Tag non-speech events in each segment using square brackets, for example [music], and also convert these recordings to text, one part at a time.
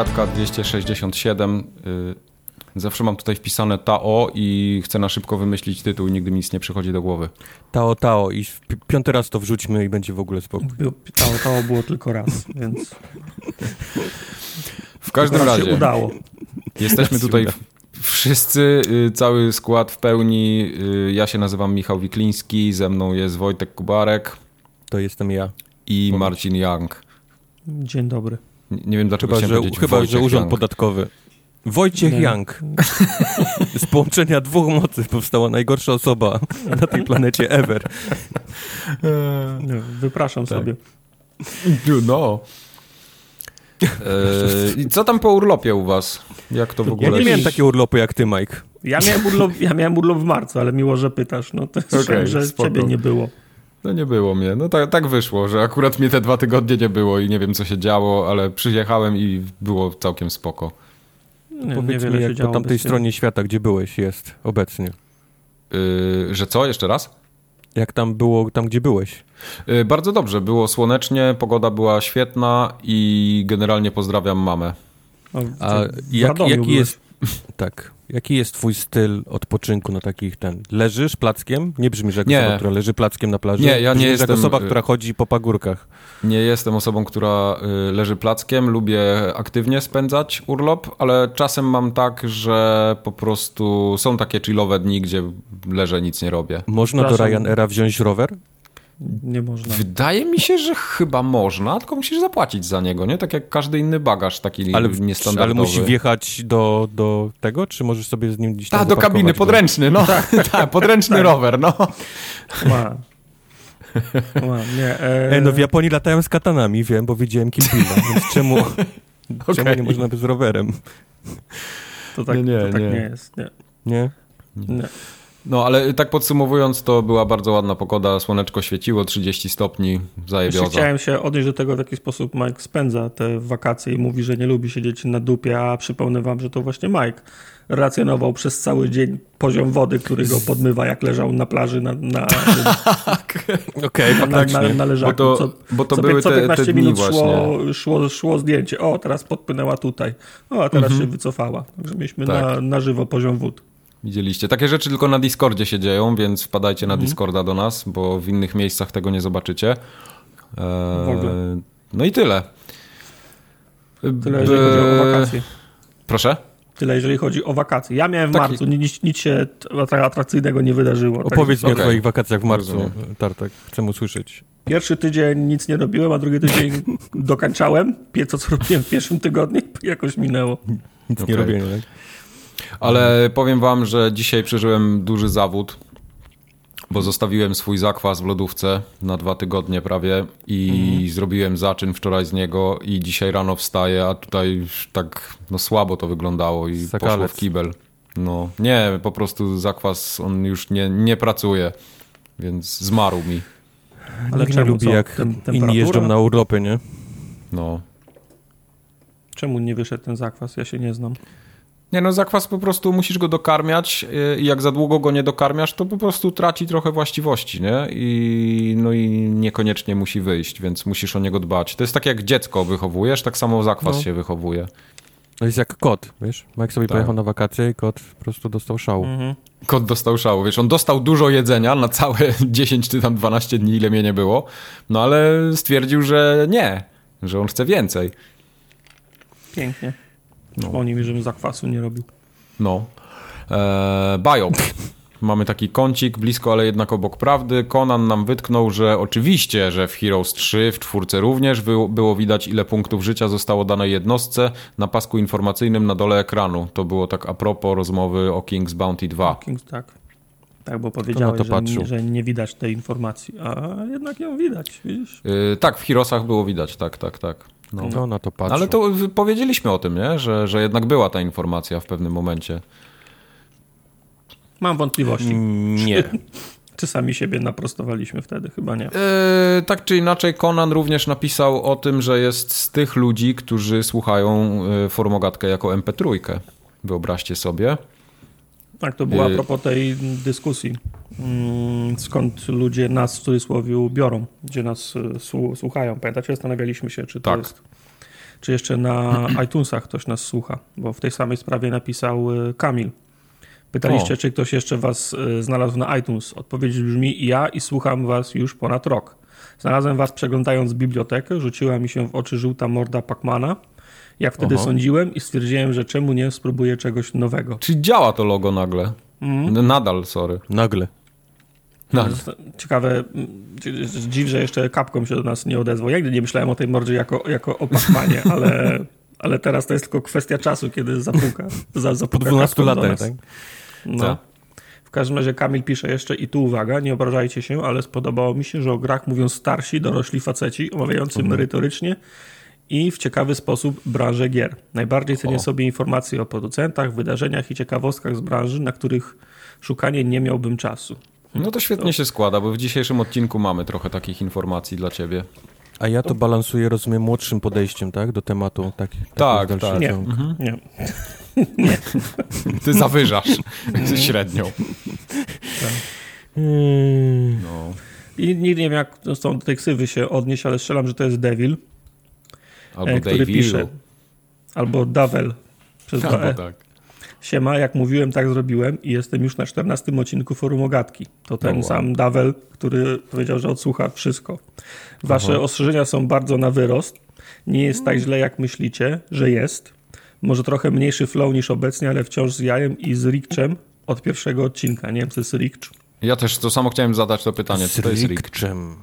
Formogatka 267. Y, zawsze mam tutaj wpisane Tao i chcę na szybko wymyślić tytuł i nigdy mi nic nie przychodzi do głowy. Tao, Tao i piąty raz to wrzućmy i będzie w ogóle spokój. Tao, Tao było tylko raz, więc... W każdym razie... się udało. Jesteśmy tutaj wszyscy, y, cały skład w pełni. Y, ja się nazywam Michał Wikliński, ze mną jest Wojtek Kubarek. To jestem ja. I Marcin Young. Dzień dobry. Nie wiem dlaczego chyba, że, chyba, że Urząd Young. Podatkowy. Wojciech nie. Young. Z połączenia dwóch mocy powstała najgorsza osoba na tej planecie ever. No, wypraszam tak. sobie. No. I co tam po urlopie u was? Jak to w ogóle? Ja nie miałem takie urlopy jak ty, Mike. Ja miałem urlop, ja miałem urlop w marcu, ale miło, że pytasz. No to okay, że spoko. ciebie nie było. No nie było mnie. No tak, tak wyszło, że akurat mnie te dwa tygodnie nie było i nie wiem, co się działo, ale przyjechałem i było całkiem spoko. Nie, Powiedz mi, jak po tamtej stronie świata, gdzie byłeś, jest obecnie. Yy, że co? Jeszcze raz? Jak tam było, tam gdzie byłeś? Yy, bardzo dobrze, było słonecznie, pogoda była świetna i generalnie pozdrawiam mamę. A jak, jaki jest... [laughs] Tak. Jaki jest twój styl odpoczynku na takich ten? Leżysz plackiem? Nie brzmisz jak nie. osoba, która leży plackiem na plaży? Nie, ja nie jestem... jak osoba, która chodzi po pagórkach. Nie jestem osobą, która y, leży plackiem. Lubię aktywnie spędzać urlop, ale czasem mam tak, że po prostu są takie chillowe dni, gdzie leżę, nic nie robię. Można do Ryanaira wziąć rower? Nie można. Wydaje mi się, że chyba można, tylko musisz zapłacić za niego, nie? Tak jak każdy inny bagaż, taki ale, niestandardowy. Ale musi wjechać do, do tego, czy możesz sobie z nim gdzieś tam Tak, do kabiny, podręczny, no. [laughs] tak, tak podręczny tak. rower, no. Ma. Ma, nie, e... e... no w Japonii latają z katanami, wiem, bo widziałem Kill więc czemu, [laughs] okay. czemu nie można być z rowerem? To tak nie, nie, to tak nie. nie jest, nie. Nie? Nie. No, ale tak podsumowując, to była bardzo ładna pogoda, słoneczko świeciło, 30 stopni, zajebioza. Chciałem się odnieść do tego, w jaki sposób Mike spędza te wakacje i mówi, że nie lubi siedzieć na dupie, a przypomnę wam, że to właśnie Mike relacjonował przez cały dzień poziom wody, który go podmywa, jak leżał na plaży na, na, [laughs] okay, na, na, na, na leżaku. Bo to, co, bo to co, były co 15 te, te minut szło, szło, szło, zdjęcie. O, teraz podpłynęła tutaj. O, a teraz mhm. się wycofała. Także mieliśmy tak. na, na żywo poziom wód. Widzieliście. Takie rzeczy tylko na Discordzie się dzieją, więc wpadajcie na mhm. Discorda do nas, bo w innych miejscach tego nie zobaczycie. Eee, w ogóle. No i tyle. Tyle, jeżeli chodzi o wakacje. Proszę? Tyle, jeżeli chodzi o wakacje. Ja miałem w Taki... marcu, nic, nic się atrakcyjnego nie wydarzyło. Opowiedz tak, mi okay. o twoich wakacjach w marcu, Tartek. Chcę usłyszeć. Pierwszy tydzień nic nie robiłem, a drugi tydzień [laughs] dokańczałem. To, co robiłem w pierwszym tygodniu, [laughs] jakoś minęło. Nic okay. nie robiłem, tak? Ale powiem wam, że dzisiaj przeżyłem duży zawód, bo zostawiłem swój zakwas w lodówce na dwa tygodnie prawie i mhm. zrobiłem zaczyn wczoraj z niego i dzisiaj rano wstaję, a tutaj tak no, słabo to wyglądało i Zakalec. poszło w kibel. No nie, po prostu zakwas, on już nie, nie pracuje, więc zmarł mi. Ale nie lubi jak tem inni jeżdżą na urlopy, nie? No. Czemu nie wyszedł ten zakwas? Ja się nie znam. Nie no, zakwas po prostu musisz go dokarmiać y, i jak za długo go nie dokarmiasz, to po prostu traci trochę właściwości, nie? I, no i niekoniecznie musi wyjść, więc musisz o niego dbać. To jest tak jak dziecko wychowujesz, tak samo zakwas no. się wychowuje. To jest jak kot, wiesz? Mike sobie tak. pojechał na wakacje i kot po prostu dostał szału. Mhm. Kot dostał szału, wiesz, on dostał dużo jedzenia na całe [laughs] 10 czy tam 12 dni, ile mnie nie było, no ale stwierdził, że nie, że on chce więcej. Pięknie. No. Oni mi, żebym zakwasu nie robił. No. Eee, Biop. [laughs] Mamy taki kącik blisko, ale jednak obok prawdy. Conan nam wytknął, że oczywiście, że w Heroes 3, w czwórce również było widać, ile punktów życia zostało dane jednostce na pasku informacyjnym na dole ekranu. To było tak a propos rozmowy o King's Bounty 2. Kings, tak. Tak, bo powiedziałeś, że nie, że nie, widać tej informacji, a jednak ją widać, widzisz? Yy, tak, w Heroesach było widać, tak, tak, tak. No, no na to patrzę. Ale to powiedzieliśmy o tym, nie? Że, że jednak była ta informacja w pewnym momencie. Mam wątpliwości. Nie. [laughs] Czy sami siebie naprostowaliśmy wtedy? Chyba nie. Yy, tak czy inaczej, Conan również napisał o tym, że jest z tych ludzi, którzy słuchają e, Formogatkę jako MP3. Wyobraźcie sobie. Tak, to była a propos tej dyskusji. Mm, skąd ludzie nas w cudzysłowie biorą, gdzie nas słuchają. Pamiętacie, zastanawialiśmy się, czy to tak. jest czy jeszcze na [clears throat] iTunesach ktoś nas słucha, bo w tej samej sprawie napisał y, Kamil. Pytaliście, o. czy ktoś jeszcze was y, znalazł na iTunes. Odpowiedź brzmi ja i słucham was już ponad rok. Znalazłem was przeglądając bibliotekę, rzuciła mi się w oczy żółta morda Pacmana. Jak wtedy Oho. sądziłem i stwierdziłem, że czemu nie spróbuję czegoś nowego. Czy działa to logo nagle? Mm. Nadal, sorry. Nagle. Nagle. Ciekawe, dziw, że jeszcze kapką się do nas nie odezwał. Ja nigdy nie myślałem o tej mordzie jako, jako o Pacmanie, [laughs] ale, ale teraz to jest tylko kwestia czasu, kiedy zapuka. Za, zapuka po 12 latach, tak? No. Co? W każdym razie Kamil pisze jeszcze i tu uwaga, nie obrażajcie się, ale spodobało mi się, że o grach mówią starsi, dorośli faceci, omawiający mhm. merytorycznie i w ciekawy sposób branżę gier. Najbardziej cenię o. sobie informacje o producentach, wydarzeniach i ciekawostkach z branży, na których szukanie nie miałbym czasu. No to świetnie to... się składa, bo w dzisiejszym odcinku mamy trochę takich informacji dla ciebie. A ja to balansuję, rozumiem, młodszym podejściem, tak? Do tematu. Tak, tak, tak. tak. Nie. Mhm. nie. [laughs] nie. Ty zawyżasz [laughs] średnią. Tak. Hmm. No. I nie wiem, jak są do tej ksywy się odnieść, ale strzelam, że to jest Devil. Albo e, który pisze. Albo Davel. Przez Albo e. tak. Siema, jak mówiłem, tak zrobiłem i jestem już na 14 odcinku Forum Ogatki. To ten no, sam Davel, który powiedział, że odsłucha wszystko. Wasze Aha. ostrzeżenia są bardzo na wyrost. Nie jest tak źle, jak myślicie, że jest. Może trochę mniejszy flow niż obecnie, ale wciąż z jajem i z Rikczem od pierwszego odcinka. Nie wiem, co jest Rikcz. Ja też to samo chciałem zadać to pytanie. Co to jest Rikczem?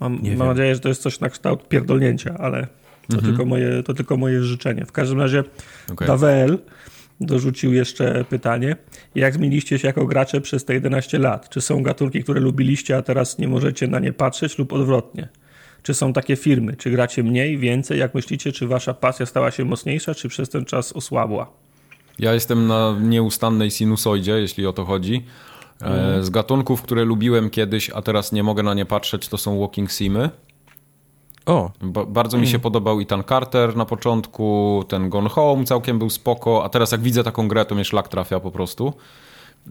Mam, mam nadzieję, że to jest coś na kształt pierdolnięcia, ale to, mhm. tylko, moje, to tylko moje życzenie. W każdym razie okay. Davel dorzucił jeszcze pytanie. Jak zmieniliście się jako gracze przez te 11 lat? Czy są gatunki, które lubiliście, a teraz nie możecie na nie patrzeć lub odwrotnie? Czy są takie firmy? Czy gracie mniej, więcej? Jak myślicie, czy wasza pasja stała się mocniejsza, czy przez ten czas osłabła? Ja jestem na nieustannej sinusoidzie, jeśli o to chodzi. Mm. Z gatunków, które lubiłem kiedyś, a teraz nie mogę na nie patrzeć, to są walking simy. O. Ba bardzo mi się mm. podobał Ethan Carter na początku, ten Gone Home całkiem był spoko, a teraz jak widzę taką grę, to mnie szlak trafia po prostu.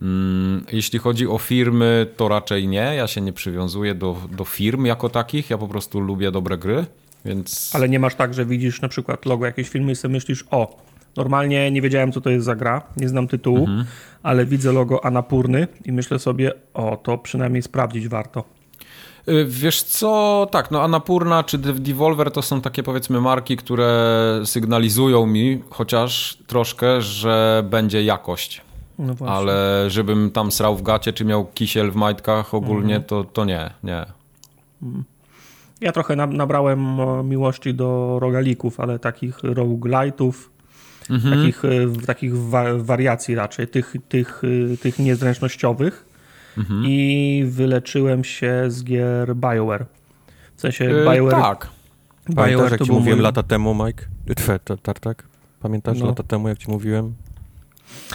Mm, jeśli chodzi o firmy, to raczej nie. Ja się nie przywiązuję do, do firm jako takich. Ja po prostu lubię dobre gry, więc... Ale nie masz tak, że widzisz na przykład logo jakiejś firmy i sobie myślisz, o, normalnie nie wiedziałem, co to jest za gra, nie znam tytułu, mhm. ale widzę logo Anapurny i myślę sobie, o, to przynajmniej sprawdzić warto. Y, wiesz co, tak, no Anapurna czy Devolver to są takie powiedzmy marki, które sygnalizują mi chociaż troszkę, że będzie jakość. No Ale żebym tam srał w gacie, czy miał kisiel w majtkach ogólnie, mhm. to, to nie, nie. Mhm. Ja trochę nabrałem miłości do rogalików, ale takich roguelite'ów, mhm. takich, y, takich wariacji raczej, tych, tych, y, tych niezręcznościowych mhm. i wyleczyłem się z gier BioWare. W sensie yy, BioWare... Tak. BioWare Pamiętasz, jak ci mówiłem mój... lata temu, Mike? Twe, Tartak? Pamiętasz no. lata temu, jak ci mówiłem?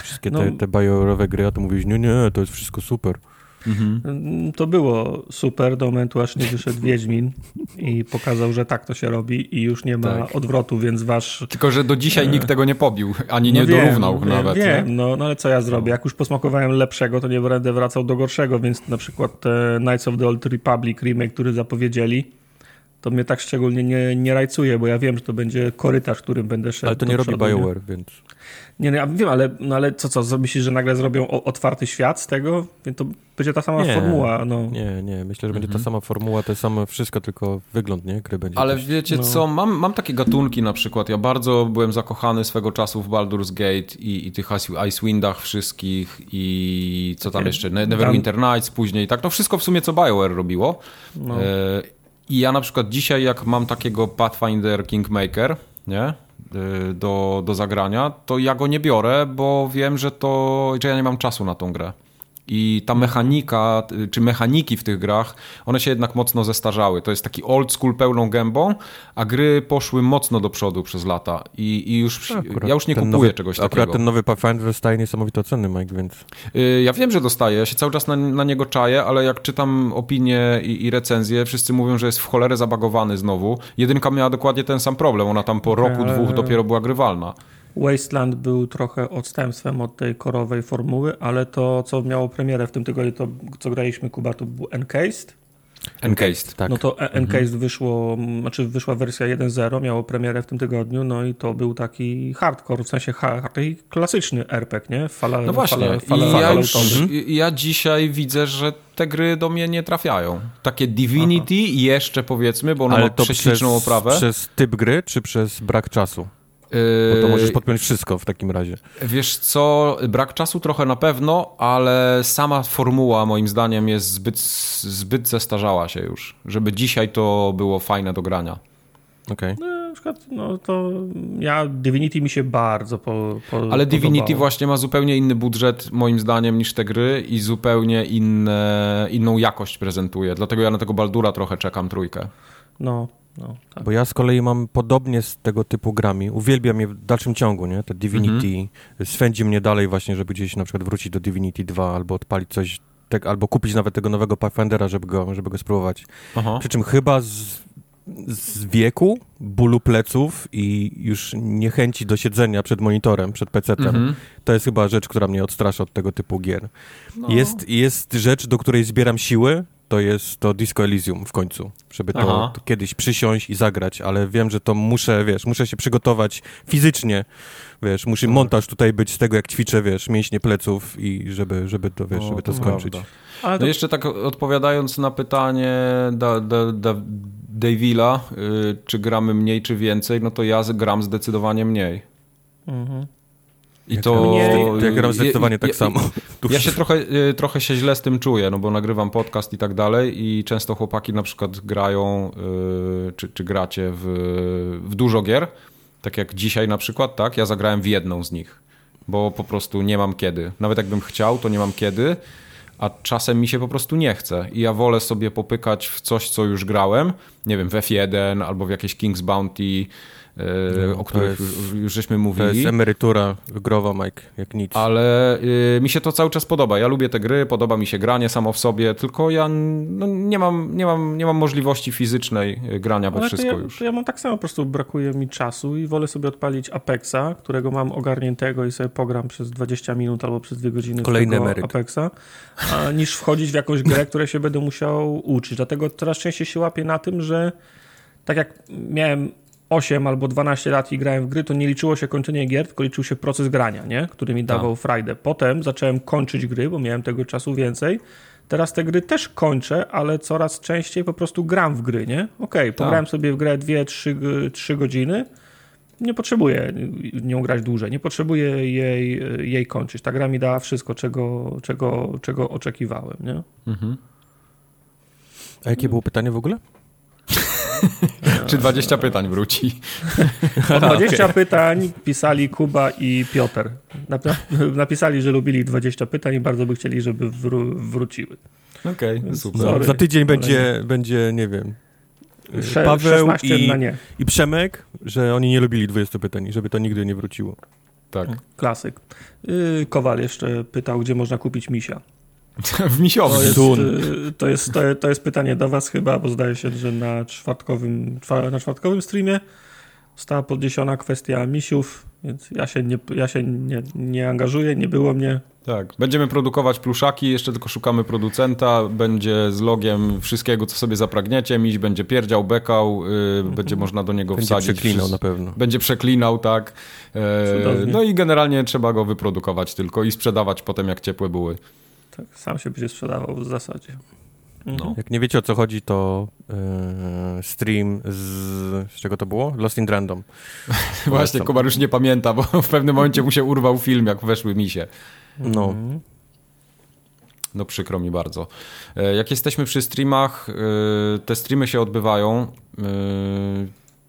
Wszystkie no. te, te BioWare'owe gry, a ty mówisz, nie, nie, to jest wszystko super. Mhm. To było super do momentu, aż nie wyszedł Wiedźmin i pokazał, że tak to się robi i już nie ma tak. odwrotu, więc wasz... Tylko, że do dzisiaj e... nikt tego nie pobił, ani no nie wiem, dorównał wiem, nawet. Wiem, no, no ale co ja zrobię? Jak już posmakowałem lepszego, to nie będę wracał do gorszego, więc na przykład Knights of the Old Republic remake, który zapowiedzieli, to mnie tak szczególnie nie, nie rajcuje, bo ja wiem, że to będzie korytarz, którym będę szedł. Ale to nie robi BioWare, więc... Nie, no ja wiem, ale, no ale co, co, myślisz, że nagle zrobią otwarty świat z tego? To będzie ta sama nie, formuła. No. Nie, nie, myślę, że będzie mhm. ta sama formuła, to samo wszystko, tylko wygląd, nie? Gry będzie Ale też. wiecie no. co, mam, mam takie gatunki na przykład, ja bardzo byłem zakochany swego czasu w Baldur's Gate i, i tych Icewindach wszystkich i co tam jeszcze, Neverwinter Nights później, tak, to wszystko w sumie co BioWare robiło. No. E, I ja na przykład dzisiaj, jak mam takiego Pathfinder Kingmaker, nie? Y, do, do zagrania, to ja go nie biorę, bo wiem, że to, że ja nie mam czasu na tą grę. I ta mechanika, czy mechaniki w tych grach, one się jednak mocno zestarzały. To jest taki old school pełną gębą, a gry poszły mocno do przodu przez lata. I, i już akurat ja już nie kupuję nowy, czegoś akurat takiego. Akurat ten nowy Pathfinder dostaje niesamowite oceny, Mike, więc... Y, ja wiem, że dostaje. Ja się cały czas na, na niego czaję, ale jak czytam opinie i, i, recenzje, wszyscy mówią, że jest w cholerę zabagowany znowu. Jedynka miała dokładnie ten sam problem. Ona tam po roku, dwóch dopiero była grywalna. Wasteland był trochę odstępstwem od tej korowej formuły, ale to, co miało premierę w tym tygodniu, to co graliśmy, Kuba, to był Encased. Encased, tak. No to Encased mhm. wyszło, znaczy wyszła wersja 1.0, miało premierę w tym tygodniu, no i to był taki hardcore, w sensie taki klasyczny RPG, nie? Fala, no właśnie, fala, fala, fala ja, już, ja dzisiaj widzę, że te gry do mnie nie trafiają. Takie Divinity Aha. jeszcze powiedzmy, bo ono Ale ma prześliczną oprawę. przez typ gry, czy przez brak czasu? Bo to możesz yy, podpiąć wszystko w takim razie. Wiesz co, brak czasu trochę na pewno, ale sama formuła moim zdaniem jest zbyt, zbyt zestarzała się już, żeby dzisiaj to było fajne do grania. Okej. Okay. No, na przykład, no to ja, Divinity mi się bardzo po, po Ale Divinity podobało. właśnie ma zupełnie inny budżet moim zdaniem niż te gry i zupełnie inne, inną jakość prezentuje, dlatego ja na tego Baldura trochę czekam trójkę. No, no, tak. Bo ja z kolei mam podobnie z tego typu grami. Uwielbiam je w dalszym ciągu, nie? Te Divinity -hmm. swędzi mnie dalej właśnie, żeby gdzieś na przykład wrócić do Divinity 2 albo odpalić coś, tak, albo kupić nawet tego nowego Pathfindera, żeby go, żeby go spróbować. Aha. Przy czym chyba z, z wieku, bólu pleców i już niechęci do siedzenia przed monitorem, przed PC-tem, -hmm. to jest chyba rzecz, która mnie odstrasza od tego typu gier. No. Jest, jest rzecz, do której zbieram siły, to jest to Disco Elysium w końcu, żeby to, to, kiedyś przysiąść i zagrać, ale wiem, że to muszę, wiesz, muszę się przygotować fizycznie, wiesz, musi montaż tutaj być z tego, jak ćwiczę, wiesz, mięśnie pleców i żeby, żeby to, wiesz, o, żeby to, to skończyć. Ale no jeszcze tak odpowiadając na pytanie da, da, da, Davila, yy, czy gramy mniej, czy więcej, no to ja gram zdecydowanie mniej. Mhm. I to... Mnie... Ja gram zdecydowanie tak samo. Ja się trochę, y, trochę się źle z tym czuję, no bo nagrywam podcast i tak dalej i często chłopaki na przykład grają, y, czy, czy gracie w, w dużo gier, tak jak dzisiaj na przykład, tak? Ja zagrałem w jedną z nich, bo po prostu nie mam kiedy. Nawet jakbym chciał, to nie mam kiedy, a czasem mi się po prostu nie chce i ja wolę sobie popykać w coś, co już grałem, nie wiem, w F1 albo w jakieś King's Bounty, no, o których jest, już żeśmy mówili. To jest emerytura growa, Mike, jak nic. Ale y, mi się to cały czas podoba. Ja lubię te gry, podoba mi się granie samo w sobie, tylko ja no, nie, mam, nie, mam, nie mam możliwości fizycznej y, grania we wszystko ja, już. ja mam tak samo, po prostu brakuje mi czasu i wolę sobie odpalić Apexa, którego mam ogarniętego i sobie pogram przez 20 minut albo przez 2 godziny Kolejny emeryt. Apexa, a, niż wchodzić w jakąś grę, [laughs] której się będę musiał uczyć. Dlatego coraz częściej się łapię na tym, że tak jak miałem 8 albo 12 lat i grałem w gry, to nie liczyło się kończenie gier, tylko liczył się proces grania, nie? który mi dawał tak. frajdę. Potem zacząłem kończyć gry, bo miałem tego czasu więcej. Teraz te gry też kończę, ale coraz częściej po prostu gram w gry, nie? Okej, okay, pograłem tak. sobie w grę 2-3 godziny, nie potrzebuję nią grać dłużej, nie potrzebuję jej, jej kończyć. Ta gra mi dała wszystko, czego, czego, czego oczekiwałem, nie? Mhm. A jakie było pytanie w ogóle? [laughs] Czy 20 pytań wróci? O 20 okay. pytań pisali Kuba i Piotr. [laughs] Napisali, że lubili 20 pytań i bardzo by chcieli, żeby wró wróciły. Okej, okay, super. No, za tydzień będzie, będzie, nie wiem, Paweł i, i Przemek, że oni nie lubili 20 pytań, żeby to nigdy nie wróciło. Tak. Klasyk. Y, Kowal jeszcze pytał, gdzie można kupić misia. [laughs] w misiowy. To jest, y, to, jest, to, to jest pytanie do was chyba, bo zdaje się, że na czwartkowym, na czwartkowym streamie została podniesiona kwestia misiów, więc ja się, nie, ja się nie, nie angażuję, nie było mnie. Tak, będziemy produkować pluszaki, jeszcze tylko szukamy producenta, będzie z logiem wszystkiego, co sobie zapragniecie, miś będzie pierdział, bekał, yy, będzie można do niego będzie wsadzić. Będzie przeklinał na pewno. Będzie przeklinał, tak. Yy, no i generalnie trzeba go wyprodukować tylko i sprzedawać potem jak ciepłe były. Tak, sam się będzie sprzedawał w zasadzie. Mhm. No. Jak nie wiecie o co chodzi, to yy, stream z, z czego to było? Lost in Random. [laughs] Właśnie, Kubar już nie pamięta, bo w pewnym momencie mu się urwał film, jak weszły misie. No. No przykro mi bardzo. E, jak jesteśmy przy streamach, e, te streamy się odbywają.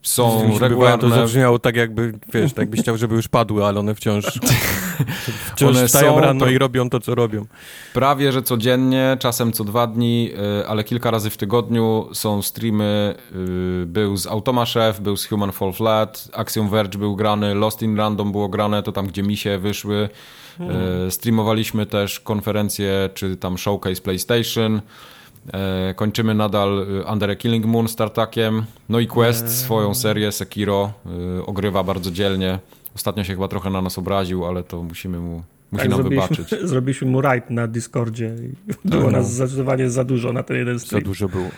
Są regularne... To zabrzmiało tak jakby, wiesz, tak jakbyś chciał, żeby już padły, ale one wciąż, [laughs] wciąż one wstają są, rano i robią to, co robią. Prawie, że codziennie, czasem co dwa dni, y, ale kilka razy w tygodniu są streamy. Y, był z Automa Chef, był z Human Fall Flat, Axiom Verge był grany, Lost in Random było grane, to tam, gdzie misie wyszły. Hmm. Streamowaliśmy też konferencje, czy tam showcase PlayStation. E, kończymy nadal e, Under a Killing Moon z Tartakiem. No i Quest eee. swoją serię Sekiro e, ogrywa bardzo dzielnie. Ostatnio się chyba trochę na nas obraził, ale to musimy mu Musi Tak, nam zrobiliśmy, wybaczyć. [laughs] zrobiliśmy mu raid na Discordzie i było no. nas zdecydowanie za dużo na ten jeden Za stream. dużo było.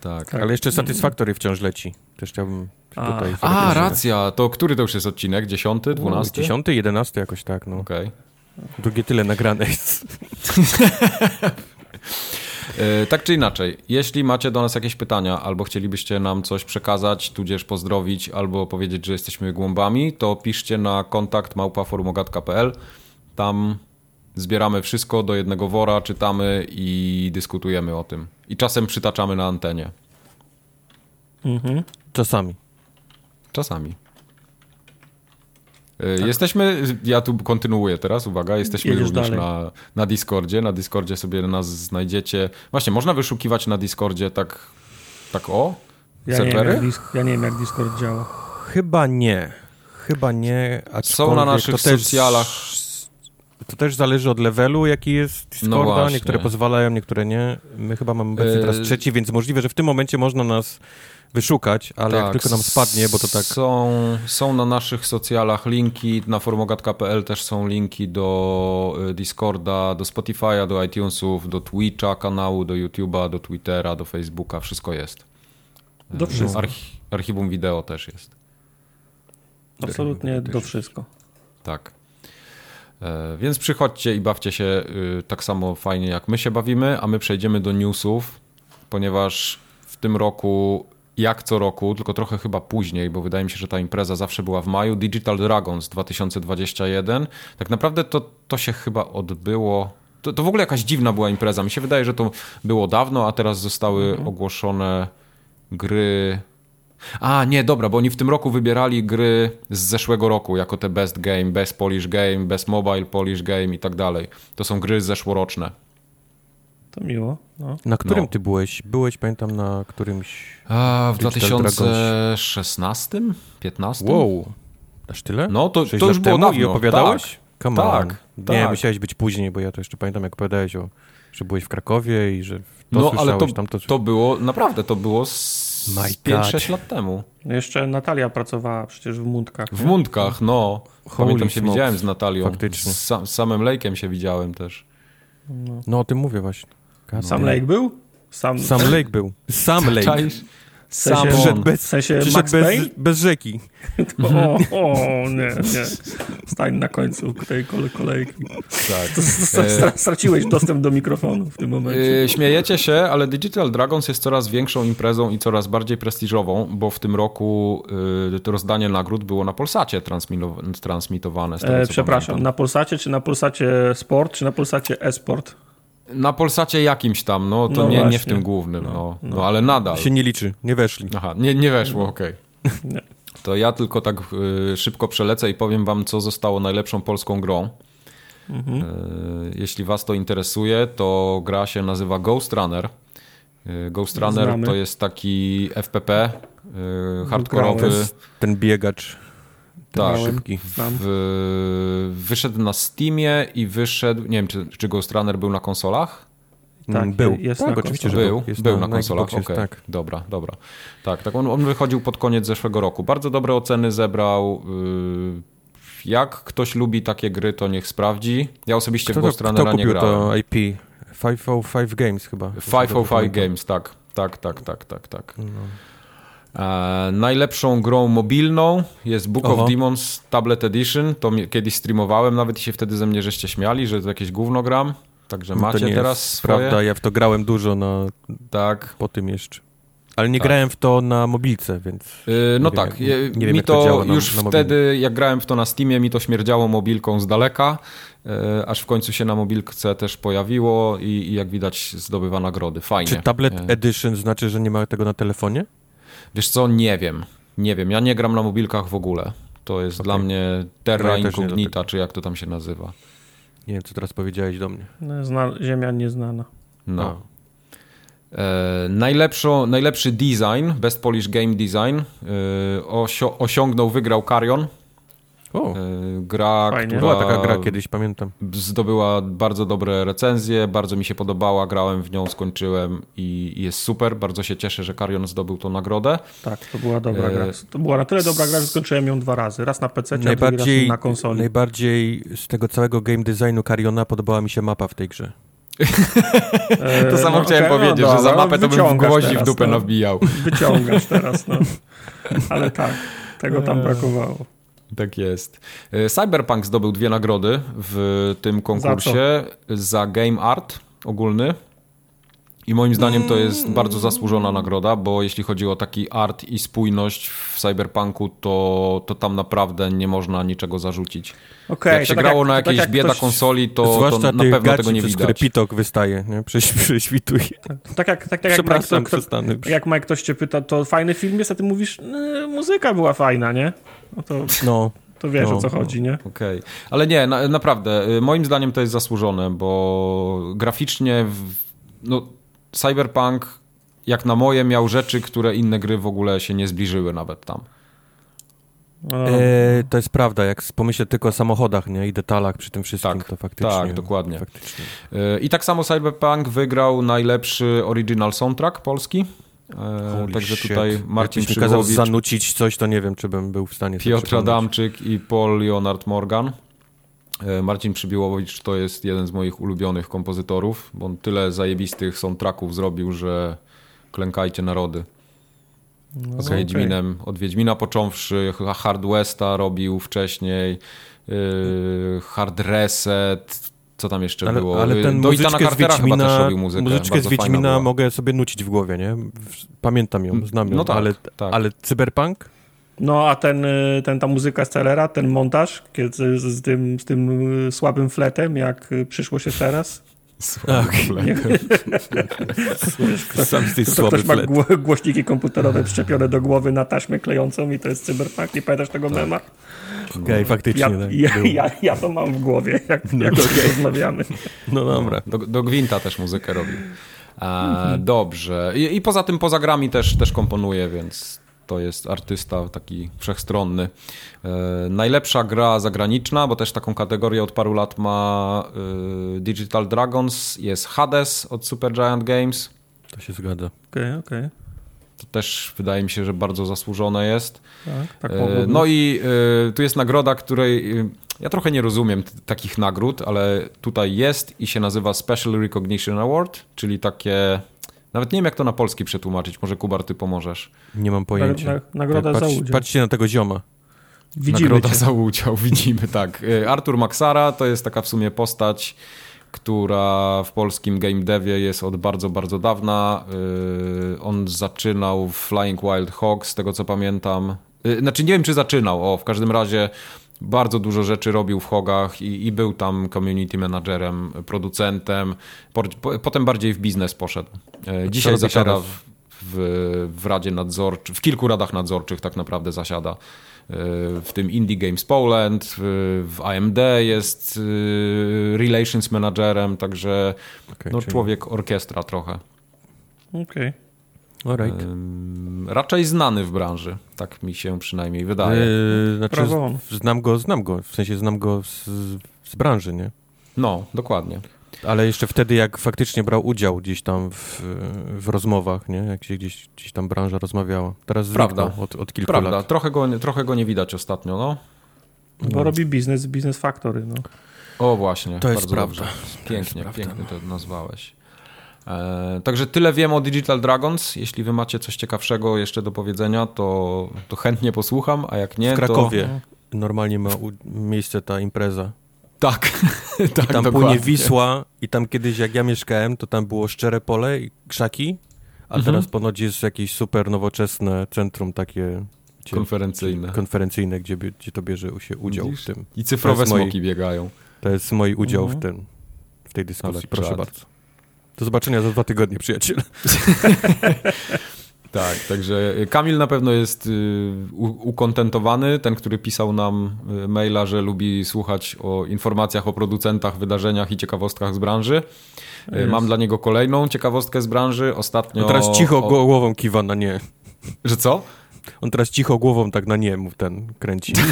Tak. Tak. Ale jeszcze Satisfactory wciąż leci. Też chciałbym A. tutaj... A, racja. To który to już jest odcinek? Dziesiąty, dwunasty? Dziesiąty, jedenasty jakoś tak, no. Okej. Drugie tyle nagrane jest. [laughs] [laughs] E, Tak czy inaczej, jeśli macie do nas jakieś pytania, albo chcielibyście nam coś przekazać, tudzież pozdrowić, albo powiedzieć, że jesteśmy głąbami, to piszcie na kontakt małpaforumogat.pl. Tam zbieramy wszystko do jednego wora, czytamy i dyskutujemy o tym. I czasem przytaczamy na antenie. Mhm. Czasami. Czasami. E, Jesteśmy, ja tu kontynuuję teraz, uwaga, jesteśmy Jedziesz również dalej. na, na Discordzie. Na Discordzie sobie nas znajdziecie. Właśnie, można wyszukiwać na Discordzie tak, tak o? Ja, nie wiem, ja nie wiem, jak Discord działa. Chyba nie. Chyba nie. Są na naszych to też- socjalach. To też zależy od levelu, jaki jest Discorda. No niektóre pozwalają, niektóre nie. My chyba mamy obecnie Yy. teraz trzeci, więc możliwe, że w tym momencie można nas wyszukać, ale jak Tak, tylko nam spadnie, bo to tak... Są, są na naszych socjalach linki, na forumogat.pl też są linki do y, Discorda, do Spotify'a, do iTunesów, do Twitcha kanału, do YouTube'a, do Twittera, do Facebooka, wszystko jest. Do wszystko. Archi archiwum wideo też jest. Absolutnie do wszystko. Tak. E, Więc przychodźcie i bawcie się y, tak samo fajnie jak my się bawimy, a my przejdziemy do newsów, ponieważ w tym roku, jak co roku, tylko trochę chyba później, bo wydaje mi się, że ta impreza zawsze była w maju, Digital Dragons 2021. Tak naprawdę to, to się chyba odbyło. To, to w ogóle jakaś dziwna była impreza. Mi się wydaje, że to było dawno, a teraz zostały ogłoszone gry. A, nie, dobra, bo oni w tym roku wybierali gry z zeszłego roku jako te Best Game, Best Polish Game, Best Mobile Polish Game i tak dalej. To są gry zeszłoroczne. To miło. No. Na którym No. ty byłeś? Byłeś, pamiętam, na którymś... A, w Digital 2016? 15? Wow! Aż tyle? No, to, to już było dawno. i opowiadałeś? Come tak, on. tak. Nie, musiałeś być później, bo ja to jeszcze pamiętam, jak opowiadałeś o, że byłeś w Krakowie i że to No, ale to, tam to... to było, naprawdę, to było z My z God. 5-6 lat temu. Jeszcze Natalia pracowała przecież w Mundkach. W nie? Mundkach, no. Holy Pamiętam się widziałem z Natalią. Faktycznie. Z, z samym Lejkiem się widziałem też. No o tym mówię właśnie. God Sam. Lake był? Sam, Sam Lake [laughs] był. Sam [laughs] Lake. Czaisz? w sensie, Sam Przyszedł on. bez, w sensie przyszedł Max bez, Payne? bez rzeki. [laughs] O, o, nie, nie. Stań na końcu tej kole, kolejki. Tak. To, to, to, stra- straciłeś dostęp do mikrofonu w tym momencie. Yy, śmiejecie się, ale Digital Dragons jest coraz większą imprezą i coraz bardziej prestiżową, bo w tym roku yy, to rozdanie nagród było na Polsacie transmitowane. Z tego, E, przepraszam, pamiętam. na Polsacie, czy na Polsacie Sport, czy na Polsacie e-sport? Na Polsacie jakimś tam, no to No nie, nie w tym głównym, no, no, no. ale nadal. Się nie liczy, nie weszli. Aha, nie, nie weszło, okej. [laughs] Nie. To ja tylko tak y, szybko przelecę i powiem wam, co zostało najlepszą polską grą. Mhm. Y, jeśli was to interesuje, to gra się nazywa Ghost Runner. Y, Ghost Runner Znamy. to jest taki FPP y, hardkorowy. Ten biegacz. Tak. szybki. Znam. W, wyszedł na Steamie i wyszedł, nie wiem, czy, czy Ghost Runner był na konsolach? Tak, Mm, był. jest tak, na oczywiście, że Był, Jest był na, konsolach, Xboxie, okej. Tak. Dobra, dobra. Tak, tak on, on wychodził pod koniec zeszłego roku. Bardzo dobre oceny zebrał. Yy, Jak ktoś lubi takie gry, to niech sprawdzi. Ja osobiście Kto, w Ghost Runnera nie grałem. to IP? 505 Games chyba. 505 Games, tak. Tak, tak, tak, tak, tak. No. E, najlepszą grą mobilną jest Book Oho. of Demons Tablet Edition. To kiedyś streamowałem nawet i się wtedy ze mnie żeście śmiali, że to jakieś gówno gram. Także No macie nie teraz swoje. prawda, ja w to grałem dużo na, Tak. po tym jeszcze. Ale nie Tak. grałem w to na mobilce, więc... Yy, no Nie wiem, tak, jak- je- nie wiem, mi jak to to, na- już na mobilnym. wtedy, jak grałem w to na Steamie, mi to śmierdziało mobilką z daleka, yy, aż w końcu się na mobilce też pojawiło i, i jak widać zdobywa nagrody. Fajnie. Czy Tablet Yy, Edition znaczy, że nie ma tego na telefonie? Wiesz co, nie wiem. Nie wiem, ja nie gram na mobilkach w ogóle. To jest Okej. dla mnie terra No nie incognita, czy jak to tam się nazywa. Nie wiem, co teraz powiedziałeś do mnie. No, Zna, ziemia nieznana. No. E, najlepszą, najlepszy design, Best Polish Game Design, e, osio, osiągnął, wygrał Karion. O, E, gra, Fajnie. która Była taka gra kiedyś, pamiętam. zdobyła bardzo dobre recenzje, bardzo mi się podobała, grałem w nią, skończyłem i jest super. Bardzo się cieszę, że Karion zdobył tą nagrodę. Tak, to była dobra E, gra. To była na tyle dobra gra, że skończyłem ją dwa razy. Raz na PC, a drugi raz na konsoli. najbardziej z tego całego game designu Kariona podobała mi się mapa w tej grze. E, [laughs] To samo no, chciałem okej, powiedzieć, no że za dobra, mapę to bym gwoździ w dupę no. nawbijał. Wyciągasz [laughs] teraz, no. Ale tak, tego tam brakowało. Tak jest. E, Cyberpunk zdobył dwie nagrody w tym konkursie za, Game Art ogólny. I moim zdaniem to jest bardzo zasłużona nagroda, bo jeśli chodzi o taki art i spójność w Cyberpunku, to, to tam naprawdę nie można niczego zarzucić. Okej, jak się to tak grało na to tak jakiejś jak bieda ktoś- konsoli, to, to na pewno gaci, tego nie przez które widać. pitok wystaje, nie? Prześ, [laughs] prześwituje. Tak jak, tak, tak jak Mike, Przepraszam, kto, jak Mike ktoś cię pyta, to fajny film jest, a ty mówisz, "Yy, muzyka była fajna, nie? No to, No, to wiesz No, o co no. chodzi, nie? Okej, ale nie, na, naprawdę, y, moim zdaniem to jest zasłużone, bo graficznie, w, no, Cyberpunk, jak na moje, miał rzeczy, które inne gry w ogóle się nie zbliżyły nawet tam. No, e, to jest prawda, jak pomyślę tylko o samochodach, nie? I detalach przy tym wszystkim, Tak, to faktycznie. tak, dokładnie. Faktycznie. Y, I tak samo Cyberpunk wygrał najlepszy original soundtrack polski. E, Holy Także shit. tutaj Marcin Jakbyś mi kazał zanucić coś, to nie wiem, czy bym był w stanie Piotr. Adamczyk i Paul Leonard Morgan. E, Marcin Przybiłowicz to jest jeden z moich ulubionych kompozytorów, bo on tyle zajebistych soundtracków zrobił, że klękajcie narody. no, Z. Wiedźminem, od Wiedźmina począwszy, Hard Westa robił wcześniej, yy, Hard Reset, co tam jeszcze Ale, było? ale ten Do Itana Cartera chyba też Wiedźmina, robił muzykę. muzyczkę z Wiedźmina mogę sobie nucić w głowie, nie? Pamiętam ją, znam ją, No tak, ale, tak. ale Cyberpunk? No a ten, y, ten, ta muzyka z Celera, ten montaż kiedy z, z, tym, z tym y, słabym fletem, jak y, przyszło się teraz. Słaby Ach, flet. [laughs] Sam z tej To słaby ktoś ma flet. głośniki komputerowe przyczepione do głowy na taśmę klejącą i to jest cyberpunk. Nie pamiętasz tego mema? Okej, faktycznie. Ja, tak ja, ja, ja to mam w głowie, jak, No jak to o tym okej. rozmawiamy. No dobra. Do, do Gwinta też muzykę robił. E, Mhm. Dobrze. I, I poza tym, poza grami też, też komponuje, więc to jest artysta taki wszechstronny. E, najlepsza gra zagraniczna, bo też taką kategorię od paru lat ma e, Digital Dragons, jest Hades od Supergiant Games. To się zgadza. Okej, okej. To też wydaje mi się, że bardzo zasłużone jest. Tak, tak E. No i tu jest nagroda, której ja trochę nie rozumiem t- takich nagród, ale tutaj jest i się nazywa Special Recognition Award, czyli takie. Nawet nie wiem, jak to na polski przetłumaczyć. Może Kubar, ty pomożesz. Nie mam pojęcia. na- nagroda Tak, za patrz, udział. Patrzcie na tego zioma. Widzimy Nagroda cię. za udział, [laughs] widzimy, tak. E, Artur Maxara to jest taka w sumie postać, która w polskim game devie jest od bardzo, bardzo dawna. E, On zaczynał w Flying Wild Hog, z tego co pamiętam. E, Znaczy nie wiem, czy zaczynał, o, w każdym razie bardzo dużo rzeczy robił w Hogach i, i był tam community managerem, producentem. Po, po, potem bardziej w biznes poszedł. E, Dzisiaj robi zasiada w, w, w Radzie Nadzorczej, w kilku radach nadzorczych tak naprawdę zasiada. E, W tym Indie Games Poland, w AMD jest e, Relations Managerem, także Okay, no, człowiek orkiestra trochę. Okej. Alright. Raczej znany w branży, tak mi się przynajmniej wydaje. Yy, znaczy, Brawo znam go, znam go, w sensie znam go z, z branży, nie? No, dokładnie. Ale jeszcze wtedy, jak faktycznie brał udział gdzieś tam w, w rozmowach, nie? Jak się gdzieś, gdzieś tam branża rozmawiała. Teraz Prawda. od, od kilku Prawda, lat. trochę go, trochę go nie widać ostatnio, no. Bo robi biznes, biznes factory, no. O właśnie, To jest bardzo prawda. dobrze. Pięknie, prawda. pięknie to nazwałeś. E, także tyle wiem o Digital Dragons. Jeśli wy macie coś ciekawszego jeszcze do powiedzenia, to, to chętnie posłucham, a jak nie, w Krakowie No. normalnie ma miejsce ta impreza. to... Tak, [laughs] tak, Tam dokładnie. płynie Wisła i tam kiedyś, jak ja mieszkałem, to tam było szczere pole i krzaki, a Mhm. teraz ponoć jest jakieś super nowoczesne centrum takie gdzie, Konferencyjne. konferencyjne, gdzie, gdzie to bierze się udział Widzisz? w tym. I cyfrowe To jest moi- smoki biegają. To jest mój udział Mhm. w, tym, w tej dyskusji. Ale Proszę czad. bardzo. Do zobaczenia za dwa tygodnie, przyjaciel. [laughs] Tak, także Kamil na pewno jest y, ukontentowany, ten, który pisał nam y, maila, że lubi słuchać o informacjach o producentach, wydarzeniach i ciekawostkach z branży. Y, Jest. Mam dla niego kolejną ciekawostkę z branży. Ostatnio... No teraz cicho o- głową kiwa na nie. Że co? On teraz cicho głową tak na nie mu ten kręci. [laughs]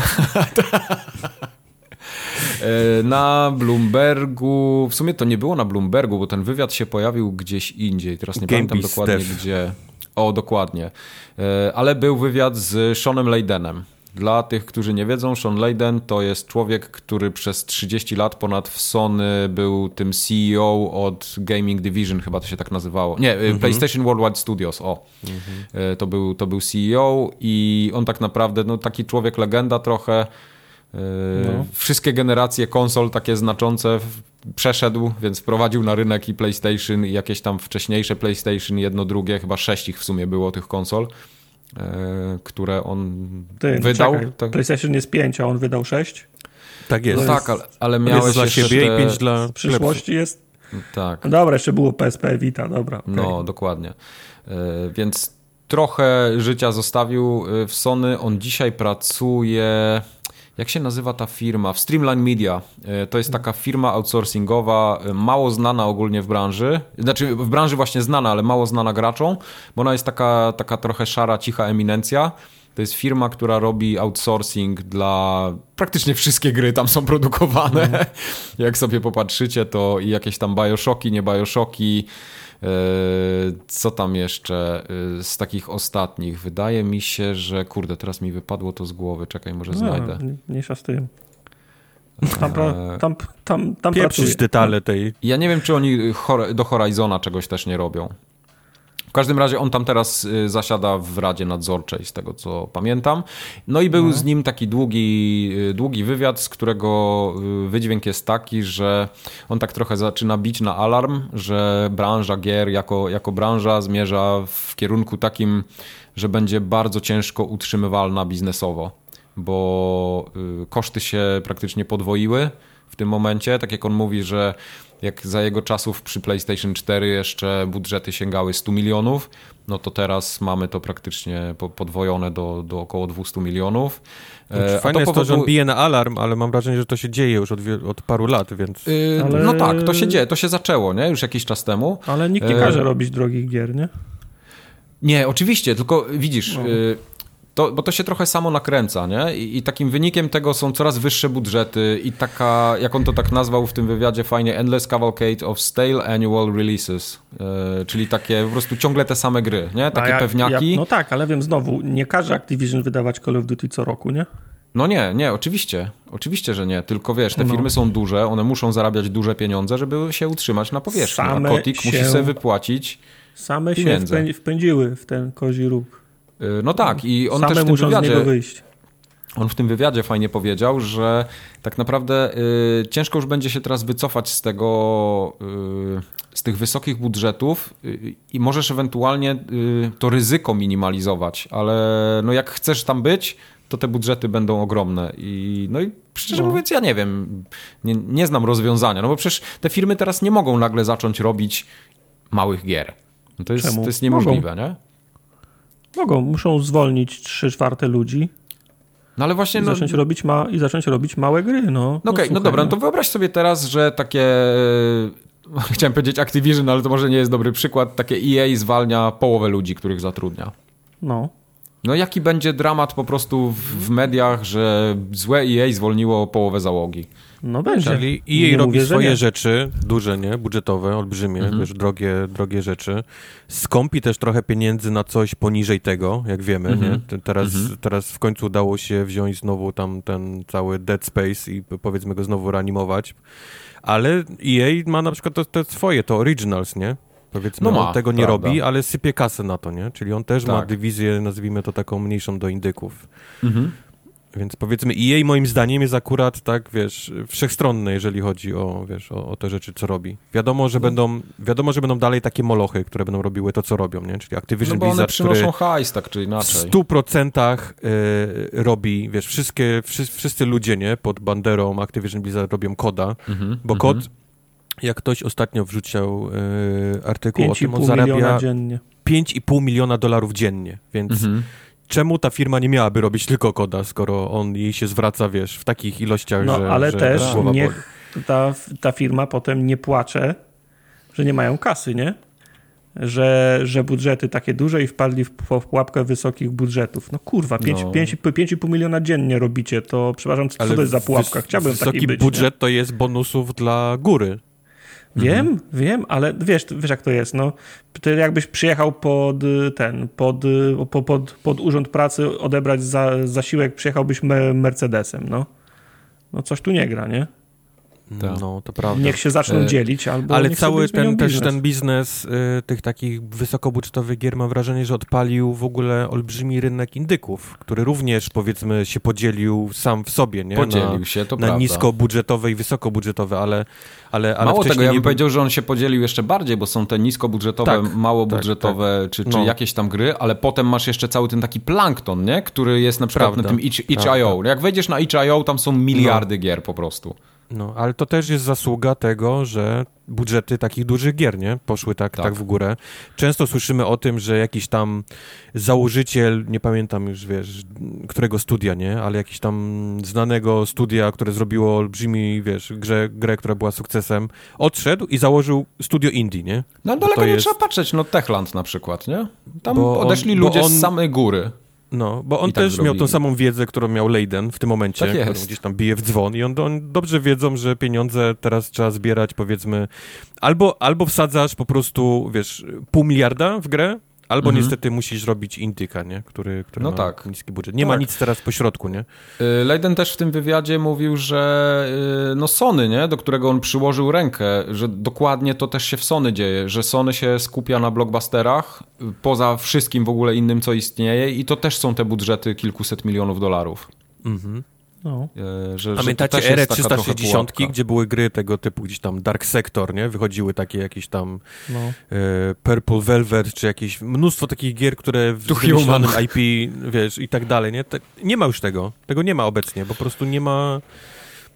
E, na Bloombergu, w sumie to nie było na Bloombergu, bo ten wywiad się pojawił gdzieś indziej. Teraz nie pamiętam dokładnie gdzie. O, dokładnie. E, ale był wywiad z Seanem Leidenem. Dla tych, którzy nie wiedzą, Sean Layden to jest człowiek, który przez 30 lat ponad w Sony był tym CEO od Gaming Division, chyba to się tak nazywało. Nie, mm -hmm. PlayStation Worldwide Studios, o. Mm -hmm. to, był, to był CEO i on tak naprawdę, no taki człowiek legenda trochę. E, no. Wszystkie generacje konsol takie znaczące przeszedł, więc wprowadził na rynek i PlayStation i jakieś tam wcześniejsze PlayStation, jedno, drugie, chyba sześć ich w sumie było tych konsol. E, które on Ty, no wydał. tak. PlayStation jest 5, a on wydał 6? Tak jest. No tak, ale, ale miałeś dla siebie i 5 dla w przyszłości jest. Tak. No dobra, jeszcze było PSP Vita, dobra. Okay. No, dokładnie. E, więc trochę życia zostawił e, w Sony. On dzisiaj pracuje jak się nazywa ta firma? W Streamline Media. E, to jest taka firma outsourcingowa, e, mało znana ogólnie w branży. Znaczy w branży właśnie znana, ale mało znana graczom, bo ona jest taka, taka trochę szara, cicha eminencja. To jest firma, która robi outsourcing dla praktycznie wszystkie gry tam są produkowane. Mm. [laughs] Jak sobie popatrzycie, to i jakieś tam Bioshocki, nie Bioshocki, co tam jeszcze e, z takich ostatnich? Wydaje mi się, że kurde, teraz mi wypadło to z głowy. Czekaj, może no, znajdę. Mniejsza z tym. Tam, e, tam, tam, tam Pieprzyć detale tej. Ja nie wiem, czy oni do Horizona czegoś też nie robią. W każdym razie on tam teraz y, zasiada w Radzie Nadzorczej, z tego co pamiętam. No i był no. z nim taki długi, y, długi wywiad, z którego y, wydźwięk jest taki, że on tak trochę zaczyna bić na alarm, że branża gier jako, jako branża zmierza w kierunku takim, że będzie bardzo ciężko utrzymywalna biznesowo, bo koszty się praktycznie podwoiły w tym momencie. Tak jak on mówi, że jak za jego czasów przy PlayStation 4 jeszcze budżety sięgały 100 milionów, no to teraz mamy to praktycznie podwojone do, do około 200 milionów. Znaczy, fajne jest to, że on bije na alarm, ale mam wrażenie, że to się dzieje już od, od paru lat, więc... Yy, ale... No tak, to się dzieje, to się zaczęło, nie? Już jakiś czas temu. Ale nikt nie każe yy... robić drogich gier, nie? Nie, oczywiście, tylko widzisz... No. Yy, to, bo to się trochę samo nakręca, nie? I, I, takim wynikiem tego są coraz wyższe budżety i taka, jak on to tak nazwał w tym wywiadzie fajnie, Endless Cavalcade of Stale Annual Releases, yy, czyli takie po prostu ciągle te same gry, nie? Takie ja, pewniaki. Ja, no tak, ale wiem znowu, nie każe Activision wydawać Call of Duty co roku, nie? No nie, nie, oczywiście. Oczywiście, że nie. Tylko wiesz, te no. firmy są duże, one muszą zarabiać duże pieniądze, żeby się utrzymać na powierzchni. Same a Kotik się, musi sobie wypłacić Same pieniądze. się wpędziły w ten kozi róg. Y, no tak, i on Same też w tym wywiadzie... On w tym wywiadzie fajnie powiedział, że tak naprawdę y, ciężko już będzie się teraz wycofać z tego, y, z tych wysokich budżetów y, i możesz ewentualnie y, to ryzyko minimalizować, ale no jak chcesz tam być, to te budżety będą ogromne. I, no i szczerze no. mówiąc, ja nie wiem, nie, nie znam rozwiązania, no bo przecież te firmy teraz nie mogą nagle zacząć robić małych gier. No to, jest, to jest niemożliwe, mogą. nie? Mogą, muszą zwolnić 3 czwarte ludzi. No ale właśnie. I, no... zacząć robić ma... I zacząć robić małe gry. No, no, no okej, okay, no, no dobra, no to wyobraź sobie teraz, że takie. [laughs] Chciałem powiedzieć Activision, ale to może nie jest dobry przykład. Takie EA zwalnia połowę ludzi, których zatrudnia. No. No jaki będzie dramat po prostu w, w mediach, że złe EA zwolniło połowę załogi. No będzie. Czyli EA robi mówię, swoje rzeczy, duże, nie? Budżetowe, olbrzymie, mhm. wiesz, drogie, drogie rzeczy. Skąpi też trochę pieniędzy na coś poniżej tego, jak wiemy, mhm. nie? Teraz, mhm. teraz w końcu udało się wziąć znowu tam ten cały Dead Space i powiedzmy go znowu reanimować. Ale EA ma na przykład te, te swoje, to Originals, nie? Powiedzmy, no ma, on tego nie prawda. robi, ale sypie kasę na to, nie? Czyli on też tak. ma dywizję, nazwijmy to taką mniejszą do indyków. Mhm. Więc powiedzmy, i jej moim zdaniem jest akurat tak, wiesz, wszechstronny, jeżeli chodzi o, wiesz, o, o te rzeczy, co robi. Wiadomo, że no. będą, wiadomo, że będą dalej takie molochy, które będą robiły to, co robią, nie? Czyli Activision no bo Blizzard, one przynoszą hajs, tak czy inaczej. W stu procentach y, robi, wiesz, wszystkie, wszyscy, wszyscy ludzie, nie? Pod banderą Activision Blizzard robią koda, mm -hmm, bo kod, mm -hmm. jak ktoś ostatnio wrzucił y, artykuł o tym, on zarabia 5,5 miliona dolarów dziennie, więc mm -hmm czemu ta firma nie miałaby robić tylko koda, skoro on jej się zwraca, wiesz, w takich ilościach, no, że... ale że też niech ta, ta firma potem nie płacze, że nie mają kasy, nie? że, że budżety takie duże i wpadli w, pułapkę wysokich budżetów. No kurwa, 5,5 no. miliona dziennie robicie, to przepraszam, co Ale to jest za pułapka? Chciałbym Wysoki być, budżet nie? to jest bonusów dla góry. Wiem, mhm. wiem, ale wiesz, wiesz jak to jest, no. Ty jakbyś przyjechał pod ten, pod, pod, pod, pod urząd pracy odebrać za, zasiłek, przyjechałbyś me Mercedesem, no. No coś tu nie gra, nie? Tak. No, to prawda. Niech się zaczną e, dzielić, albo Ale cały ten, też ten biznes y, tych takich wysokobudżetowych gier mam wrażenie, że odpalił w ogóle olbrzymi rynek indyków, który również powiedzmy się podzielił sam w sobie, nie? Podzielił na, się, to Na prawda. niskobudżetowe i wysokobudżetowe, ale, ale, ale Mało tego, ja bym nie... powiedział, że on się podzielił jeszcze bardziej, bo są te niskobudżetowe, tak, małobudżetowe, tak, tak. Czy, czy no. jakieś tam gry, ale potem masz jeszcze cały ten taki plankton, nie? Który jest na przykład prawda, na tym itch.io. Jak wejdziesz na itch.io, tam są miliardy no. gier po prostu. No, ale to też jest zasługa tego, że budżety takich dużych gier, nie? Poszły tak, tak. tak w górę. Często słyszymy o tym, że jakiś tam założyciel, nie pamiętam już, wiesz, którego studia, nie? Ale jakiś tam znanego studia, które zrobiło olbrzymi, wiesz, grę, grę która była sukcesem, odszedł i założył studio indie, nie? No daleko nie jest... trzeba patrzeć, no Techland na przykład, nie? Tam bo odeszli on, ludzie on... z samej góry. No, bo on tak też miał tą samą wiedzę, którą miał Leiden w tym momencie, tak którą gdzieś tam bije w dzwon. I on, on, dobrze wiedzą, że pieniądze teraz trzeba zbierać, powiedzmy, albo, albo wsadzasz po prostu, wiesz, pół miliarda w grę, Albo mhm. niestety musisz robić indyka, nie? Który, który no ma tak. niski budżet. Nie tak. ma nic teraz po środku, nie? Y, Leiden też w tym wywiadzie mówił, że y, no Sony, nie? Do którego on przyłożył rękę, że dokładnie to też się w Sony dzieje, że Sony się skupia na blockbusterach poza wszystkim w ogóle innym, co istnieje i to też są te budżety kilkuset milionów dolarów. Mhm. No. E, że, Pamiętacie erę 360, gdzie były gry tego typu, gdzieś tam Dark Sector, nie? Wychodziły takie jakieś tam no. e, Purple Velvet, czy jakieś mnóstwo takich gier, które w wymyślonym IP, wiesz, i tak dalej, nie? nie ma już tego. Tego nie ma obecnie, po prostu nie ma...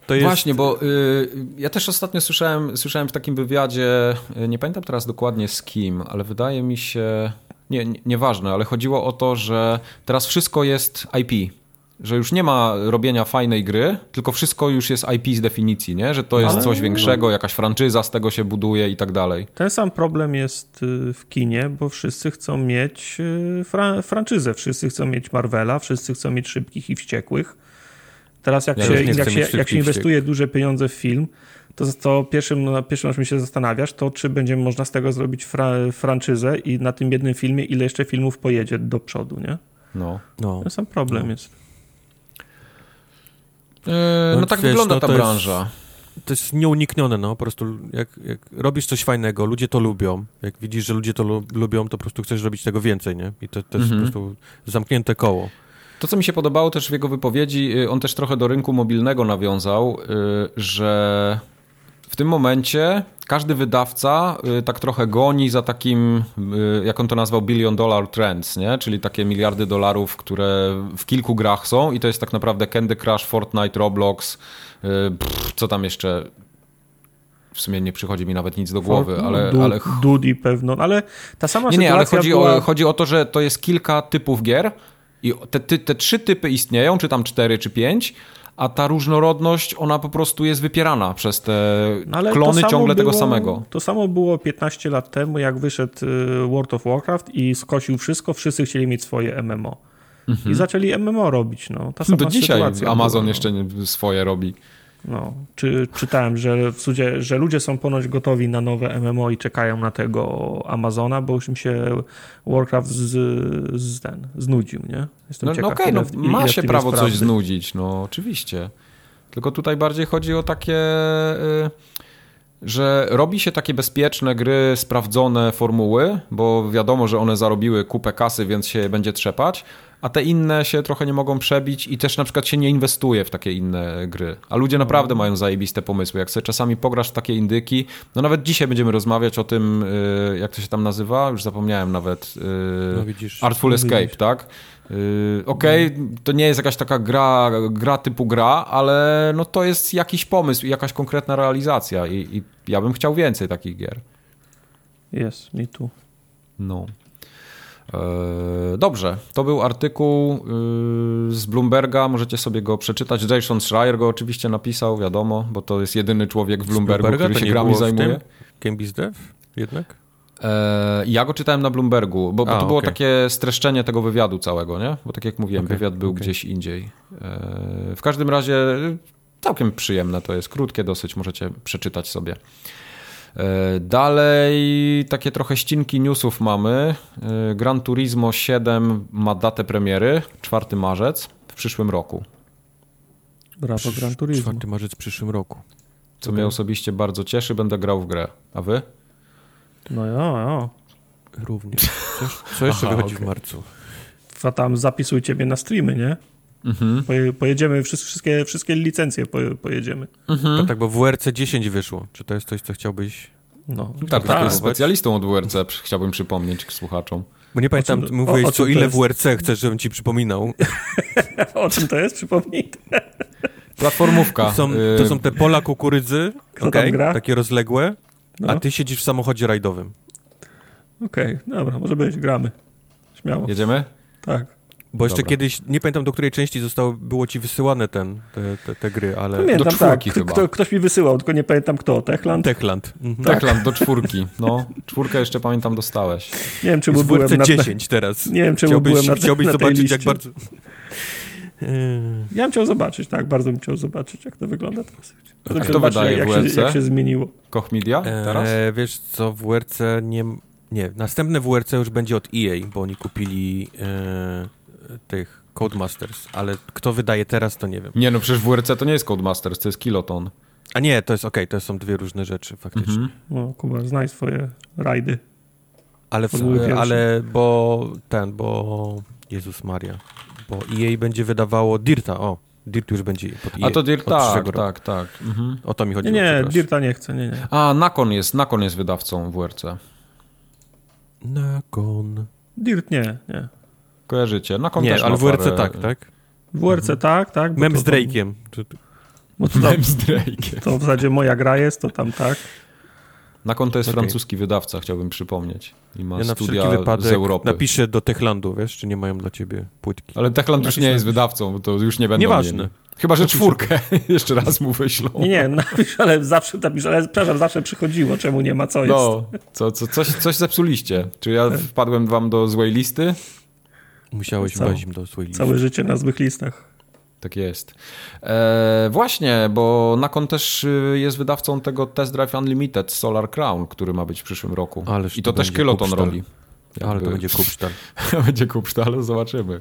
Jest... Właśnie, bo y, ja też ostatnio słyszałem, słyszałem w takim wywiadzie, y, nie pamiętam teraz dokładnie z kim, ale wydaje mi się, nie, nie, nieważne, ale chodziło o to, że teraz wszystko jest IP że już nie ma robienia fajnej gry, tylko wszystko już jest IP z definicji, nie? że to jest Ale... coś większego, jakaś franczyza z tego się buduje i tak dalej. Ten sam problem jest y, w kinie, bo wszyscy chcą mieć y, fra franczyzę, wszyscy chcą mieć Marvela, wszyscy chcą mieć szybkich i wściekłych. Teraz jak, ja się, jak, się, jak się inwestuje duże pieniądze w film, to, to pierwszym, pierwszym czym się zastanawiasz, to czy będzie można z tego zrobić fra franczyzę i na tym jednym filmie ile jeszcze filmów pojedzie do przodu, nie? No. no. Ten sam problem no. jest. Yy, no, no tak wiesz, wygląda no, ta branża. Jest, to jest nieuniknione, no, po prostu jak, jak, robisz coś fajnego, ludzie to lubią, jak widzisz, że ludzie to lu lubią, to po prostu chcesz robić tego więcej, nie? I to, to jest mhm. po prostu zamknięte koło. To, co mi się podobało też w jego wypowiedzi, y, on też trochę do rynku mobilnego nawiązał, y, że w tym momencie każdy wydawca y, tak trochę goni za takim, y, jak on to nazwał, billion dollar trends, nie? czyli takie miliardy dolarów, które w kilku grach są i to jest tak naprawdę Candy Crush, Fortnite, Roblox, y, pff, co tam jeszcze w sumie nie przychodzi mi nawet nic do głowy, ale... Du, ale... Dudi pewno, ale ta sama nie, nie, ale chodzi, była... o, chodzi o to, że to jest kilka typów gier i te, te, te trzy typy istnieją, czy tam cztery, czy pięć, a ta różnorodność, ona po prostu jest wypierana przez te no, klony ciągle było, tego samego. To samo było 15 lat temu, jak wyszedł y, World of Warcraft i skosił wszystko, wszyscy chcieli mieć swoje MMO. Mhm. I zaczęli MMO robić. No, ta [laughs] sama Do dzisiaj Amazon była, jeszcze no. swoje robi. No, czy czytałem, że, w sudzie, że ludzie są ponoć gotowi na nowe MMO i czekają na tego Amazona, bo już im się Warcraft z, z ten, znudził, nie? Jestem no, ciekaw, no okej, okay, no, ma się prawo coś znudzić, no oczywiście. Tylko tutaj bardziej chodzi o takie... Y że robi się takie bezpieczne gry, sprawdzone formuły, bo wiadomo, że one zarobiły kupę kasy, więc się będzie trzepać, a te inne się trochę nie mogą przebić i też na przykład się nie inwestuje w takie inne gry. A ludzie naprawdę mają zajebiste pomysły. Jak sobie czasami pograsz w takie indyki, no nawet dzisiaj będziemy rozmawiać o tym, y, jak to się tam nazywa, już zapomniałem nawet, y, no widzisz, Artful no Escape, widzisz. tak? Y, okej, okay, to nie jest jakaś taka gra, gra typu gra, ale no to jest jakiś pomysł i jakaś konkretna realizacja i, i ja bym chciał więcej takich gier. Jest, mi tu. No. E, dobrze, to był artykuł y, z Bloomberga, możecie sobie go przeczytać. Jason Schreier go oczywiście napisał, wiadomo, bo to jest jedyny człowiek w Bloombergu, który się grami zajmuje. Game Dev jednak? E, ja go czytałem na Bloombergu, bo, bo A, to było okej. takie streszczenie tego wywiadu całego, nie? Bo tak jak mówiłem, Okej, wywiad był okej. gdzieś indziej. E, w każdym razie całkiem przyjemne to jest, krótkie dosyć, możecie przeczytać sobie. E, Dalej takie trochę ścinki newsów mamy. E, Gran Turismo 7 ma datę premiery, 4 marzec w przyszłym roku. Brawo Gran Turismo. 4 marzec w przyszłym roku. Co mnie osobiście bardzo cieszy, będę grał w grę. A wy? No ja, ja. Również. Co, co jeszcze Aha, wychodzi okej. w marcu? A tam zapisujcie mnie na streamy, nie? Mhm. Poje, pojedziemy, wszy- wszystkie, wszystkie licencje poje, pojedziemy. To tak, bo WRC 10 wyszło. Czy to jest coś, co chciałbyś... No, Tak, tak, tak. specjalistą od WRC chciałbym przypomnieć słuchaczom. Bo nie pamiętam, czym- mówiłeś, o- o co ile jest? WRC chcesz, żebym ci przypominał. [laughs] O czym to jest? Przypomnij. [laughs] Platformówka. To są, y, to są te pola kukurydzy, gra? takie rozległe, No. a ty siedzisz w samochodzie rajdowym. Okej, dobra, może być, gramy. Śmiało. Jedziemy? Tak. Bo jeszcze Dobra. kiedyś, nie pamiętam do której części zostało, było ci wysyłane ten, te, te, te gry, ale... Pamiętam, tak. czwórki K- chyba. Kto, ktoś mi wysyłał, tylko nie pamiętam kto. Techland? Techland. Mhm. Techland do czwórki. No, czwórkę jeszcze pamiętam dostałeś. Nie wiem, czy Z byłem WRC na, 10 teraz. Nie wiem, czemu chciałbyś, byłem na, te- chciałbyś na zobaczyć, liście. jak bardzo... Ja bym chciał zobaczyć, tak, bardzo bym chciał zobaczyć, jak to wygląda teraz. Bym kto zobaczyć, wydaje jak, WRC? się, jak się zmieniło. Koch Media teraz? Eee, wiesz co, WRC nie... Nie, następne WRC już będzie od EA, bo oni kupili e, tych Codemasters, ale kto wydaje teraz, to nie wiem. Nie no, przecież WRC to nie jest Codemasters, to jest Kiloton. A nie, to jest okej, to są dwie różne rzeczy faktycznie. Mhm. No, Kuba, znaj swoje rajdy. Ale, w, ale bo ten, bo Jezus Maria, bo EA będzie wydawało Dirta, o, Dirt już będzie pod EA. A to Dirt, tak, tak, tak. Mhm. O to mi Nie, chodziło. nie, przepraszam. Dirta nie chcę, nie, nie. A, Nakon jest, Nakon jest wydawcą WRC. Nakon. Dirt nie, nie. Kojarzycie? Nakon Nie, też ale ma WRC parę... tak, tak? WRC tak, tak. bo Mem to z Drake'iem. Bo to, tam, z Drake'iem. to w zasadzie moja gra jest, to tam tak. Nakon to jest Okej. francuski wydawca, chciałbym przypomnieć. I ma Ja na studia wszelki z Europy. napiszę do Techlandu, wiesz, czy nie mają dla ciebie płytki. Ale Techland już nie jest wydawcą, bo to już nie będą Nieważne. mieli. Chyba, że czwórkę [laughs] jeszcze raz mu wyślą. Nie, nie, napisz, ale zawsze napisz, ale przepraszam, zawsze przychodziło, czemu nie ma, co jest. No, co, co, coś, coś zepsuliście. Czy ja [laughs] wpadłem wam do złej listy? Musiałeś wejść do swojej listy. Całe życie na złych listach. Tak jest. E, właśnie, bo Nakon też y, jest wydawcą tego Test Drive Unlimited Solar Crown, który ma być w przyszłym roku. Ależ I to to też Kiloton robi. Ale to Jakby- będzie kupsztal. [laughs] będzie kupsztal, ale zobaczymy.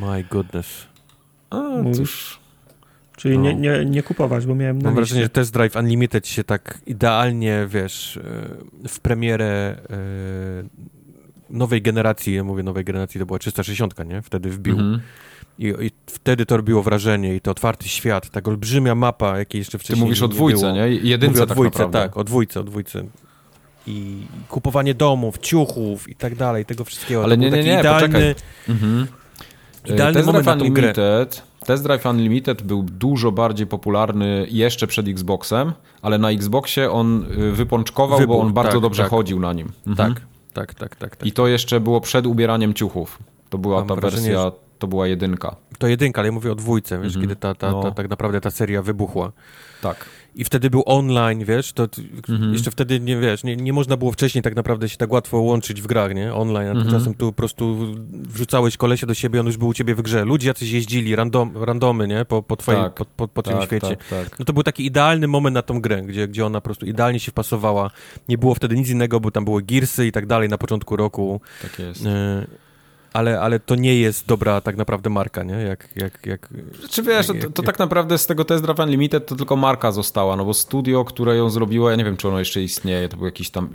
My goodness. A, Mówisz? cóż. Czyli No. nie, nie, nie kupować, bo miałem na Mam wrażenie, że. Test Drive Unlimited się tak idealnie, wiesz, e, w premierę e, nowej generacji, ja mówię nowej generacji, to była 360, nie? Wtedy wbił. Mhm. I, I wtedy to robiło wrażenie i to otwarty świat, tak olbrzymia mapa, jakiej jeszcze Ty wcześniej mówisz o nie dwójce, było. nie? Jedynce Mówię o tak dwójce, naprawdę. tak, o dwójce, o dwójce. I kupowanie domów, ciuchów i tak dalej, tego wszystkiego. Ale To nie, nie, nie, idealny, poczekaj. Mhm. idealny Test moment Drive. Unlimited, Test Drive Unlimited był dużo bardziej popularny jeszcze przed Xboxem, ale na Xboxie on y, wypączkował, bo on bardzo tak, dobrze tak. chodził na nim. Mhm. Tak, tak, tak, tak. tak. I to jeszcze było przed ubieraniem ciuchów. To była Mam ta wrażenie, wersja, to była jedynka. To jedynka, ale ja mówię o dwójce, wiesz, Mhm. kiedy ta, ta, No. ta, tak naprawdę ta seria wybuchła. Tak. I wtedy był online, wiesz, to Mhm. jeszcze wtedy, nie wiesz, nie, nie można było wcześniej tak naprawdę się tak łatwo łączyć w grach, nie? Online, a Mhm. tymczasem tu po prostu wrzucałeś kolesia do siebie, on już był u ciebie w grze. Ludzie jacyś jeździli, random, randomy, nie? Po, po twoim, Tak. po, po, po tym tak, świecie. tak, tak. No to był taki idealny moment na tą grę, gdzie, gdzie ona po prostu idealnie się wpasowała. Nie było wtedy nic innego, bo tam były Gearsy i tak dalej na początku roku. Tak jest. E, ale, ale to nie jest dobra tak naprawdę marka, nie? Jak, jak, jak, Czy wiesz, to, jak- to jak- tak naprawdę z tego Test Drive Unlimited to tylko marka została, no bo studio, które ją zrobiło, ja nie wiem, czy ono jeszcze istnieje, to był jakiś tam,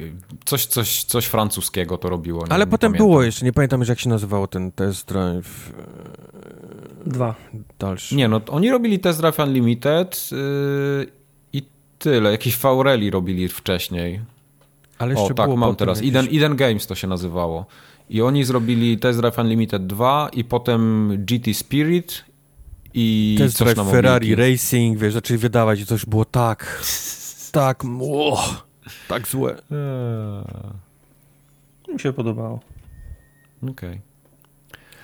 coś, coś, coś francuskiego to robiło. Nie, Ale nie potem pamiętam. było jeszcze, nie pamiętam już jak się nazywało ten test drive Dwa. dalszy. Nie, no oni robili Test Drive Unlimited yy, i tyle. Jakiś Faureli robili wcześniej. ale O, jeszcze tak, było mam teraz. jakieś- Eden, Eden Games to się nazywało. I oni zrobili Test Drive Unlimited 2 i potem GT Spirit i Test coś drive na Ferrari. Racing, wiesz, zaczęli wydawać i już było tak, tak, o, tak złe. Eee, Mi się podobało. Okej.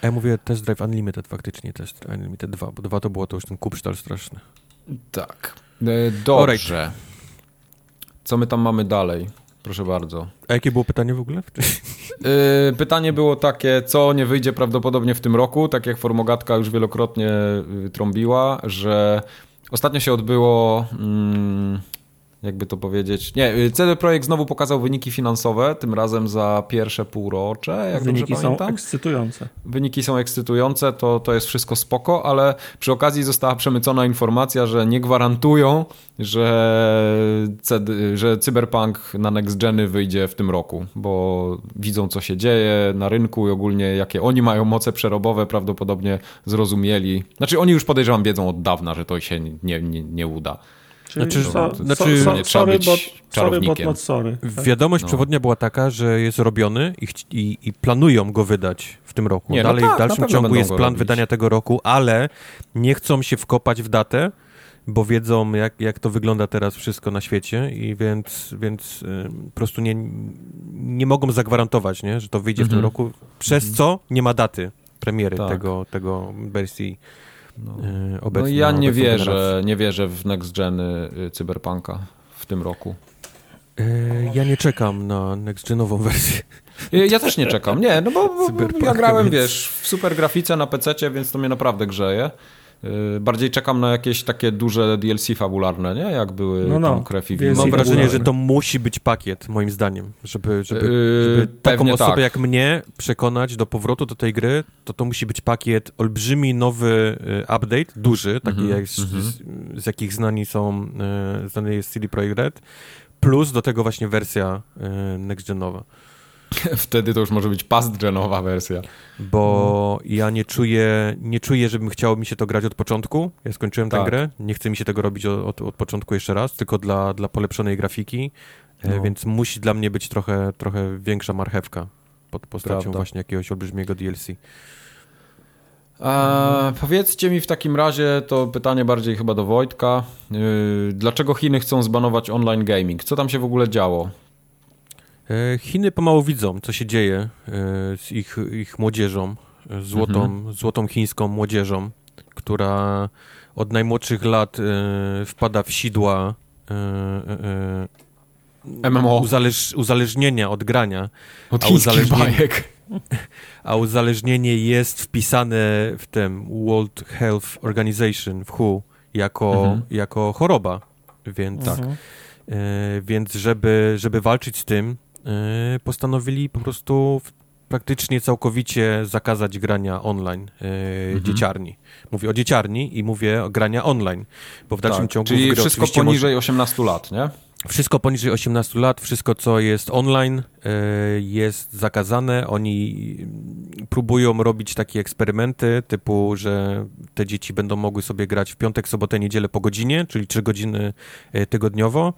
A ja mówię Test Drive Unlimited faktycznie, Test Drive Unlimited 2, bo 2 to było to już ten kupsztal straszny. Tak. E, Dobrze. Co my tam mamy dalej? Proszę bardzo. A jakie było pytanie w ogóle? Yy, [laughs] pytanie było takie, co nie wyjdzie prawdopodobnie w tym roku, tak jak Formogatka już wielokrotnie y, trąbiła, że ostatnio się odbyło... Mm, jakby to powiedzieć. Nie, y, CD Projekt znowu pokazał wyniki finansowe, tym razem za pierwsze półrocze, jak Wyniki są ekscytujące. Wyniki są ekscytujące, to, to jest wszystko spoko, ale przy okazji została przemycona informacja, że nie gwarantują, że, CD, że Cyberpunk na Next Geny wyjdzie w tym roku, bo widzą co się dzieje na rynku i ogólnie jakie oni mają moce przerobowe, prawdopodobnie zrozumieli. Znaczy oni już podejrzewam wiedzą od dawna, że to się nie, nie, nie uda. Czyli Znaczy, so, znaczy- so, so, sorry, but, sorry, czarownikiem. not sorry. Wiadomość No. przewodnia była taka, że jest robiony i, i, i planują go wydać w tym roku. Nie, no Dalej tak, w dalszym ciągu jest plan robić. wydania tego roku, ale nie chcą się wkopać w datę, bo wiedzą, jak, jak to wygląda teraz wszystko na świecie i więc, więc y, po prostu nie, nie mogą zagwarantować, nie, że to wyjdzie w tym Mhm. roku, przez co nie ma daty premiery Tak. tego, tego wersji No. y, No ja nie wierzę, generację. nie wierzę w Next Geny y, Cyberpunka w tym roku. Y, ja nie czekam na next-genową wersję. Ja, ja też nie czekam, nie, no bo, bo, ja grałem, więc- wiesz, w super grafice na PC, więc to mnie naprawdę grzeje. Yy, Bardziej czekam na jakieś takie duże DLC fabularne, nie? Jak były No, no, tam krew i wino. Mam wrażenie, że to musi być pakiet, moim zdaniem, żeby, żeby, Yy, żeby taką osobę tak. jak mnie przekonać do powrotu do tej gry, to to musi być pakiet, olbrzymi nowy y, update, duży, taki Mhm, jak z, mhm. z, z jakich znani są, y, znany jest CD Projekt Red, plus do tego właśnie wersja y, next-genowa. [laughs] Wtedy to już może być past-genowa wersja. Bo Mhm. ja nie czuję, nie czuję, żebym chciało mi się to grać od początku. Ja skończyłem tę Tak. grę, nie chce mi się tego robić od, od, od początku jeszcze raz, tylko dla, dla polepszonej grafiki, e, No. więc musi dla mnie być trochę, trochę większa marchewka pod postacią Prawda. właśnie jakiegoś olbrzymiego DLC. A, powiedzcie mi w takim razie, to pytanie bardziej chyba do Wojtka, yy, dlaczego Chiny chcą zbanować online gaming? Co tam się w ogóle działo? E, Chiny pomału widzą, co się dzieje e, z ich, ich młodzieżą, e, złotą, Mhm. złotą chińską młodzieżą, która od najmłodszych lat wpada w sidła MMO. uzależ, uzależnienia od grania, Od chińskich uzależnienie- bajek. [laughs] a uzależnienie jest wpisane w tym World Health Organization, w WHO, jako, Mhm. jako choroba, więc... Tak. Mhm. E, więc żeby, żeby walczyć z tym, postanowili po prostu praktycznie całkowicie zakazać grania online e, Mhm. dzieciarni. Mówię o dzieciarni i mówię o grania online, bo w dalszym Tak, ciągu Czyli wszystko poniżej 18 lat, nie? Wszystko poniżej 18 lat, wszystko co jest online e, jest zakazane. Oni mm, próbują robić takie eksperymenty typu, że te dzieci będą mogły sobie grać w piątek, sobotę, niedzielę po godzinie, czyli 3 godziny e, tygodniowo,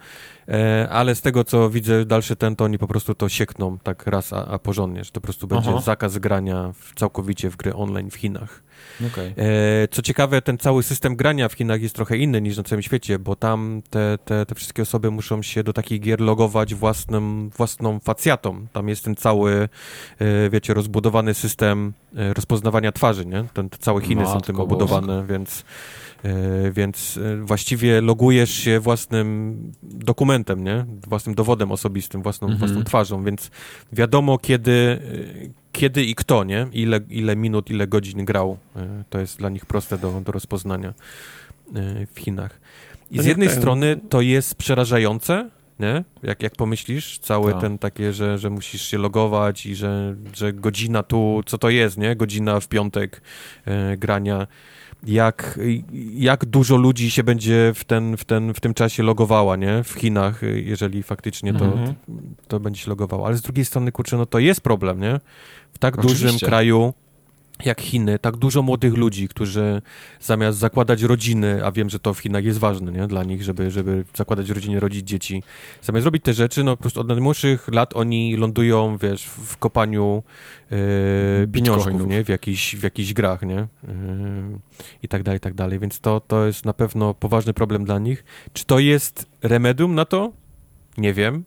e, ale z tego co widzę dalszy ten, to oni po prostu to siekną tak raz, a, a porządnie, że to po prostu będzie Aha. zakaz grania w, całkowicie w gry online w Chinach. Okej. E, Co ciekawe, ten cały system grania w Chinach jest trochę inny niż na całym świecie, bo tam te, te, te wszystkie osoby muszą się do takich gier logować własnym, własną facjatą. Tam jest ten cały, e, wiecie, rozbudowany system e, rozpoznawania twarzy, nie? Ten, te całe Chiny są Matko tym boska. obudowane, więc, więc właściwie logujesz się własnym dokumentem, nie? Własnym dowodem osobistym, własną, Mhm. własną twarzą, więc wiadomo kiedy, kiedy i kto, nie? Ile, ile minut, ile godzin grał. E, To jest dla nich proste do, do rozpoznania e, w Chinach. I z nie jednej ten- strony to jest przerażające, nie? Jak, jak pomyślisz, cały Tak. ten takie, że, że musisz się logować i że, że godzina tu, co to jest, nie? Godzina w piątek e, grania. Jak, jak dużo ludzi się będzie w, ten, w, ten, w tym czasie logowała, nie? W Chinach, jeżeli faktycznie to, Mhm. to będzie się logowało. Ale z drugiej strony, kurczę, no to jest problem, nie? W tak dużym Oczywiście. kraju jak Chiny, tak dużo młodych ludzi, którzy zamiast zakładać rodziny, a wiem, że to w Chinach jest ważne, nie? Dla nich, żeby, żeby zakładać rodziny, rodzić dzieci. Zamiast robić te rzeczy, no po prostu od najmłodszych lat oni lądują, wiesz, w kopaniu e, pieniążków, nie? W jakichś, w jakichś grach, nie? E, I tak dalej, i tak dalej. Więc to, to jest na pewno poważny problem dla nich. Czy to jest remedium na to? Nie wiem.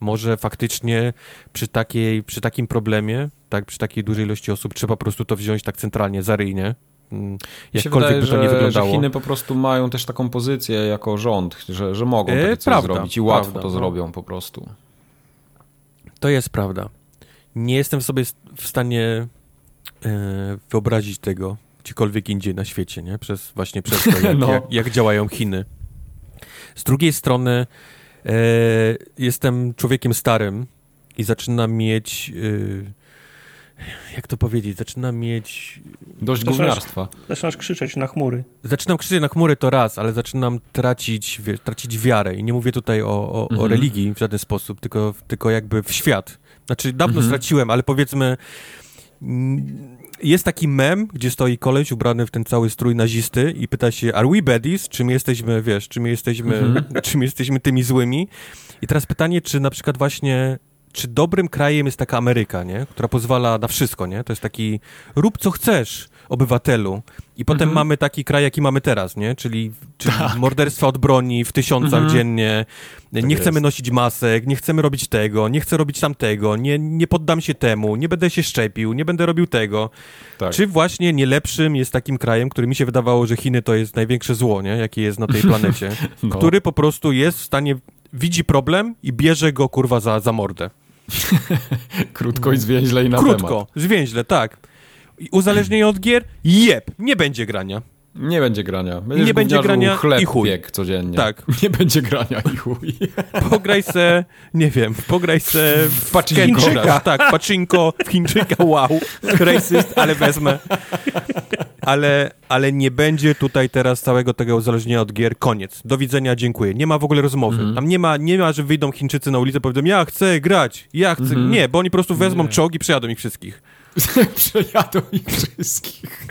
Może faktycznie przy, takiej, przy takim problemie, tak, przy takiej dużej ilości osób trzeba po prostu to wziąć tak centralnie, zaryjnie. Mm, Jakkolwiek wydaje, by to nie że, że wyglądało. Chiny po prostu mają też taką pozycję jako rząd, że, że mogą E, takie coś prawda, zrobić i łatwo prawda, to no. zrobią po prostu. To jest prawda. Nie jestem sobie w stanie e, wyobrazić tego gdziekolwiek indziej na świecie, nie? Przez, właśnie przez to, [laughs] jak, no. jak, jak działają Chiny. Z drugiej strony e, jestem człowiekiem starym i zaczynam mieć... E, jak to powiedzieć, zaczynam mieć... Dość gówniarstwa. Zaczynasz krzyczeć na chmury. Zaczynam krzyczeć na chmury to raz, ale zaczynam tracić, wie, tracić wiarę i nie mówię tutaj o, o, mhm. o, religii w żaden sposób, tylko, tylko jakby w świat. Znaczy dawno mhm. straciłem, ale powiedzmy jest taki mem, gdzie stoi koleś ubrany w ten cały strój nazisty i pyta się, are we baddies? Czy my jesteśmy, wiesz, czy my jesteśmy, [laughs] mm -hmm. czy my jesteśmy tymi złymi? I teraz pytanie, czy na przykład właśnie, czy dobrym krajem jest taka Ameryka, nie? Która pozwala na wszystko, nie? To jest taki, rób co chcesz, obywatelu. I potem mhm. mamy taki kraj, jaki mamy teraz, nie? Czyli, czyli tak. morderstwa od broni w tysiącach mhm. dziennie. Tak nie chcemy nosić masek, nie chcemy robić tego, nie chcę robić tamtego, nie, nie poddam się temu, nie będę się szczepił, nie będę robił tego. Tak. Czy właśnie nie lepszym jest takim krajem, który mi się wydawało, że Chiny to jest największe zło, nie? Jakie jest na tej planecie. [laughs] no. Który po prostu jest w stanie, widzi problem i bierze go, kurwa, za, za mordę. [laughs] Krótko i zwięźle i na Krótko, temat. zwięźle, tak uzależnienie od gier? Jep, nie będzie grania. Nie będzie grania. Będziesz nie będzie grania chleb i chuj. Piek codziennie. Tak. [laughs] Nie będzie grania i chuj. [laughs] Pograj se, nie wiem, pograj se w pacinko. Tak, pacinko, w Chińczyka, wow. Racist, ale wezmę. Ale, ale nie będzie tutaj teraz całego tego uzależnienia od gier. Koniec. Do widzenia, dziękuję. Nie ma w ogóle rozmowy. Mm. Tam nie ma, nie ma, że wyjdą Chińczycy na ulicę i powiedzą, ja chcę grać, ja chcę. Mm. Nie, bo oni po prostu wezmą nie. czołgi i przejadą ich wszystkich. [laughs] Przejadą ich wszystkich.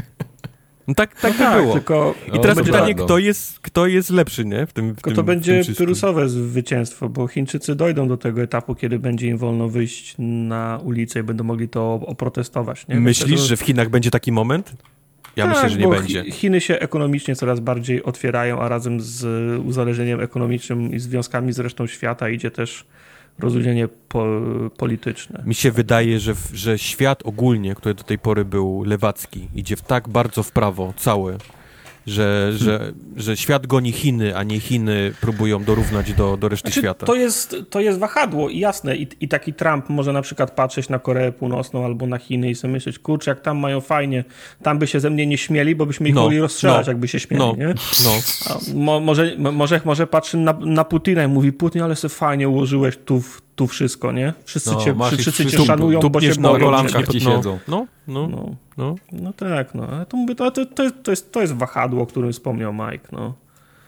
No tak, tak, no tak było. Tylko I teraz pytanie, kto jest, kto jest lepszy, nie? W tym, w tylko tym, to będzie pirusowe zwycięstwo, bo Chińczycy dojdą do tego etapu, kiedy będzie im wolno wyjść na ulicę i będą mogli to oprotestować. Nie? Myślisz, że w Chinach będzie taki moment? Ja tak, myślę, że nie będzie. Chiny się ekonomicznie coraz bardziej otwierają, a razem z uzależnieniem ekonomicznym i związkami z resztą świata idzie też rozluźnienie po, polityczne. Mi się wydaje, że, że świat ogólnie, który do tej pory był lewacki, idzie w tak bardzo w prawo, cały, że, że, że świat goni Chiny, a nie Chiny próbują dorównać do, do reszty znaczy, świata. To jest, to jest wahadło i jasne. I, I taki Trump może na przykład patrzeć na Koreę Północną albo na Chiny i sobie myśleć, kurczę, jak tam mają fajnie, tam by się ze mnie nie śmieli, bo byśmy ich no, mogli rozstrzelać, no, jakby się śmieli, no, nie? No. Mo, może, może, może patrzy na, na Putina i mówi, Putin, ale sobie fajnie ułożyłeś tu tu wszystko, nie? Wszyscy no, cię, wszyscy cię szanują, tu, bo się na kolankach ci siedzą. No, no, no, no. No tak, no. Ale to, mówię, to, to, to, jest, to jest wahadło, o którym wspomniał Mike, no.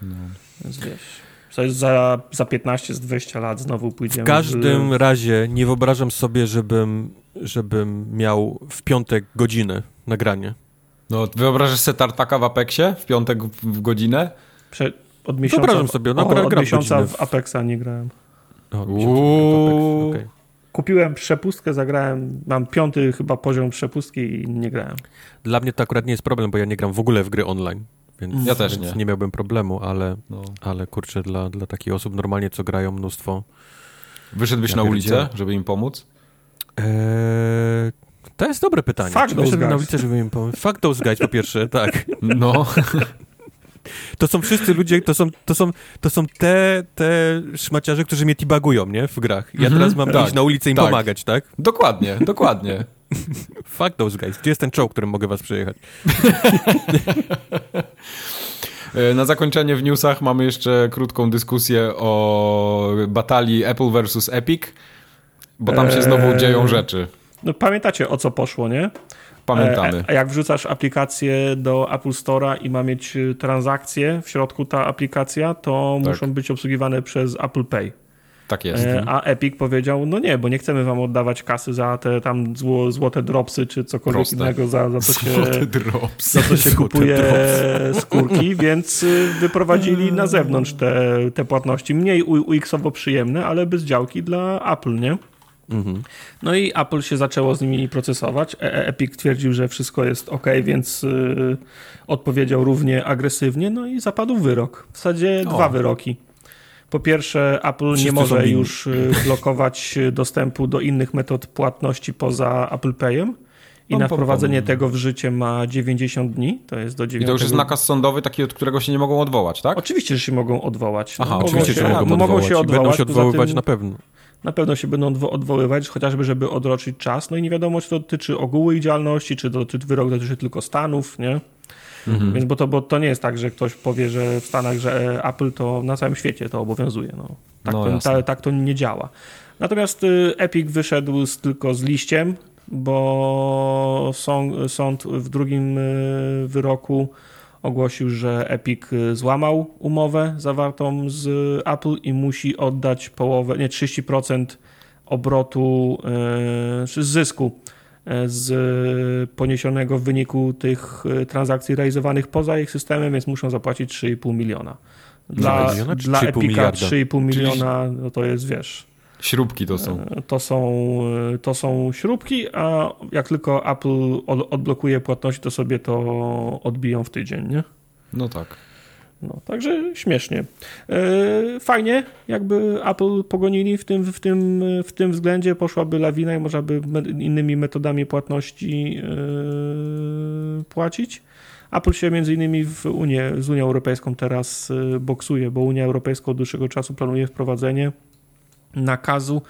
no. Więc wiesz, za, za 15 z 20 lat znowu pójdziemy. W każdym w... razie nie wyobrażam sobie, żebym, żebym miał w piątek godzinę nagranie. No, wyobrażasz sobie tartaka w Apexie w piątek w godzinę? Prze od miesiąca, Wyobrażam sobie, no, o, od miesiąca w Apexa nie grałem. O, okay. Kupiłem przepustkę, zagrałem, mam piąty chyba poziom przepustki i nie grałem. Dla mnie to akurat nie jest problem, bo ja nie gram w ogóle w gry online. Więc, ja też nie. nie miałbym problemu, ale, no. ale kurczę, dla, dla takich osób normalnie, co grają mnóstwo. Wyszedłbyś na ulicę, żeby im pomóc? Eee, to jest dobre pytanie. Wyszedłbym na ulicę, żeby im pomóc. Those guys po pierwsze, tak. No. [laughs] To są wszyscy ludzie, to są, to są, to są te, te szmaciarze, którzy mnie tibagują, nie? W grach. Ja teraz mam tak, iść na ulicę i im tak. pomagać, tak? Dokładnie, dokładnie. [laughs] Fuck those guys. Gdzie jest ten czołg, którym mogę was przejechać? [laughs] E, na zakończenie w newsach mamy jeszcze krótką dyskusję o batalii Apple versus Epic, bo tam się znowu dzieją rzeczy. No pamiętacie o co poszło, nie? Pamiętamy. E, a jak wrzucasz aplikację do Apple Store'a i ma mieć y, transakcję w środku ta aplikacja, to tak. muszą być obsługiwane przez Apple Pay. Tak jest. E, a Epic powiedział, no nie, bo nie chcemy wam oddawać kasy za te tam zło, złote dropsy, czy cokolwiek Proste. innego, za, za co się, za co się kupuje dropsy. skórki, [laughs] więc y, wyprowadzili na zewnątrz te, te płatności. Mniej UX-owo przyjemne, ale bez działki dla Apple, nie? Mhm. No i Apple się zaczęło z nimi procesować. E, e, Epic twierdził, że wszystko jest ok, więc yy, odpowiedział równie agresywnie, no i zapadł wyrok. W zasadzie o. dwa wyroki. Po pierwsze, Apple Wszyscy nie może już y, blokować dostępu do innych metod płatności poza Apple Payem. I na wprowadzenie tego w życie ma 90 dni, to jest do 9. I to już jest nakaz sądowy taki, od którego się nie mogą odwołać, tak? Oczywiście, że się mogą odwołać. Aha, no, oczywiście, się, że mogą, mogą się odwołać. Będą się odwoływać tym, na pewno. Na pewno się będą odwoływać, chociażby żeby odroczyć czas, no i nie wiadomo, czy to dotyczy ogółu ich działalności, czy, to, czy wyrok dotyczy tylko Stanów, nie? Mhm. Więc bo to, bo to nie jest tak, że ktoś powie, że w Stanach, że Apple to na całym świecie to obowiązuje. No. Tak, no, to, ta, tak to nie działa. Natomiast y, Epic wyszedł z, tylko z liściem, bo sąd, sąd w drugim y, wyroku ogłosił, że Epic y, złamał umowę zawartą z Apple i musi oddać połowę, nie 30% obrotu czy zysku z poniesionego w wyniku tych transakcji realizowanych poza ich systemem, więc muszą zapłacić 3,5 miliona. Dla, dla Epica 3,5 miliona no to jest, wiesz, Śrubki to są. E, to są, e, to są śrubki, a jak tylko Apple odblokuje płatność, to sobie to odbiją w tydzień, nie? No tak. No, także śmiesznie. E, fajnie, jakby Apple pogonili w tym, w, tym, w tym względzie, poszłaby lawina i można by innymi metodami płatności płacić. Apple się między innymi w Unię, z Unią Europejską teraz boksuje, bo Unia Europejska od dłuższego czasu planuje wprowadzenie nakazu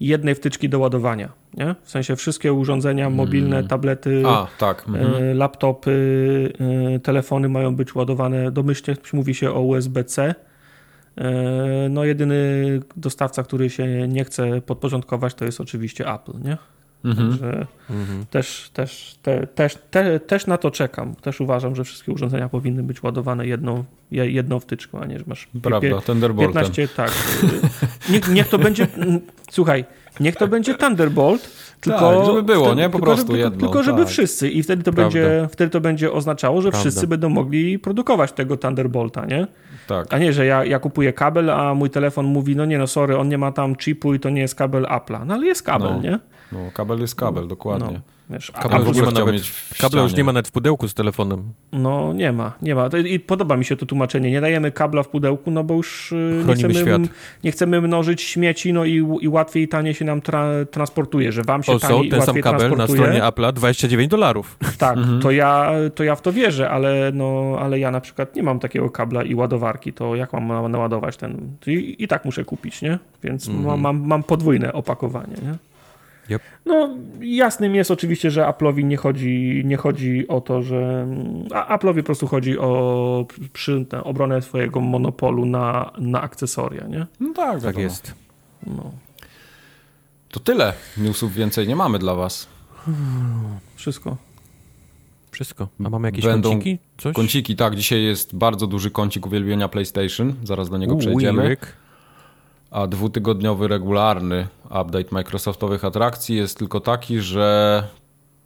jednej wtyczki do ładowania. Nie? W sensie wszystkie urządzenia mm. mobilne, tablety, A, tak. E, mhm. laptopy, e, telefony mają być ładowane domyślnie, mówi się o USB-C. E, no jedyny dostawca, który się nie chce podporządkować, to jest oczywiście Apple, nie? Mhm. Także mhm. też, też, te, też, te, też na to czekam. Też uważam, że wszystkie urządzenia powinny być ładowane jedną, jedną wtyczką, a nie, że masz Prawda, Thunderboltem. 15, tak. [laughs] niech, niech to będzie, słuchaj, niech to będzie Thunderbolt, tylko, tak, żeby było, nie? Po tylko, prostu żeby, jedno. Tylko żeby tak. wszyscy i wtedy to, będzie, wtedy to będzie oznaczało, że Prawda. wszyscy będą mogli produkować tego Thunderbolta, nie? Tak. A nie, że ja, ja kupuję kabel, a mój telefon mówi, no nie no, sorry, on nie ma tam chipu i to nie jest kabel Apple'a. No ale jest kabel, no. nie? No, kabel jest kabel, dokładnie. No. Wiesz, kabel, już nie, ma nawet, kabla już nie ma nawet w pudełku z telefonem. No nie ma, nie ma. I podoba mi się to tłumaczenie. Nie dajemy kabla w pudełku, no bo już y, nie chcemy, świat. nie chcemy mnożyć śmieci, no i, i łatwiej i taniej się nam tra transportuje, że wam się also, taniej ten sam kabel na stronie Apple'a 29 dolarów. [laughs] Tak, mhm. to, ja, to ja w to wierzę, ale, no, ale ja na przykład nie mam takiego kabla i ładowarki, to jak mam naładować ten? I, i tak muszę kupić, nie? Więc mhm. mam, mam podwójne opakowanie, nie? Yep. No, jasnym jest oczywiście, że Apple'owi nie chodzi, nie chodzi o to, że. A Apple'owi po prostu chodzi o przy, obronę swojego monopolu na, na akcesoria, nie? No tak, tak jest. No. To tyle. Newsów więcej nie mamy dla Was. Wszystko. Wszystko. A mamy jakieś Będą kąciki? Coś? Kąciki, tak. Dzisiaj jest bardzo duży kącik uwielbienia PlayStation. Zaraz do niego przejdziemy a dwutygodniowy regularny update Microsoftowych atrakcji jest tylko taki, że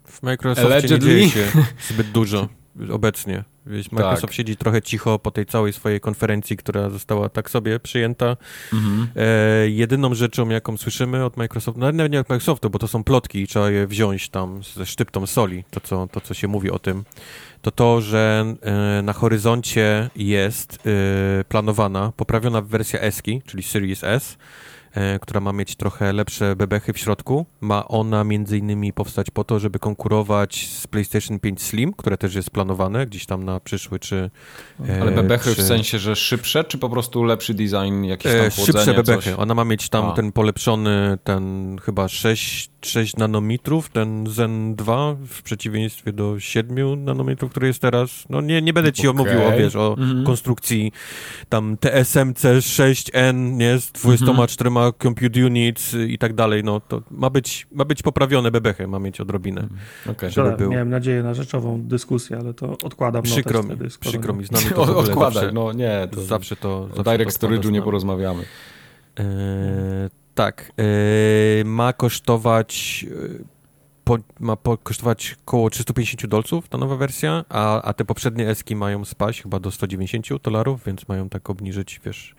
w Microsoftie allegedly... nie dzieje się zbyt dużo obecnie. Wiesz, Microsoft tak. siedzi trochę cicho po tej całej swojej konferencji, która została tak sobie przyjęta. Mhm. E, jedyną rzeczą, jaką słyszymy od Microsoftu, no nawet nie od Microsoftu, bo to są plotki i trzeba je wziąć tam ze sztyptą soli, to co, to, co się mówi o tym, to to, że e, na horyzoncie jest e, planowana poprawiona wersja ESKI, czyli Series S, która ma mieć trochę lepsze bebechy w środku. Ma ona między innymi powstać po to, żeby konkurować z PlayStation 5 Slim, które też jest planowane gdzieś tam na przyszły, czy... E, Ale bebechy czy... w sensie, że szybsze, czy po prostu lepszy design, jakieś tam e, Szybsze bebechy. Coś? Ona ma mieć tam A. ten polepszony, ten chyba 6 6 nanometrów, ten Zen 2 w przeciwieństwie do 7 nanometrów, który jest teraz. No nie, nie będę ci okay. mówił o, wiesz, o mm -hmm. konstrukcji tam TSMC 6N, nie, z 24 mm -hmm. Compute units i tak dalej, no to ma być, ma być poprawione bebechy, ma mieć odrobinę. Mm -hmm. okay. żeby był... Miałem nadzieję na rzeczową dyskusję, ale to odkładam Przykro mi, wtedy, przykro mi, z nami [laughs] to Odkładaj, zawsze, no nie. To zawsze to... Zawsze direct storage'u nie porozmawiamy. Eee, tak. Yy, ma kosztować. Yy, po, ma po, kosztować około 350 dolców ta nowa wersja, a, a te poprzednie eski mają spaść chyba do 190 dolarów, więc mają tak obniżyć, wiesz,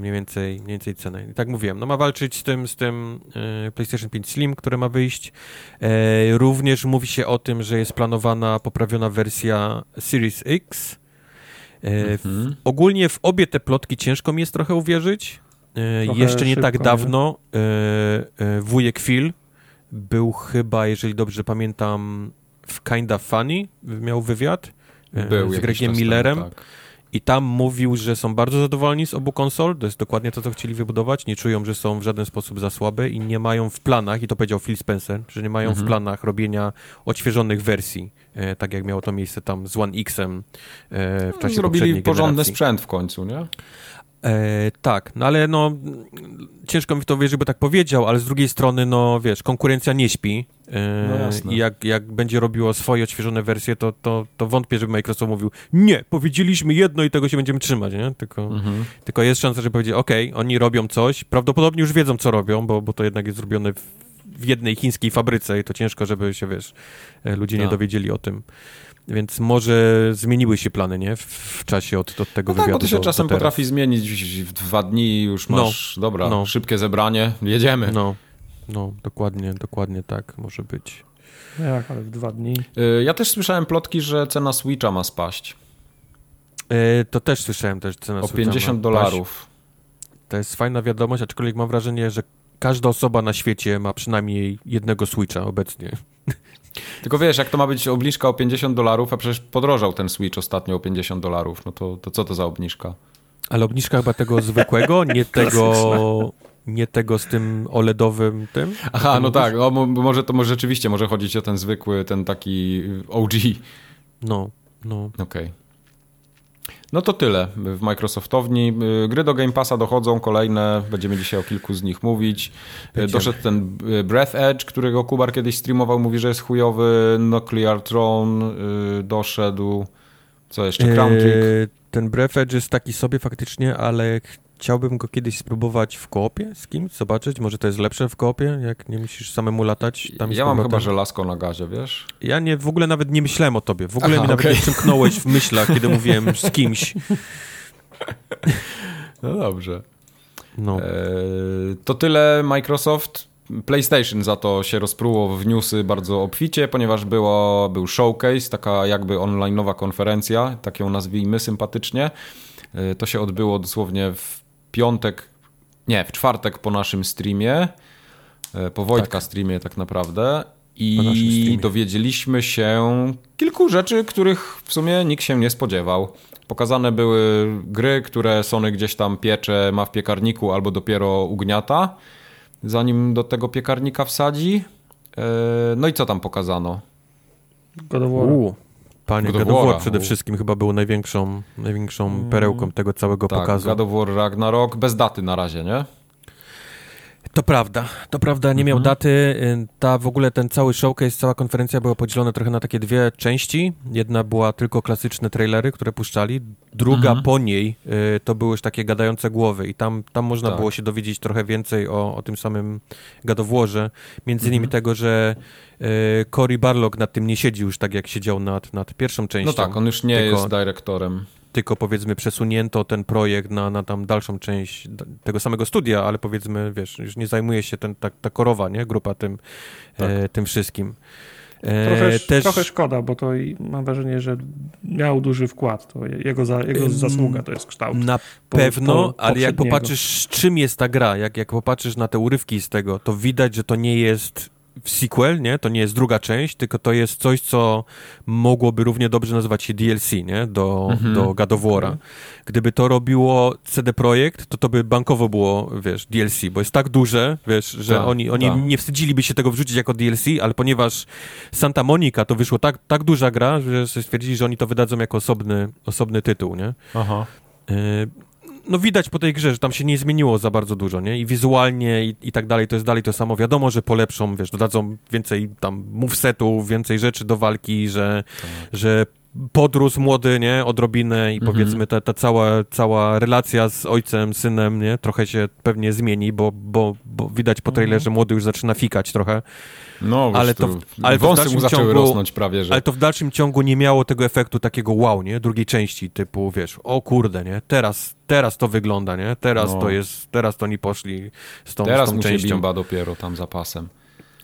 mniej więcej, mniej więcej cenę. I tak mówiłem, no ma walczyć z tym, z tym yy, PlayStation 5 Slim, które ma wyjść. Yy, również mówi się o tym, że jest planowana poprawiona wersja Series X. Mhm. ogólnie w obie te plotki ciężko mi jest trochę uwierzyć, E, Trochę Jeszcze nie tak szybko, tak dawno nie? E, wujek Phil był chyba, jeżeli dobrze pamiętam, w Kinda Funny miał wywiad e, był z Gregiem Millerem. tak. I tam mówił, że są bardzo zadowoleni z obu konsol, to jest dokładnie to, co chcieli wybudować, nie czują, że są w żaden sposób za słabe i nie mają w planach, i to powiedział Phil Spencer, że nie mają mhm. w planach robienia odświeżonych wersji, e, tak jak miało to miejsce tam z One X-em e, w czasie Zrobili porządny generacji. sprzęt w końcu, nie? E, tak, no ale no ciężko mi to wierzyć, żeby tak powiedział, ale z drugiej strony, no wiesz, konkurencja nie śpi no jasne. i jak, jak będzie robiło swoje odświeżone wersje, to, to, to wątpię, żeby Microsoft mówił, nie, powiedzieliśmy jedno i tego się będziemy trzymać, nie? Tylko, mhm. tylko jest szansa, że powiedzieć, ok, oni robią coś, prawdopodobnie już wiedzą, co robią, bo, bo to jednak jest zrobione w, w jednej chińskiej fabryce i to ciężko, żeby się, wiesz, e, ludzie nie tak. dowiedzieli o tym. Więc może zmieniły się plany, nie? W, w czasie od, od tego no wywiadu. Tak, bo to się do, czasem do potrafi zmienić w dwa dni już no. masz, no, dobra, no. szybkie zebranie, jedziemy. No, no, dokładnie, dokładnie tak może być. No jak, ale w dwa dni. Y, ja też słyszałem plotki, że cena Switcha ma spaść. Yy, to też słyszałem też cena o Switcha. O 50 dolarów. To jest fajna wiadomość, aczkolwiek mam wrażenie, że każda osoba na świecie ma przynajmniej jednego Switcha obecnie. [laughs] Tylko wiesz, jak to ma być obniżka o 50 dolarów, a przecież podrożał ten Switch ostatnio o 50 dolarów, no to, to co to za obniżka? Ale obniżka chyba tego zwykłego, nie [laughs] tego, nie tego z tym OLEDowym tym? Aha, no tak, może to może rzeczywiście może chodzić o ten zwykły, ten taki OG. No, no. Okej. Okay. No to tyle w Microsoftowni. Gry do Game Passa dochodzą, kolejne, będziemy dzisiaj o kilku z nich mówić. Będziemy. Doszedł ten y, Breath Edge, którego Kubar kiedyś streamował, mówi, że jest chujowy. Nuclear Throne y, doszedł. Co jeszcze? Crown Trick. Ten Breath Edge jest taki sobie faktycznie, ale Chciałbym go kiedyś spróbować w koopie z kimś, zobaczyć. Może to jest lepsze w koopie, jak nie musisz samemu latać. Tam ja mam chyba żelazko na gazie, wiesz? Ja nie, w ogóle nawet nie myślałem o tobie. W ogóle Aha, mi okay. nawet nie przymknąłeś w myślach, kiedy mówiłem z kimś. [laughs] No dobrze. No. E, to tyle Microsoft. PlayStation za to się rozpruło w newsy bardzo obficie, ponieważ było, był showcase, taka jakby online'owa konferencja, tak ją nazwijmy sympatycznie. E, to się odbyło dosłownie w piątek, nie, w czwartek po naszym streamie, e, po Wojtka tak. streamie tak naprawdę. I dowiedzieliśmy się kilku rzeczy, których w sumie nikt się nie spodziewał. Pokazane były gry, które Sony gdzieś tam piecze, ma w piekarniku albo dopiero ugniata, zanim do tego piekarnika wsadzi. E, no i co tam pokazano? God of War. Panie God, of War przede wszystkim chyba był największą, największą mm. perełką tego całego tak, pokazu. God of War Ragnarok bez daty na razie, nie? To prawda, to prawda, nie miał mhm. daty. Y, ta w ogóle ten cały showcase, cała konferencja była podzielona trochę na takie dwie części. Jedna była tylko klasyczne trailery, które puszczali. Druga mhm. po niej y, to były już takie gadające głowy i tam, tam można tak. było się dowiedzieć trochę więcej o, o tym samym gadowłoże. Między innymi mhm. tego, że y, Cory Barlog nad tym nie siedzi już tak, jak siedział nad, nad pierwszą częścią. No tak, on już nie tylko... jest dyrektorem tylko powiedzmy przesunięto ten projekt na, na tam dalszą część tego samego studia, ale powiedzmy, wiesz, już nie zajmuje się ten, ta, ta korowa, nie, grupa tym, tak. e, tym wszystkim. E, trochę, też... trochę szkoda, bo to mam wrażenie, że miał duży wkład. To jego, za, jego zasługa to jest kształt. Na po, pewno, po, ale jak popatrzysz, czym jest ta gra, jak, jak popatrzysz na te urywki z tego, to widać, że to nie jest sequel, nie? To nie jest druga część, tylko to jest coś, co mogłoby równie dobrze nazywać się DLC, nie? Do, mhm. do God. Mhm. Gdyby to robiło CD Projekt, to to by bankowo było, wiesz, DLC, bo jest tak duże, wiesz, że tak, oni, oni tak. nie wstydziliby się tego wrzucić jako DLC, ale ponieważ Santa Monica to wyszło tak, tak duża gra, że stwierdzili, że oni to wydadzą jako osobny, osobny tytuł, nie? Aha. No widać po tej grze, że tam się nie zmieniło za bardzo dużo, nie? I wizualnie i, i tak dalej, to jest dalej to samo. Wiadomo, że polepszą, wiesz, dodadzą więcej tam movesetów, więcej rzeczy do walki, że, tak. że podrósł młody, nie, odrobinę i mhm. powiedzmy ta, ta cała, cała relacja z ojcem, synem, nie, trochę się pewnie zmieni, bo, bo, bo widać po trailerze, że mhm. młody już zaczyna fikać trochę. No, ale to, ale wąsy mu zaczęły ciągu, rosnąć prawie, że... Ale to w dalszym ciągu nie miało tego efektu takiego wow, nie, drugiej części, typu, wiesz, o kurde, nie, teraz, teraz to wygląda, nie, teraz no. to jest, teraz to oni poszli z tą, teraz z tą częścią. Teraz Bimba dopiero tam zapasem.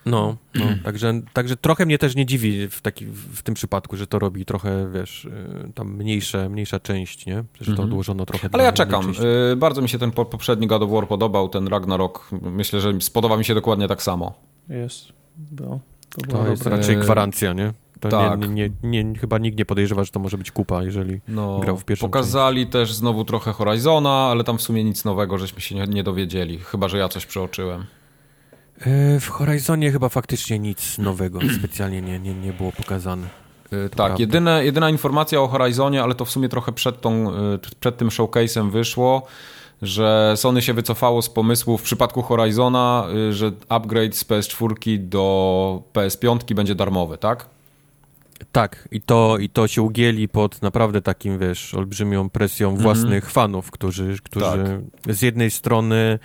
No, no. także, także trochę mnie też nie dziwi w, taki, w tym przypadku, że to robi trochę, wiesz, y, tam mniejsze, mniejsza część, nie? Przecież to mhm. odłożono trochę. Ale ja czekam. Y, bardzo mi się ten poprzedni God of War podobał, ten Ragnarok. Myślę, że spodoba mi się dokładnie tak samo. Jest. No, to, to jest raczej gwarancja, nie? To Tak. nie, nie, nie, nie, chyba nikt nie podejrzewa, że to może być kupa, jeżeli No, grał w pierwszym pokazali też znowu trochę Horizona, ale tam w sumie nic nowego, żeśmy się nie, nie dowiedzieli. Chyba, że ja coś przeoczyłem. E, W Horizonie chyba faktycznie nic nowego [clears throat] specjalnie nie, nie, nie było pokazane. Y, Tak, prawda. jedyne, jedyna informacja o Horizonie, ale to w sumie trochę przed, tą, przed tym showcase'em wyszło, że Sony się wycofało z pomysłu w przypadku Horizona, y, że upgrade z PS4 do PS5 będzie darmowy, tak? Tak, i to, i to się ugięli pod naprawdę takim, wiesz, olbrzymią presją własnych fanów, którzy, którzy z jednej strony,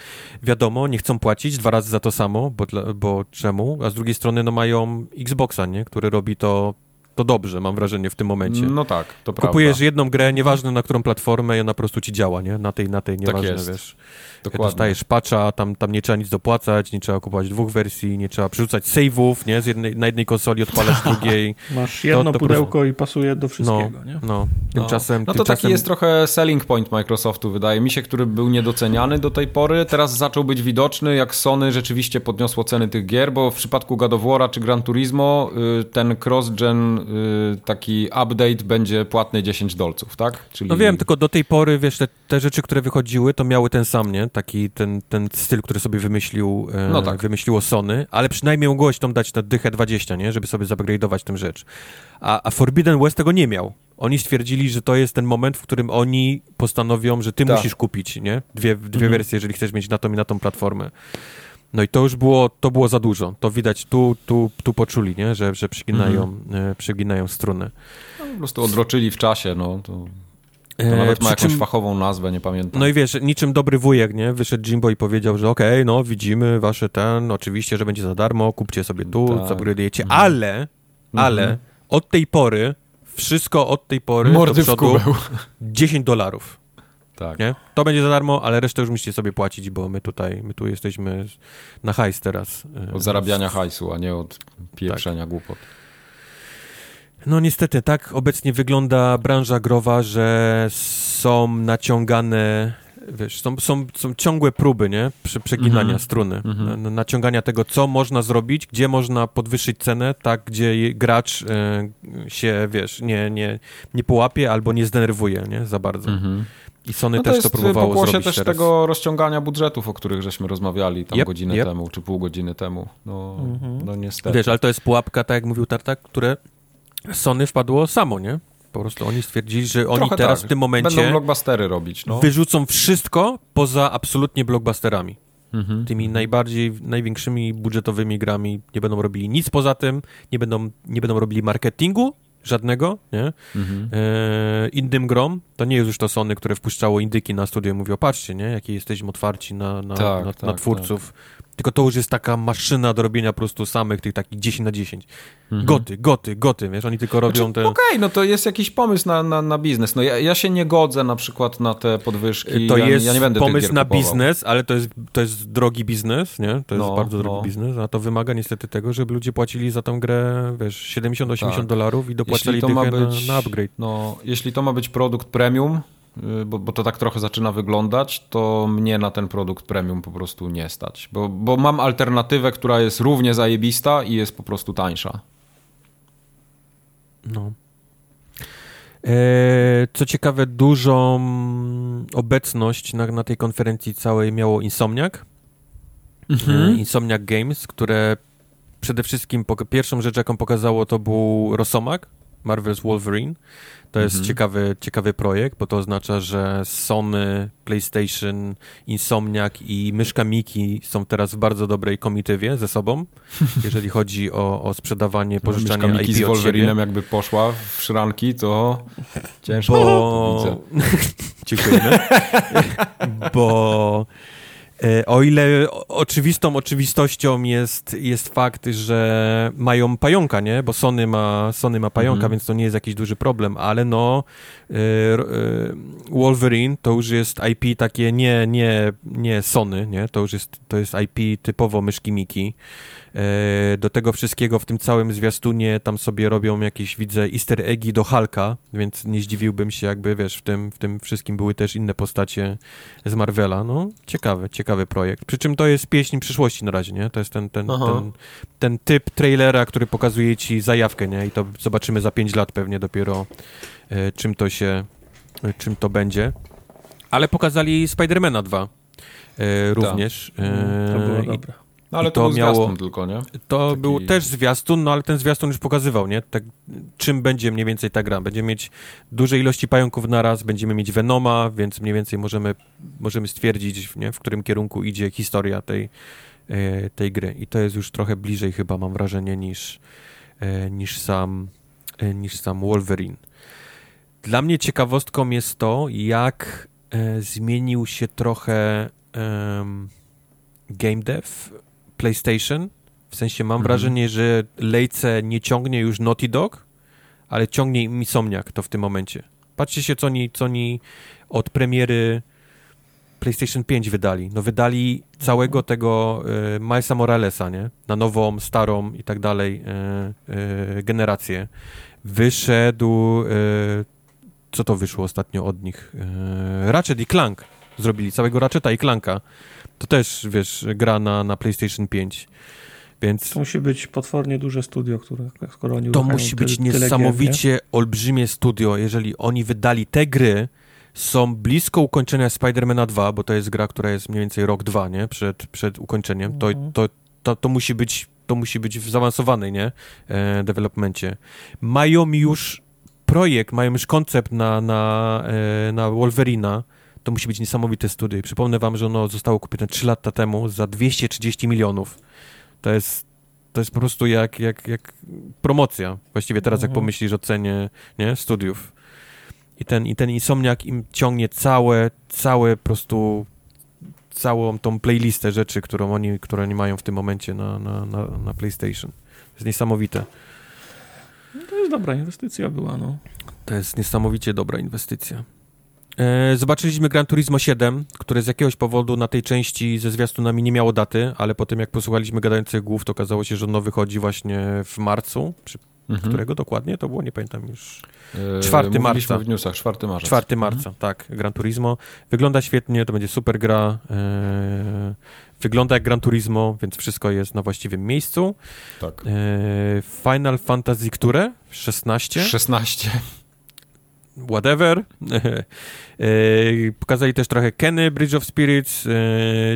wiadomo, nie chcą płacić dwa razy za to samo, bo, bo czemu? A z drugiej strony, no mają Xboxa, nie? Który robi to, to dobrze, mam wrażenie, w tym momencie. No tak, to prawda. Kupujesz jedną grę, nieważne na którą platformę, i ona po prostu ci działa, nie? Na tej, na tej, nieważne, jest. wiesz. Dokładnie. Dostajesz patcha, tam, tam nie trzeba nic dopłacać, nie trzeba kupować dwóch wersji, nie trzeba przerzucać save'ów, nie? Z jednej, na jednej konsoli odpalasz [laughs] drugiej. Masz jedno to pudełko i pasuje do No, wszystkiego, nie? no. Tymczasem, No to tymczasem... taki jest trochę selling point Microsoftu, wydaje mi się, który był niedoceniany do tej pory. Teraz zaczął być widoczny, jak Sony rzeczywiście podniosło ceny tych gier, bo w przypadku God of War'a czy Gran Turismo y, ten cross-gen taki update będzie płatny 10 dolców, tak? Czyli... No wiem, tylko do tej pory, wiesz, te, te rzeczy, które wychodziły, to miały ten sam, nie? Taki ten, ten styl, który sobie wymyślił, e, No tak. wymyśliło Sony, ale przynajmniej mogłeś tam dać na dychę 20, nie? Żeby sobie zupgrade'ować tę rzecz. A, a Forbidden West tego nie miał. Oni stwierdzili, że to jest ten moment, w którym oni postanowią, że ty Tak. musisz kupić, nie? Dwie, dwie Mhm. wersje, jeżeli chcesz mieć na tą i na tą platformę. No i to już było, to było za dużo. To widać tu, tu, tu poczuli, nie? Że, że przyginają, Mhm. e, przyginają strunę. No, po prostu odroczyli w czasie, no to, to E, nawet ma jakąś czym- fachową nazwę, nie pamiętam. No i wiesz, niczym dobry wujek, nie? Wyszedł Jimbo i powiedział, że okej, no widzimy wasze ten, oczywiście, że będzie za darmo, kupcie sobie tu, Tak. upgrade'ujecie, Mhm. ale, ale Mhm. od tej pory, wszystko od tej pory Mordy do przodu kubeł. 10 dolarów, Tak. nie? To będzie za darmo, ale resztę już musicie sobie płacić, bo my tutaj, my tu jesteśmy na hajs teraz. e, Od zarabiania hajsu, a nie od pieprzenia Tak. głupot. No niestety, tak obecnie wygląda branża growa, że są naciągane, wiesz, są, są, są ciągłe próby, nie? Prze, przeginania Mhm. struny, Mhm. na, naciągania tego, co można zrobić, gdzie można podwyższyć cenę, tak, gdzie gracz e, się, wiesz, nie, nie, nie połapie albo nie zdenerwuje, nie? Za bardzo. Mhm. I Sony No też to jest próbowało zrobić też teraz. tego rozciągania budżetów, o których żeśmy rozmawiali tam Yep, godzinę yep. temu, czy pół godziny temu. No, no niestety. Wiesz, ale to jest pułapka, tak jak mówił Tartak, które Sony wpadło samo, nie? Po prostu oni stwierdzili, że oni Trochę teraz tak. w tym momencie... Będą blockbustery robić, no. wyrzucą wszystko poza absolutnie blockbusterami. Mhm. Tymi najbardziej, największymi budżetowymi grami nie będą robili nic poza tym, nie będą, nie będą robili marketingu żadnego, nie? Mhm. E, innym grom, to nie jest już to Sony, które wpuszczało indyki na studio i mówiło, patrzcie, nie, jakie jesteśmy otwarci na, na, Tak, na, tak, na twórców. Tylko to już jest taka maszyna do robienia po prostu samych tych takich 10 na 10. Mhm. Goty, goty, goty, wiesz, oni tylko robią Znaczy, te... Okej, no to jest jakiś pomysł na, na, na biznes. No ja, ja się nie godzę na przykład na te podwyżki. To ja, jest ja nie będę pomysł na kupował. biznes, ale to jest, to jest drogi biznes, nie? To jest No, bardzo drogi no. biznes, a to wymaga niestety tego, żeby ludzie płacili za tę grę, wiesz, 70-80 Tak. dolarów i dopłacali Jeśli to ma być, na, na upgrade. No, jeśli to ma być produkt premium, y, bo, bo to tak trochę zaczyna wyglądać, to mnie na ten produkt premium po prostu nie stać. Bo, bo mam alternatywę, która jest równie zajebista i jest po prostu tańsza. No. E, co ciekawe, dużą obecność na, na tej konferencji całej miało Insomniac. E, Insomniac Games, które przede wszystkim pierwszą rzecz, jaką pokazało, to był Rosomak, Marvel's Wolverine. To jest Mhm. ciekawy, ciekawy projekt, bo to oznacza, że Sony, PlayStation, Insomniac i Myszka Miki są teraz w bardzo dobrej komitywie ze sobą, [laughs] jeżeli chodzi o, o sprzedawanie, pożyczanie Myszka Miki IP z. Wolverinem jakby poszła w szranki, to ciężko [laughs] [laughs] Bo... Dziękujemy. Bo o ile oczywistą oczywistością jest, jest fakt, że mają pająka, nie? Bo Sony ma, Sony ma pająka, Mhm. więc to nie jest jakiś duży problem, ale no e, e, Wolverine to już jest IP takie nie, nie, nie Sony, nie? To już jest, to jest IP typowo myszki Miki. E, do tego wszystkiego w tym całym zwiastunie tam sobie robią jakieś, widzę, easter eggi do Hulka, więc nie zdziwiłbym się, jakby, wiesz, w tym, w tym wszystkim były też inne postacie z Marvela. No, ciekawy, ciekawy projekt. Przy czym to jest pieśń przyszłości na razie, nie? To jest ten, ten, ten, ten typ trailera, który pokazuje ci zajawkę, nie? I to zobaczymy za 5 lat pewnie dopiero, e, czym to się, e, czym to będzie. Ale pokazali Spidermana 2 e, tak. również. E, to było dobre. No ale to, to był miało, tylko, nie? To Taki... był też zwiastun, no ale ten zwiastun już pokazywał, nie? Tak, czym będzie mniej więcej ta gra. Będziemy mieć duże ilości pająków naraz, będziemy mieć Venoma, więc mniej więcej możemy, możemy stwierdzić, nie? w którym kierunku idzie historia tej, e, tej gry. I to jest już trochę bliżej chyba, mam wrażenie, niż, e, niż, sam, e, niż sam Wolverine. Dla mnie ciekawostką jest to, jak zmienił się trochę game dev PlayStation. W sensie mam mhm. wrażenie, że lejce nie ciągnie już Naughty Dog, ale ciągnie Insomniac to w tym momencie. Patrzcie się, co oni, co oni od premiery PlayStation 5 wydali. No wydali całego tego y, Milesa Moralesa, nie? Na nową, starą i tak dalej y, y, generację. Wyszedł... co to wyszło ostatnio od nich? Ratchet i Clank zrobili. Całego Ratcheta i Clanka. To też, wiesz, gra na, na PlayStation 5. Więc... To musi być potwornie duże studio, które skoro oni To musi być niesamowicie gier, nie? olbrzymie studio. Jeżeli oni wydali te gry, są blisko ukończenia Spidermana 2, bo to jest gra, która jest mniej więcej rok, dwa, nie? Przed, przed ukończeniem. To, mhm. to, to, to musi być to musi być w zaawansowanej, nie? E, developmencie. Mają już projekt, mają już koncept na, na, e, na Wolverina, to musi być niesamowite studio. przypomnę wam, że ono zostało kupione 3 lata temu za 230 milionów. To jest, to jest po prostu jak, jak, jak promocja. Właściwie teraz jak mhm. pomyślisz o cenie nie, studiów. I ten, I ten Insomniak im ciągnie całe, całe po prostu całą tą playlistę rzeczy, którą oni, które oni mają w tym momencie na, na, na, na PlayStation. To jest niesamowite. No to jest dobra inwestycja była, no. To jest niesamowicie dobra inwestycja. E, zobaczyliśmy Gran Turismo 7, które z jakiegoś powodu na tej części ze zwiastunami nie miało daty, ale po tym jak posłuchaliśmy gadających głów, to okazało się, że ono wychodzi właśnie w marcu. Przy mhm. którego dokładnie to było? Nie pamiętam już. 4 e, marca. w newsach, 4 marca. 4 marca, mhm. tak, Gran Turismo. Wygląda świetnie, to będzie super gra. E, wygląda jak Gran Turismo, więc wszystko jest na właściwym miejscu. Tak. Final Fantasy które? 16? 16 whatever. [laughs] E, pokazali też trochę Kenny, Bridge of Spirits. E,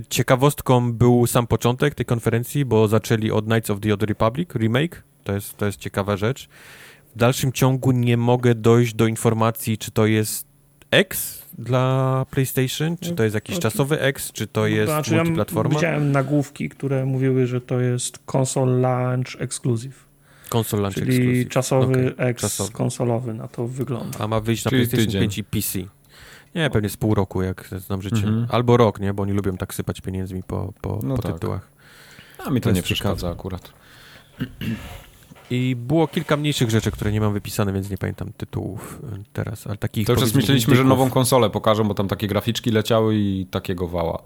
ciekawostką był sam początek tej konferencji, bo zaczęli od Knights of the Old Republic remake. To jest, to jest ciekawa rzecz. W dalszym ciągu nie mogę dojść do informacji, czy to jest X dla PlayStation, czy to jest jakiś no, czasowy X, czy to jest znaczy, multiplatforma. Ja widziałem nagłówki, które mówiły, że to jest console launch exclusive. Konsol launch Czyli exclusive. czasowy okay. X czasowy. konsolowy na to wygląda. A ma wyjść na Czyli PlayStation tydzień. 5 i PC. Nie, pewnie z pół roku, jak znam życie. Mm -hmm. Albo rok, nie? Bo oni lubią tak sypać pieniędzmi po, po, no po tak. tytułach. A mi to, to nie przeszkadza akurat. I było kilka mniejszych rzeczy, które nie mam wypisane, więc nie pamiętam tytułów y, teraz, ale takich... To już myśleliśmy, że nową konsolę pokażą, bo tam takie graficzki leciały i takiego wała.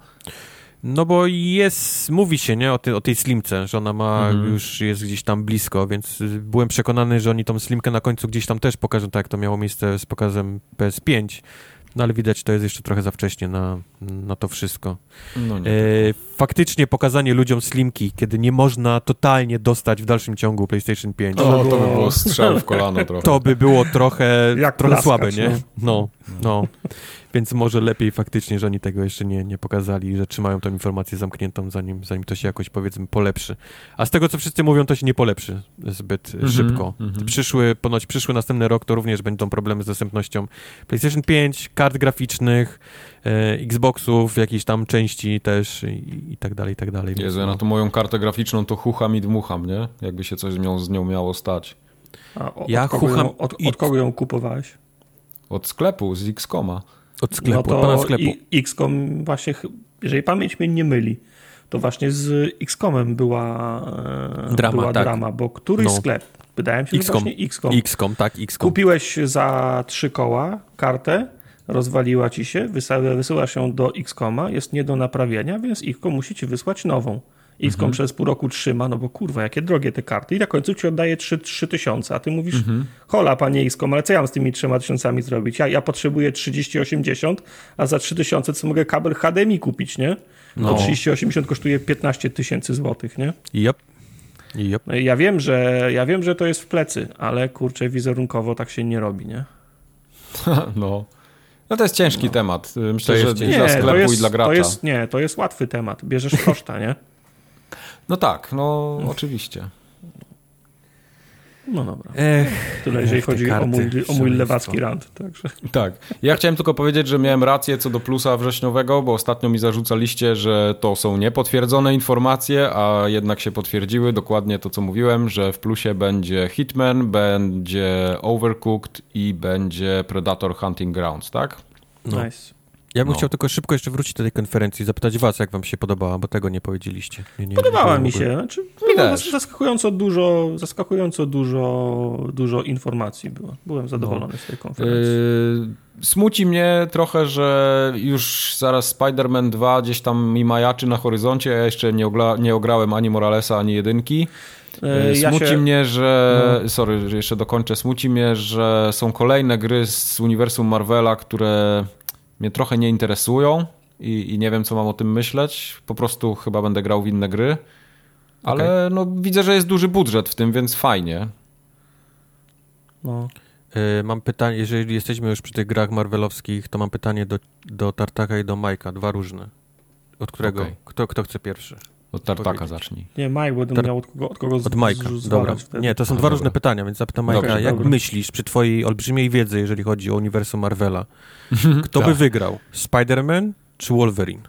No bo jest, mówi się, nie, o, ty, o tej slimce, że ona ma, mhm. już jest gdzieś tam blisko, więc byłem przekonany, że oni tą slimkę na końcu gdzieś tam też pokażą, tak jak to miało miejsce z pokazem PS5, no ale widać, to jest jeszcze trochę za wcześnie na, na to wszystko. No e, faktycznie pokazanie ludziom slimki, kiedy nie można totalnie dostać w dalszym ciągu PlayStation 5. O, to by było strzał w kolano [laughs] trochę. To by było trochę, Jak trochę słabe, nie? No, no. no. Więc może lepiej faktycznie, że oni tego jeszcze nie, nie pokazali, że trzymają tą informację zamkniętą, zanim, zanim to się jakoś, powiedzmy, polepszy. A z tego, co wszyscy mówią, to się nie polepszy zbyt mm -hmm, szybko. Mm -hmm. Przyszły, ponoć przyszły następny rok to również będą problemy z dostępnością PlayStation 5, kart graficznych, e, Xboxów, jakiejś tam części też i, i tak dalej, i tak dalej. Jezu, ja na tą moją kartę graficzną to chucham i dmucham, nie? Jakby się coś z nią, z nią miało stać. A o, ja od, kogo chucham ją, od, od kogo ją kupowałeś? Od sklepu, z Xcoma. Od sklepu, no to od pana sklepu. XCOM właśnie, jeżeli pamięć mnie nie myli, to właśnie z XCOMem była e, drama, była tak. drama bo któryś no. sklep, wydaje mi się, XCOM. że właśnie XCOM. XCOM, tak, XCOM. Kupiłeś za trzy koła kartę, rozwaliła ci się, wysyłasz ją do XCOMa, jest nie do naprawienia, więc XCOM musi ci wysłać nową. XCOM przez pół roku trzyma, no bo kurwa, jakie drogie te karty. I na końcu ci oddaje 3, 3 tysiące, a ty mówisz, hola panie XCOM, ale co ja mam z tymi trzema tysiącami zrobić? Ja, ja potrzebuję 3080, a za 3 tysiące co mogę kabel HDMI kupić, nie? No. No. 3080 kosztuje 15 tysięcy złotych, nie? Yep. Yep. No i ja wiem, że ja wiem, że to jest w plecy, ale kurczę, wizerunkowo tak się nie robi, nie? [laughs] no. No to jest ciężki temat. Myślę, To że jest i ciężki. dla to sklepu jest, i dla gracza. To jest, nie, to jest łatwy temat. Bierzesz koszta, nie? No tak, no oczywiście. No dobra. Ech, Tyle, jeżeli ech, chodzi o mój, o mój lewacki rant. Także. Tak. Ja chciałem tylko powiedzieć, że miałem rację co do plusa wrześniowego, bo ostatnio mi zarzucaliście, że to są niepotwierdzone informacje, a jednak się potwierdziły dokładnie to, co mówiłem, że w plusie będzie Hitman, będzie Overcooked i będzie Predator Hunting Grounds, tak? No. Nice. Ja bym No. chciał tylko szybko jeszcze wrócić do tej konferencji i zapytać was, jak wam się podobała, bo tego nie powiedzieliście. Nie, nie, Podobała nie mi się. Znaczy, też. zaskakująco dużo, zaskakująco dużo, dużo informacji było. Byłem zadowolony z tej konferencji. Yy, smuci mnie trochę, że już zaraz Spider-Man 2 gdzieś tam mi majaczy na horyzoncie, ja jeszcze nie, ogla- nie ograłem ani Moralesa, ani jedynki. E, ja Smuci się- mnie, że. Sorry, że jeszcze dokończę. Smuci mnie, że są kolejne gry z uniwersum Marvela, które mnie trochę nie interesują i, i nie wiem, co mam o tym myśleć. Po prostu chyba będę grał w inne gry. Ale no, widzę, że jest duży budżet w tym, więc fajnie. No. Y, Mam pytanie, jeżeli jesteśmy już przy tych grach marvelowskich, to mam pytanie do, do Tartaka i do Majka, dwa różne. Od którego? Okej. Kto, kto chce pierwszy? Od Tartaka zacznij. Nie, Mike, będę Ter- miał od kogo, od kogo Od Majka, dobra. wtedy. Nie, to są A, dwa dobra. różne pytania, więc zapytam Majka, Dobrze, jak dobra. myślisz przy twojej olbrzymiej wiedzy, jeżeli chodzi o uniwersum Marvela, [laughs] kto by Tak. wygrał? Spider-Man czy Wolverine?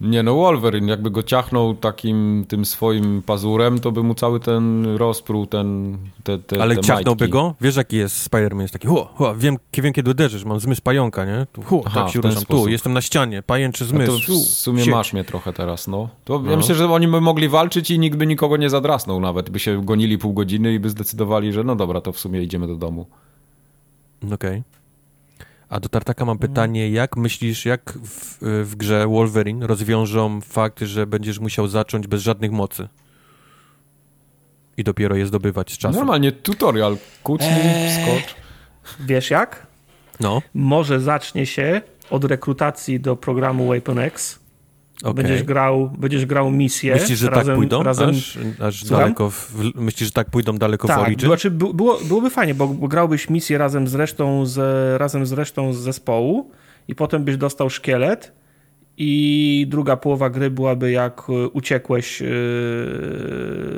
Nie no, Wolverine, jakby go ciachnął takim tym swoim pazurem, to by mu cały ten rozprół, ten, te, te Ale te ciachnąłby majtki. go? Wiesz, jaki jest Spider-Man? Jest taki, hu, hu, wiem, wiem, kiedy uderzysz, mam zmysł pająka, nie? Tu, hu, Aha, tak się ruszam, tu, jestem na ścianie, pajęczy No zmysł. to w sumie masz mnie trochę teraz, no. To No. Ja myślę, że oni by mogli walczyć i nikt by nikogo nie zadrasnął nawet. By się gonili pół godziny i by zdecydowali, że no dobra, to w sumie idziemy do domu. Okej. A do Tartaka mam pytanie, jak myślisz, jak w, w grze Wolverine rozwiążą fakt, że będziesz musiał zacząć bez żadnych mocy? I dopiero je zdobywać z czasem. Normalnie tutorial, kucnij, Eee. skocz. Wiesz jak? No, Może zacznie się od rekrutacji do programu Weapon X. okej. Będziesz, grał, będziesz grał misję. Myślisz, że razem, tak pójdą? Razem, Aż, aż daleko w, myślisz, że tak pójdą daleko w tak, Origin? znaczy, by- było, byłoby fajnie, bo, grałbyś misję razem z resztą z, razem z resztą z zespołu i potem byś dostał szkielet i druga połowa gry byłaby jak e, uciekłeś e,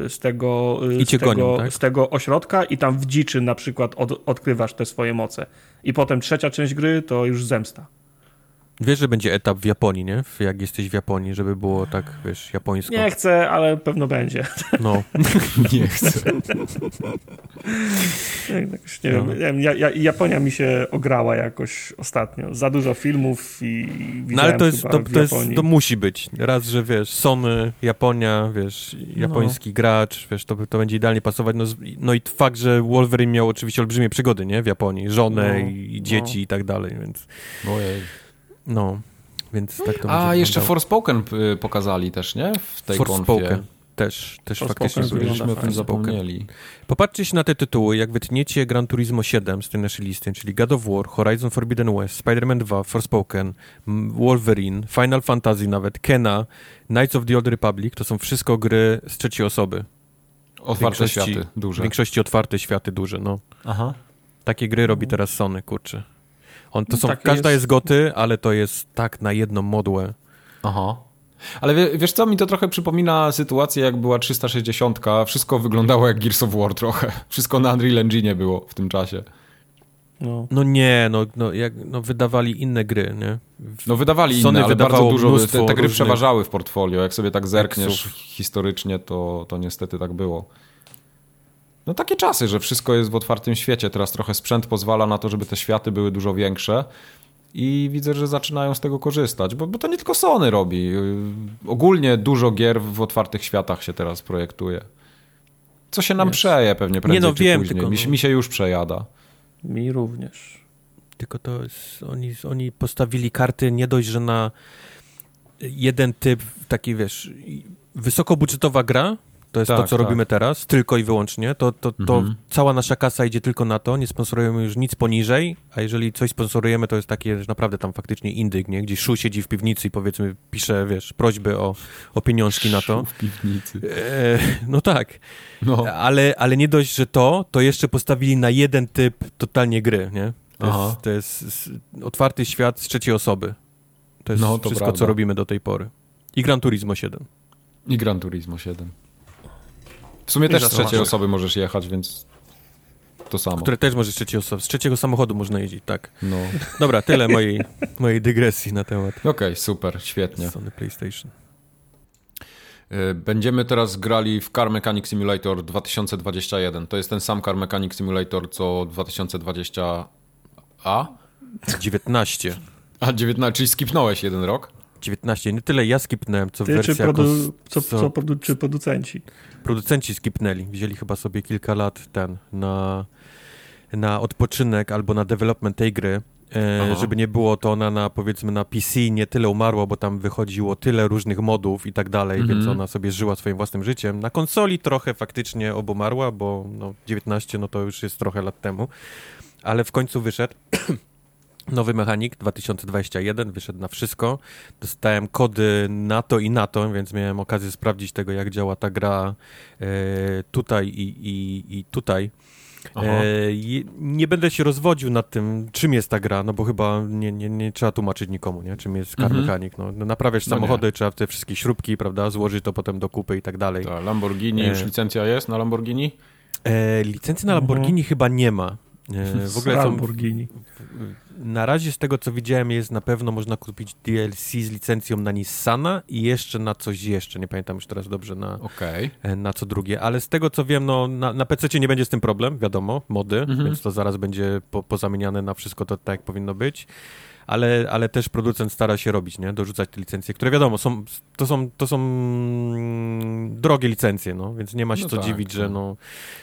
z tego, I z, tego gonią, tak? z tego ośrodka i tam w dziczy na przykład od, odkrywasz te swoje moce. I potem trzecia część gry to już zemsta. Wiesz, że będzie etap w Japonii, nie? W- Jak jesteś w Japonii, żeby było tak, wiesz, japońsko. Nie chcę, ale pewno będzie. No, [laughs] Nie chcę. [laughs] Jakoś, nie No. wiem, nie wiem ja, ja, Japonia mi się ograła jakoś ostatnio. Za dużo filmów i no ale to jest, to, to, jest, to musi być. Raz, że wiesz, Sony, Japonia, wiesz, No. japoński gracz, wiesz, to, to będzie idealnie pasować. No, no i fakt, że Wolverine miał oczywiście olbrzymie przygody, nie? W Japonii, żonę No, i, i no. dzieci i tak dalej, więc Ojej. No, więc tak to będzie A, jeszcze. Forspoken y, pokazali też, nie? W tej Forspoken. konfie. Też, też faktycznie Żeśmy o tym zapomnieli. Popatrzcie się na te tytuły, jak wytniecie Gran Turismo 7 z tej naszej listy, czyli God of War, Horizon Forbidden West, Spider-Man 2, Forspoken, Wolverine, Final Fantasy nawet, Kena, Knights of the Old Republic, to są wszystko gry z trzeciej osoby. Otwarte światy, W duże. większości otwarte światy duże, no. Aha. Takie gry robi teraz Sony, kurczę. On, to są, takie każda jest- jest goty, ale to jest tak na jedną modłę. Aha. Ale wie, wiesz co, mi to trochę przypomina sytuację, jak była 360. Wszystko wyglądało jak Gears of War trochę. Wszystko na Unreal Engine było w tym czasie. No. No nie, no, no, jak, no wydawali inne gry, nie? No wydawali Sony inne, ale bardzo dużo. Te, te gry różnych przeważały w portfolio. Jak sobie tak zerkniesz historycznie, to, to niestety tak było. No takie czasy, że wszystko jest w otwartym świecie. Teraz trochę sprzęt pozwala na to, żeby te światy były dużo większe. I widzę, że zaczynają z tego korzystać, bo, bo to nie tylko Sony robi. Yy, Ogólnie dużo gier w otwartych światach się teraz projektuje. Co się nam przeje pewnie prędzej no czy wiem, później. tylko Mi, się- no- mi się już przejada. Mi również. Tylko to jest, oni, oni postawili karty nie dość, że na jeden typ, taki wiesz, wysokobudżetowa gra, to jest Tak, to, co tak. robimy teraz, tylko i wyłącznie. To, to, to Mhm. cała nasza kasa idzie tylko na to, nie sponsorujemy już nic poniżej, a jeżeli coś sponsorujemy, to jest takie, że naprawdę tam faktycznie indyk, nie? Gdzie Szu siedzi w piwnicy i powiedzmy pisze, wiesz, prośby o, o pieniążki na to. W piwnicy. E, no tak, No. ale, ale nie dość, że to, to jeszcze postawili na jeden typ totalnie gry, nie? To Aha. jest, to jest otwarty świat z trzeciej osoby. To jest No, to wszystko, prawda. co robimy do tej pory. I Gran Turismo 7. I Gran Turismo 7. W sumie I też z trzeciej osoby możesz jechać, więc to samo. Które też może z trzeciej osoby. Z trzeciego samochodu można jeździć, tak. No. Dobra, tyle mojej, [laughs] mojej dygresji na temat Okej, super, świetnie. Sony PlayStation. Y, Będziemy teraz grali w Car Mechanic Simulator 2021. To jest ten sam Car Mechanic Simulator co 2020A? 19. A 19, czyli skipnąłeś jeden rok? 19. Nie tyle ja skipnąłem, co Ty czy, wersja jako produ- co, co- co produ- czy producenci? producenci skipnęli. Wzięli chyba sobie kilka lat ten na, na odpoczynek albo na development tej gry. E, żeby nie było to ona na powiedzmy na PC nie tyle umarła, bo tam wychodziło tyle różnych modów i tak dalej, Mhm. więc ona sobie żyła swoim własnym życiem. Na konsoli trochę faktycznie obumarła, bo no, 19 no to już jest trochę lat temu, ale w końcu wyszedł. Nowy mechanik 2021 wyszedł na wszystko. Dostałem kody na to i na to, więc miałem okazję sprawdzić tego, jak działa ta gra e, tutaj i, i, i tutaj. E, nie będę się rozwodził nad tym, czym jest ta gra, no bo chyba nie, nie, nie trzeba tłumaczyć nikomu, nie? czym jest car Mhm. mechanic. No, no, naprawiasz No nie. samochody, trzeba te wszystkie śrubki, prawda, złożyć to potem do kupy i tak dalej. Ta Lamborghini, E. już licencja jest na Lamborghini? E, licencji na Lamborghini chyba nie ma. E, w ogóle są, Lamborghini. Na razie z tego co widziałem jest na pewno można kupić DLC z licencją na Nissana i jeszcze na coś jeszcze, nie pamiętam już teraz dobrze na, Okej. e, na co drugie, ale z tego co wiem, no na, na PC nie będzie z tym problem, wiadomo, mody, Mhm. więc to zaraz będzie po, pozamieniane na wszystko to tak jak powinno być. Ale, ale też producent stara się robić, nie? Dorzucać te licencje, które wiadomo, są, to, są, to są mm, drogie licencje, no, więc nie ma się No co tak, dziwić, tak. że, no,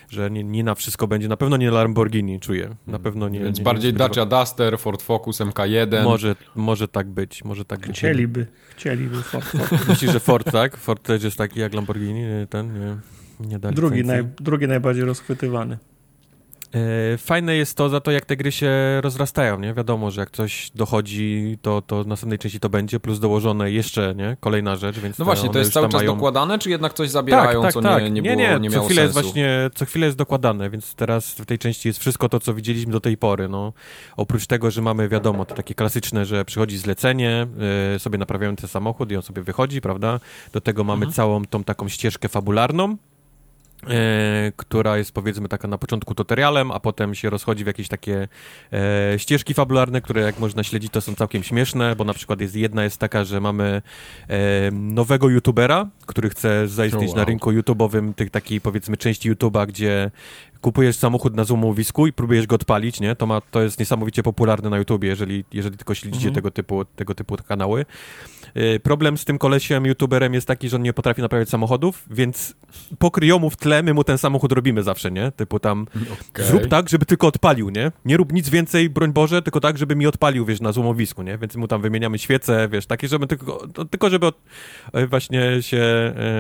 że nie, nie na wszystko będzie. Na pewno nie Lamborghini, czuję. Na pewno nie. Więc nie, bardziej nie, Dacia Duster, Ford Focus, MK1. Może, może tak być, może tak być. Chcieliby, chcieliby Ford Focus. [laughs] Myślisz, że Ford, tak? Ford też jest taki jak Lamborghini, ten, nie, nie da Drugi, naj, drugi najbardziej rozchwytywany. E, Fajne jest to za to, jak te gry się rozrastają, nie? Wiadomo, że jak coś dochodzi, to, to w następnej części to będzie, plus dołożone jeszcze, nie? Kolejna rzecz, więc No właśnie, to jest cały czas mają... dokładane, czy jednak coś zabierają, tak, tak, co tak. nie, nie, nie, było, nie, nie co chwilę sensu? jest właśnie, co chwilę jest dokładane, więc teraz w tej części jest wszystko to, co widzieliśmy do tej pory, no. Oprócz tego, że mamy, wiadomo, to takie klasyczne, że przychodzi zlecenie, y, sobie naprawiamy ten samochód i on sobie wychodzi, prawda? Do tego mamy Mhm. całą tą taką ścieżkę fabularną, która jest powiedzmy taka na początku tutorialem, a potem się rozchodzi w jakieś takie e, ścieżki fabularne, które jak można śledzić to są całkiem śmieszne, bo na przykład jest jedna jest taka, że mamy e, nowego youtubera, który chce zaistnieć Oh, na wow. rynku YouTube'owym, tych takiej powiedzmy części YouTube'a, gdzie kupujesz samochód na złomowisku i próbujesz go odpalić, nie? To, ma, to jest niesamowicie popularne na YouTubie, jeżeli, jeżeli tylko śledzicie Mhm. tego, typu, tego typu kanały. E, Problem z tym kolesiem, youtuberem jest taki, że on nie potrafi naprawiać samochodów, więc po kryjomu w tle my mu ten samochód robimy zawsze, nie? Typu tam Okej. zrób tak, żeby tylko odpalił, nie? Nie rób nic więcej, broń Boże, tylko tak, żeby mi odpalił, wiesz, na złomowisku, nie? Więc mu tam wymieniamy świece, wiesz, takie, żeby tylko, to, tylko żeby od, e, właśnie się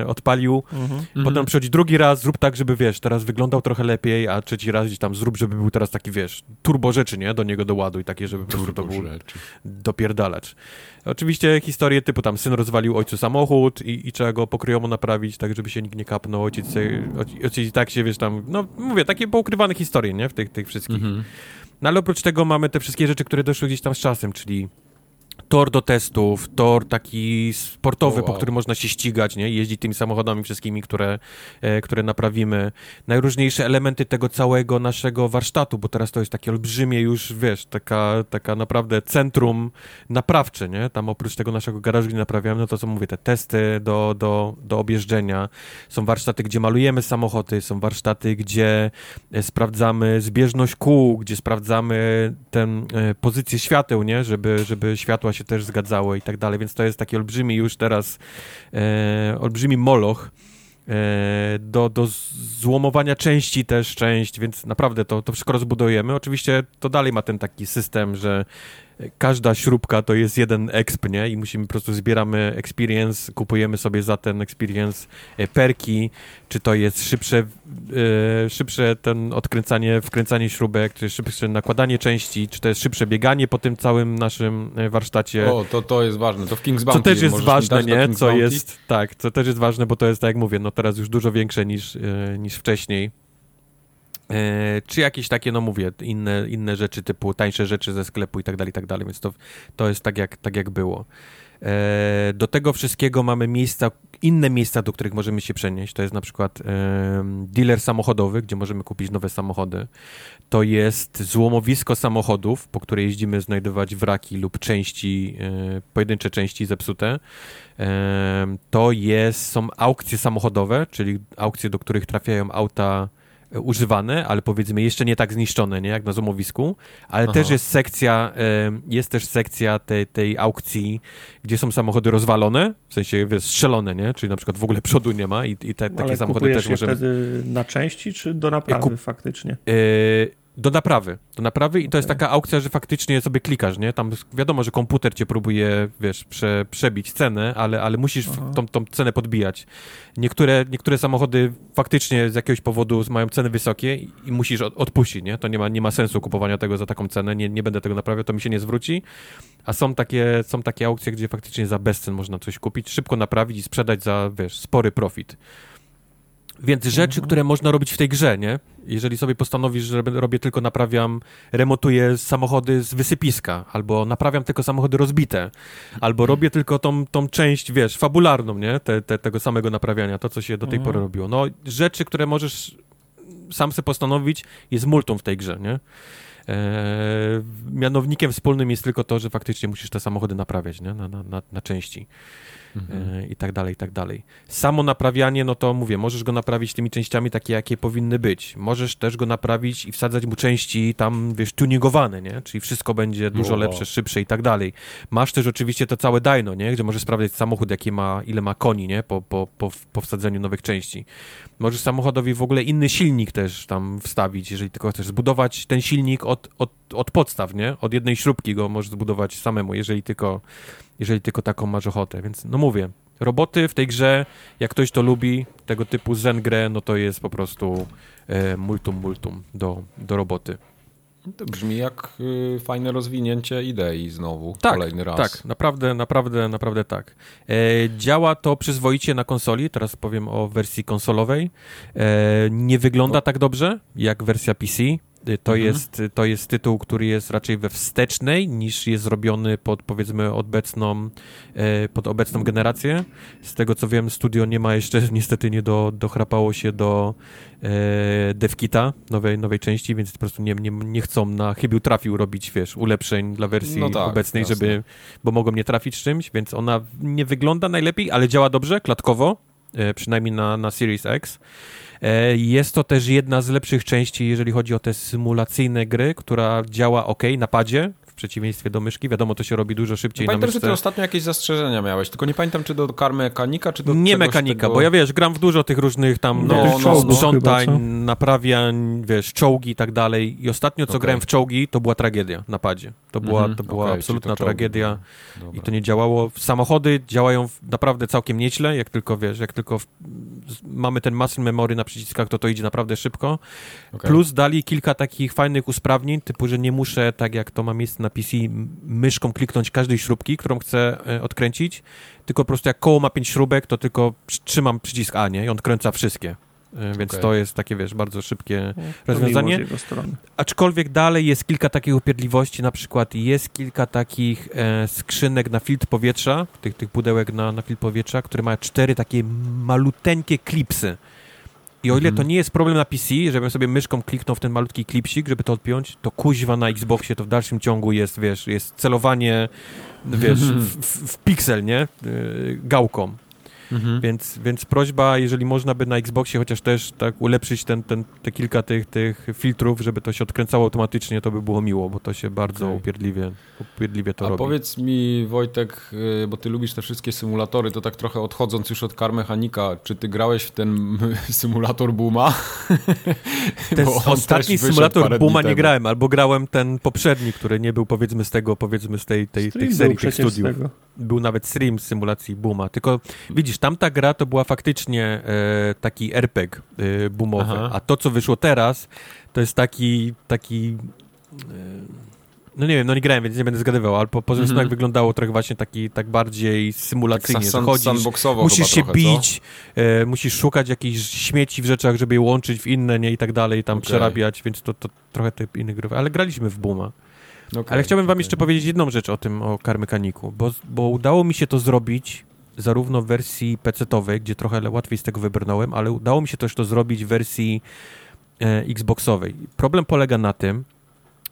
e, odpalił. Mhm. Potem przychodzi drugi raz, zrób tak, żeby, wiesz, teraz wyglądał trochę lepiej, a trzeci raz gdzieś tam zrób, żeby był teraz taki, wiesz, turbo rzeczy, nie? Do niego doładuj, takie, żeby po prostu to był rzeczy. dopierdalacz. Oczywiście historie typu tam syn rozwalił ojcu samochód i, i trzeba go pokryjomu naprawić, tak żeby się nikt nie kapnął, ojciec, ojciec i tak się, wiesz, tam, no mówię, takie poukrywane historie, nie, w tych, tych wszystkich. Mhm. No ale oprócz tego mamy te wszystkie rzeczy, które doszły gdzieś tam z czasem, czyli tor do testów, tor taki sportowy, O, po wow. którym można się ścigać, nie? Jeździć tymi samochodami wszystkimi, które, e, które naprawimy. Najróżniejsze elementy tego całego naszego warsztatu, bo teraz to jest takie olbrzymie już, wiesz, taka, taka naprawdę centrum naprawcze, nie? Tam oprócz tego naszego garażu, gdzie naprawiamy, no to co mówię, te testy do, do, do objeżdżenia. Są warsztaty, gdzie malujemy samochody, są warsztaty, gdzie e, sprawdzamy zbieżność kół, gdzie sprawdzamy tę e, pozycję świateł, nie? Żeby, żeby światła się też zgadzały i tak dalej, więc to jest taki olbrzymi już teraz, e, olbrzymi moloch e, do, do złomowania części też część, więc naprawdę to, to wszystko rozbudujemy. Oczywiście to dalej ma ten taki system, że każda śrubka to jest jeden exp, nie? I musimy po prostu zbieramy experience, kupujemy sobie za ten experience e, perki, czy to jest szybsze, e, szybsze ten odkręcanie, wkręcanie śrubek, czy szybsze nakładanie części, czy to jest szybsze bieganie po tym całym naszym e, warsztacie. O, to, to jest ważne, to w King's Bounty Co też jest ważne, nie? Co Bounty? jest, tak, co też jest ważne, bo to jest, tak jak mówię, no teraz już dużo większe niż, niż wcześniej czy jakieś takie, no mówię, inne, inne rzeczy typu tańsze rzeczy ze sklepu i tak dalej, i tak dalej, więc to, to jest tak jak, tak jak było. E, do tego wszystkiego mamy miejsca, inne miejsca, do których możemy się przenieść. To jest na przykład e, dealer samochodowy, gdzie możemy kupić nowe samochody. To jest złomowisko samochodów, po które jeździmy znajdować wraki lub części, e, pojedyncze części zepsute. E, to jest, są aukcje samochodowe, czyli aukcje, do których trafiają auta używane, ale powiedzmy jeszcze nie tak zniszczone, nie, jak na złomowisku, ale Aha. też jest sekcja, jest też sekcja tej, tej aukcji, gdzie są samochody rozwalone, w sensie wiesz, strzelone, nie, czyli na przykład w ogóle przodu nie ma i, i te, takie samochody też możemy... wtedy na części, czy do naprawy Kup... faktycznie? Yy, do naprawy. Do naprawy i to jest taka aukcja, że faktycznie sobie klikasz, nie? Tam wiadomo, że komputer cię próbuje, wiesz, prze, przebić cenę, ale, ale musisz tą, tą cenę podbijać. Niektóre, niektóre samochody faktycznie z jakiegoś powodu mają ceny wysokie i, i musisz od, odpuścić, nie? To nie ma, nie ma sensu kupowania tego za taką cenę, nie, nie będę tego naprawiał, to mi się nie zwróci. A są takie, są takie aukcje, gdzie faktycznie za bezcen można coś kupić, szybko naprawić i sprzedać za, wiesz, spory profit. Więc rzeczy, które można robić w tej grze, nie? Jeżeli sobie postanowisz, że robię tylko naprawiam, remontuję samochody z wysypiska, albo naprawiam tylko samochody rozbite, albo robię tylko tą, tą część, wiesz, fabularną, nie? Te, te, tego samego naprawiania, to, co się do tej pory robiło. No, rzeczy, które możesz sam sobie postanowić, jest multum w tej grze, nie? Eee, mianownikiem wspólnym jest tylko to, że faktycznie musisz te samochody naprawiać, nie? Na, na, na, na części mhm. E, i tak dalej, i tak dalej. Samo naprawianie, no to mówię, możesz go naprawić tymi częściami takie, jakie powinny być. Możesz też go naprawić i wsadzać mu części tam, wiesz, tuningowane, nie? Czyli wszystko będzie dużo o. lepsze, szybsze i tak dalej. Masz też oczywiście to całe dyno, nie? Gdzie możesz sprawdzać samochód, jaki ma, ile ma koni, nie? Po, po, po, po wsadzeniu nowych części. Możesz samochodowi w ogóle inny silnik też tam wstawić, jeżeli tylko chcesz zbudować ten silnik od, od, od podstaw, nie? Od jednej śrubki go możesz zbudować samemu, jeżeli tylko jeżeli tylko taką masz ochotę. Więc no mówię, roboty w tej grze, jak ktoś to lubi, tego typu zen grę, no to jest po prostu e, multum multum do, do roboty. To brzmi jak y, fajne rozwinięcie idei znowu, tak, kolejny raz. Tak, naprawdę, naprawdę, naprawdę tak. E, działa to przyzwoicie na konsoli, teraz powiem o wersji konsolowej. E, nie wygląda no. tak dobrze jak wersja PC. To, mhm. jest, to jest tytuł, który jest raczej we wstecznej niż jest zrobiony pod powiedzmy obecną, e, pod obecną generację. Z tego co wiem, studio nie ma jeszcze, [laughs] niestety nie do, dochrapało się do e, DevKita nowej, nowej części, więc po prostu nie, nie, nie chcą na chybił trafił robić, wiesz, ulepszeń dla wersji no tak, obecnej, jasne. żeby, bo mogą nie trafić z czymś, więc ona nie wygląda najlepiej, ale działa dobrze, klatkowo, przynajmniej na, na Series X. E, jest to też jedna z lepszych części, jeżeli chodzi o te symulacyjne gry, która działa ok na padzie, przeciwieństwie do myszki. Wiadomo, to się robi dużo szybciej no, Pamiętam, na myszce. że ty ostatnio jakieś zastrzeżenia miałeś, tylko nie pamiętam, czy do kar mechanika, czy do Nie mechanika, tego... bo ja wiesz, gram w dużo tych różnych tam no, no, no, sprzątań, no. naprawiań, wiesz, czołgi i tak dalej. I ostatnio, co okay. grałem w czołgi, to była tragedia na padzie. To była, -hmm. to była okay, absolutna to tragedia i to nie działało. Samochody działają naprawdę całkiem nieźle, jak tylko, wiesz, jak tylko w... mamy ten muscle memory na przyciskach, to to idzie naprawdę szybko. Okay. Plus dali kilka takich fajnych usprawnień, typu, że nie muszę, tak jak to ma miejsce na PC myszką kliknąć każdej śrubki, którą chcę e, odkręcić, tylko po prostu jak koło ma pięć śrubek, to tylko trzymam przycisk A, nie? I on kręca wszystkie. E, więc okay. to jest takie, wiesz, bardzo szybkie no, rozwiązanie. Aczkolwiek dalej jest kilka takich upierdliwości, na przykład jest kilka takich e, skrzynek na filtr powietrza, tych, tych pudełek na, na filtr powietrza, które mają cztery takie maluteńkie klipsy. I o ile to mhm. nie jest problem na PC, żebym sobie myszką kliknął w ten malutki klipsik, żeby to odpiąć, to kuźwa na Xboxie to w dalszym ciągu jest, wiesz, jest celowanie, wiesz, w, w, w piksel, nie? Yy, gałką. Mhm. Więc, więc prośba, jeżeli można by na Xboxie chociaż też tak ulepszyć ten, ten, te kilka tych, tych filtrów, żeby to się odkręcało automatycznie, to by było miło, bo to się bardzo okay. upierdliwie, upierdliwie to A robi. powiedz mi Wojtek, y, bo ty lubisz te wszystkie symulatory, to tak trochę odchodząc już od kar mechanika, czy ty grałeś w ten [laughs] symulator Booma? [laughs] Ten ostatni symulator Booma nie grałem, albo grałem ten poprzedni, który nie był powiedzmy z tego, powiedzmy z tej, tej, tej serii, tych studiów. Był nawet stream symulacji Booma, tylko widzisz, tamta gra to była faktycznie e, taki RPG e, boomowy, Aha. a to, co wyszło teraz, to jest taki, taki e, no nie wiem, no nie grałem, więc nie będę zgadywał, ale po, po mm -hmm. jak wyglądało trochę właśnie taki, tak bardziej symulacyjnie, tak chodzisz, musisz się trochę, bić, e, musisz szukać jakichś śmieci w rzeczach, żeby je łączyć w inne, nie, i tak dalej, tam okay. przerabiać, więc to, to trochę typ innych gry, ale graliśmy w Booma. Okay, ale chciałbym wam jeszcze powiedzieć jedną rzecz o tym, o Car Mechaniku, bo, bo udało mi się to zrobić zarówno w wersji PC-owej, gdzie trochę łatwiej z tego wybrnąłem, ale udało mi się też to zrobić w wersji e, Xboxowej. Problem polega na tym,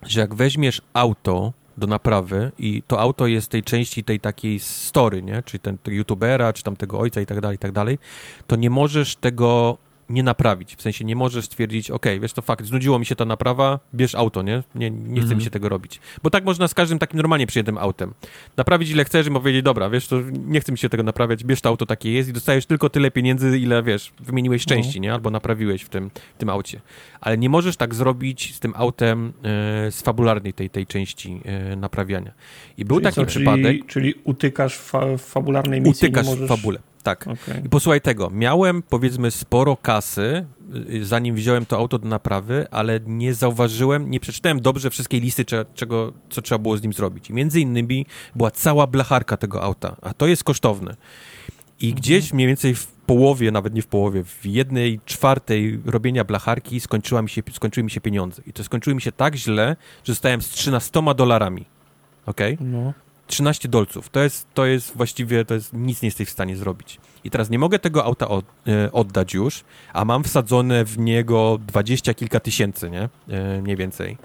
że jak weźmiesz auto do naprawy i to auto jest tej części tej takiej story, nie? Czyli ten youtubera, czy tam tego ojca i tak dalej, i tak dalej, to nie możesz tego nie naprawić. W sensie nie możesz stwierdzić, ok, wiesz to fakt, znudziło mi się ta naprawa, bierz auto, nie? Nie, nie chce mi mhm. się tego robić. Bo tak można z każdym takim normalnie przyjętym autem. Naprawić ile chcesz i powiedzieć, dobra, wiesz, to nie chce mi się tego naprawiać, bierz to auto takie jest i dostajesz tylko tyle pieniędzy, ile, wiesz, wymieniłeś no. części, nie? Albo naprawiłeś w tym, w tym aucie. Ale nie możesz tak zrobić z tym autem e, z fabularnej tej, tej części e, naprawiania. I był czyli taki co, przypadek... Czyli, czyli utykasz w, fa fabularnej misji, Utykasz możesz... w fabule. Tak. Okay. I posłuchaj tego, miałem powiedzmy sporo kasy, y, zanim wziąłem to auto do naprawy, ale nie zauważyłem, nie przeczytałem dobrze wszystkiej listy, czego, co trzeba było z nim zrobić. I między innymi była cała blacharka tego auta, a to jest kosztowne. I mhm. gdzieś mniej więcej w połowie, nawet nie w połowie, w jednej czwartej robienia blacharki skończyła mi się, skończyły mi się pieniądze. I to skończyły mi się tak źle, że zostałem z 13 dolarami. Okej? Okay? No. 13 dolców. To jest, to jest właściwie, to jest, nic nie jesteś w stanie zrobić. I teraz nie mogę tego auta od, e, oddać już, a mam wsadzone w niego dwadzieścia kilka tysięcy, nie? E, mniej więcej.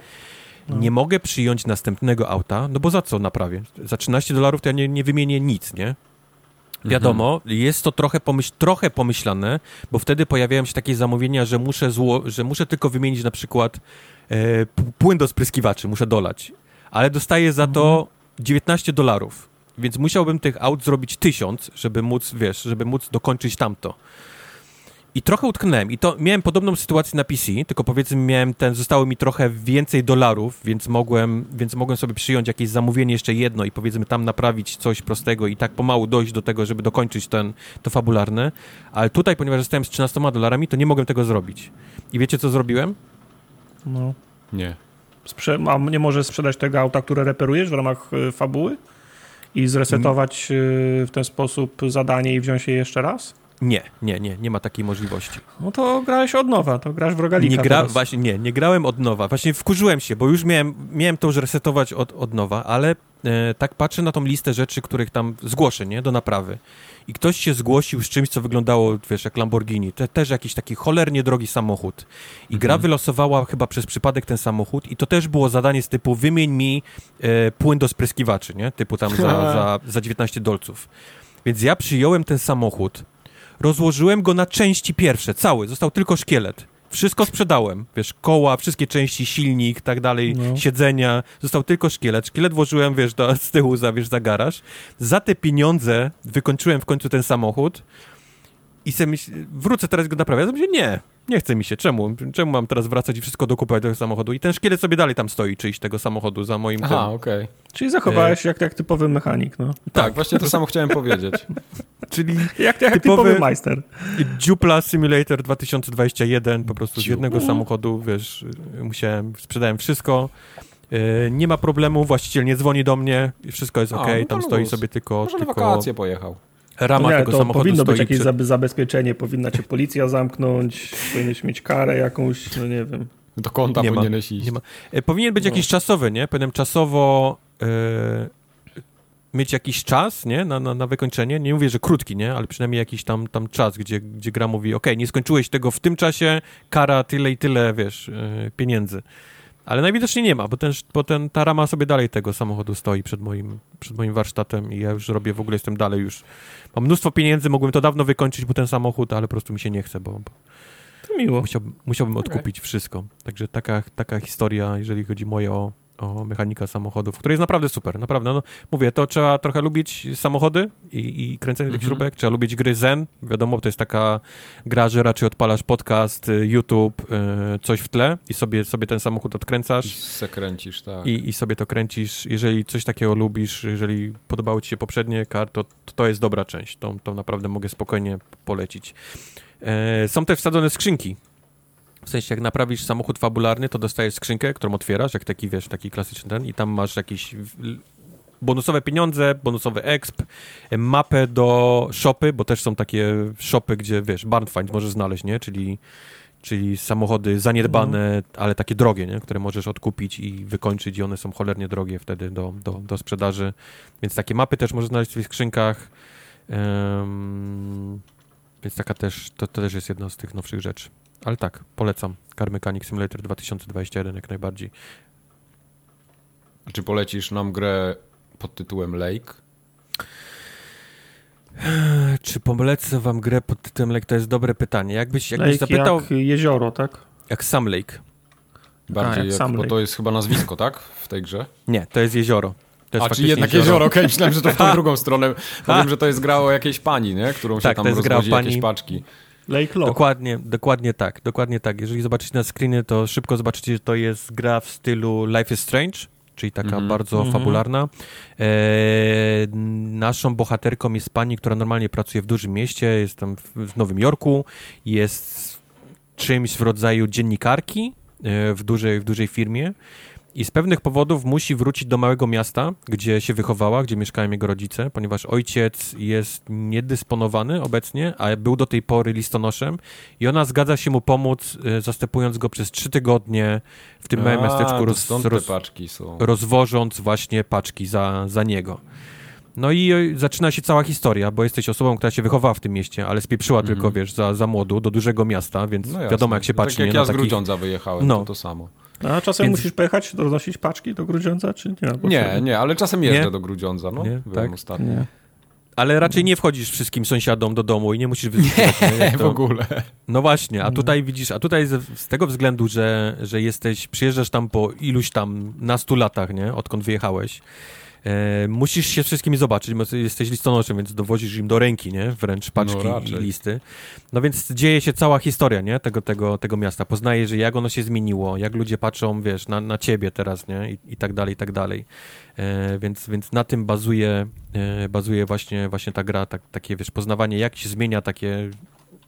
No. Nie mogę przyjąć następnego auta, no bo za co naprawię? Za 13 dolarów to ja nie, nie wymienię nic, nie? Wiadomo, mhm. jest to trochę, pomyśl, trochę pomyślane, bo wtedy pojawiają się takie zamówienia, że muszę, zło, że muszę tylko wymienić na przykład e, płyn do spryskiwaczy, muszę dolać. Ale dostaję za to mhm. 19 dolarów, więc musiałbym tych aut zrobić 1000, żeby móc, wiesz, żeby móc dokończyć tamto. I trochę utknąłem. I to miałem podobną sytuację na PC, tylko powiedzmy miałem ten, zostało mi trochę więcej dolarów, więc mogłem, więc mogłem sobie przyjąć jakieś zamówienie jeszcze jedno i powiedzmy tam naprawić coś prostego i tak pomału dojść do tego, żeby dokończyć ten, to fabularne. Ale tutaj, ponieważ zostałem z 13 dolarami, to nie mogłem tego zrobić. I wiecie, co zrobiłem? No. Nie. A nie możesz sprzedać tego auta, które reperujesz w ramach y, fabuły i zresetować y, w ten sposób zadanie i wziąć je jeszcze raz? Nie, nie, nie, nie ma takiej możliwości. No to grałeś od nowa, to grasz w rogalika nie gra, Właśnie, nie, nie grałem od nowa. Właśnie wkurzyłem się, bo już miałem, miałem to już resetować od, od nowa, ale e, tak patrzę na tą listę rzeczy, których tam zgłoszę, nie, do naprawy. I ktoś się zgłosił z czymś, co wyglądało, wiesz, jak Lamborghini. To też jakiś taki cholernie drogi samochód. I mhm. gra wylosowała chyba przez przypadek ten samochód i to też było zadanie z typu wymień mi e, płyn do spryskiwaczy, nie? Typu tam za, [laughs] za, za 19 dolców. Więc ja przyjąłem ten samochód, rozłożyłem go na części pierwsze, cały, został tylko szkielet. Wszystko sprzedałem, wiesz, koła, wszystkie części, silnik, tak dalej, no. siedzenia, został tylko szkielet. Szkielet włożyłem, wiesz, do, z tyłu za, wiesz, za garaż. Za te pieniądze wykończyłem w końcu ten samochód i myśl, wrócę teraz go naprawiać. Ja myślę, nie, nie chce mi się. Czemu? Czemu mam teraz wracać i wszystko dokupować do tego samochodu? I ten szkielet sobie dalej tam stoi, czyjś tego samochodu za moim Aha, okej. Okay. Czyli zachowałeś się jak, jak typowy mechanik, no. Tak, tak właśnie to samo chciałem powiedzieć. [laughs] Czyli jak, jak typowy, typowy majster. Dupla Simulator 2021, po prostu z jednego samochodu, wiesz, musiałem, sprzedałem wszystko. E, nie ma problemu, właściciel nie dzwoni do mnie, wszystko jest ok, no tam stoi sobie tylko... Może tylko... na wakacje pojechał rama nie, tego to samochodu powinno być jakieś przy... zabezpieczenie, powinna cię policja zamknąć, powinieneś mieć karę jakąś, no nie wiem. Do konta nie powinieneś iść. Nie ma. E, powinien być no. jakiś czasowy, nie? Powinien czasowo e, mieć jakiś czas, nie? Na, na, na, wykończenie. Nie mówię, że krótki, nie? Ale przynajmniej jakiś tam, tam czas, gdzie, gdzie gra mówi, ok, nie skończyłeś tego w tym czasie, kara tyle i tyle, wiesz, e, pieniędzy Ale najwidoczniej nie ma, bo, ten, bo ten, ta rama sobie dalej tego samochodu stoi przed moim, przed moim warsztatem i ja już robię, w ogóle jestem dalej już. Mam mnóstwo pieniędzy, mogłem to dawno wykończyć, bo ten samochód, ale po prostu mi się nie chce, bo, bo To miło. musiałbym, musiałbym odkupić wszystko. Także taka, taka historia, jeżeli chodzi moje o, o mechanika samochodów, który jest naprawdę super, naprawdę. No, mówię, to trzeba trochę lubić samochody i, i kręcenie tych Mhm. śrubek, trzeba lubić gry Zen, wiadomo, to jest taka gra, że raczej odpalasz podcast, y, YouTube, y, coś w tle i sobie, sobie ten samochód I odkręcasz se kręcisz, tak. i, i sobie to kręcisz. Jeżeli coś takiego lubisz, jeżeli podobało ci się poprzednie kar, to, to to jest dobra część. To, to naprawdę mogę spokojnie polecić. E, są też wsadzone skrzynki. W sensie, jak naprawisz samochód fabularny, to dostajesz skrzynkę, którą otwierasz, jak taki, wiesz, taki klasyczny ten i tam masz jakieś bonusowe pieniądze, bonusowy exp, mapę do shopy, bo też są takie shopy, gdzie, wiesz, barn find możesz znaleźć, nie? Czyli czyli samochody zaniedbane, ale takie drogie, nie? które możesz odkupić i wykończyć i one są cholernie drogie wtedy do, do, do sprzedaży. Więc takie mapy też możesz znaleźć w swoich skrzynkach. Em, więc taka też, to, to też jest jedna z tych nowszych rzeczy. Ale tak, polecam. Car Mechanic Simulator 2021 jak najbardziej. Czy polecisz nam grę pod tytułem Lake? E, Czy polecę wam grę pod tytułem Lake? To jest dobre pytanie. Jakbyś, jakbyś Lake zapytał, jak jezioro, tak? jak sam Lake. Bardziej jak jak, sam bo Lake. to jest chyba nazwisko, tak? W tej grze? Nie, to jest jezioro. To jest A, czy jednak jezioro, okej, myślałem, że to w tą [laughs] drugą stronę. Powiem, że to jest gra o jakiejś pani, nie? Którą się Tak, tam to jest gra o rozwozi jakieś pani. paczki. Lake Lock. Dokładnie, dokładnie tak, dokładnie tak. Jeżeli zobaczycie na screeny, to szybko zobaczycie, że to jest gra w stylu Life is Strange, czyli taka Mhm. bardzo Mhm. fabularna. E, naszą bohaterką jest pani, która normalnie pracuje w dużym mieście, jest tam w, w Nowym Jorku, jest czymś w rodzaju dziennikarki e, w dużej, w dużej firmie i z pewnych powodów musi wrócić do małego miasta, gdzie się wychowała, gdzie mieszkają jego rodzice, ponieważ ojciec jest niedysponowany obecnie, a był do tej pory listonoszem i ona zgadza się mu pomóc, e, zastępując go przez trzy tygodnie w tym małym A, miasteczku, to roz, roz, rozwożąc właśnie paczki za, za niego. No i zaczyna się cała historia, bo jesteś osobą, która się wychowała w tym mieście, ale spieprzyła Mhm. tylko, wiesz, za, za młodu do dużego miasta, więc No wiadomo jak się patrzy. Tak jak nie, ja na z takich- Grudziądza wyjechałem, No. to to samo. A czasem Więc- musisz pojechać, roznosić paczki do Grudziądza, czy nie? Nie, nie, ale czasem jeżdżę Nie? do Grudziądza, no. Nie? Byłem Tak? ostatnio. Nie. Ale raczej nie wchodzisz wszystkim sąsiadom do domu i nie musisz [laughs] wyzywać. Nie, To- w ogóle. No właśnie, a tutaj widzisz, a tutaj z, z tego względu, że, że jesteś, przyjeżdżasz tam po iluś tam nastu latach, nie, odkąd wyjechałeś, e, musisz się wszystkimi zobaczyć, bo jesteś listonoszem, więc dowozisz im do ręki, nie, wręcz paczki No i listy. No więc dzieje się cała historia, nie, tego, tego, tego miasta. Poznajesz, jak ono się zmieniło, jak ludzie patrzą, wiesz, na, na ciebie teraz, nie, i, i tak dalej, i tak dalej. E, więc, więc na tym bazuje, e, bazuje właśnie, właśnie ta gra, tak, takie, wiesz, poznawanie, jak się zmienia takie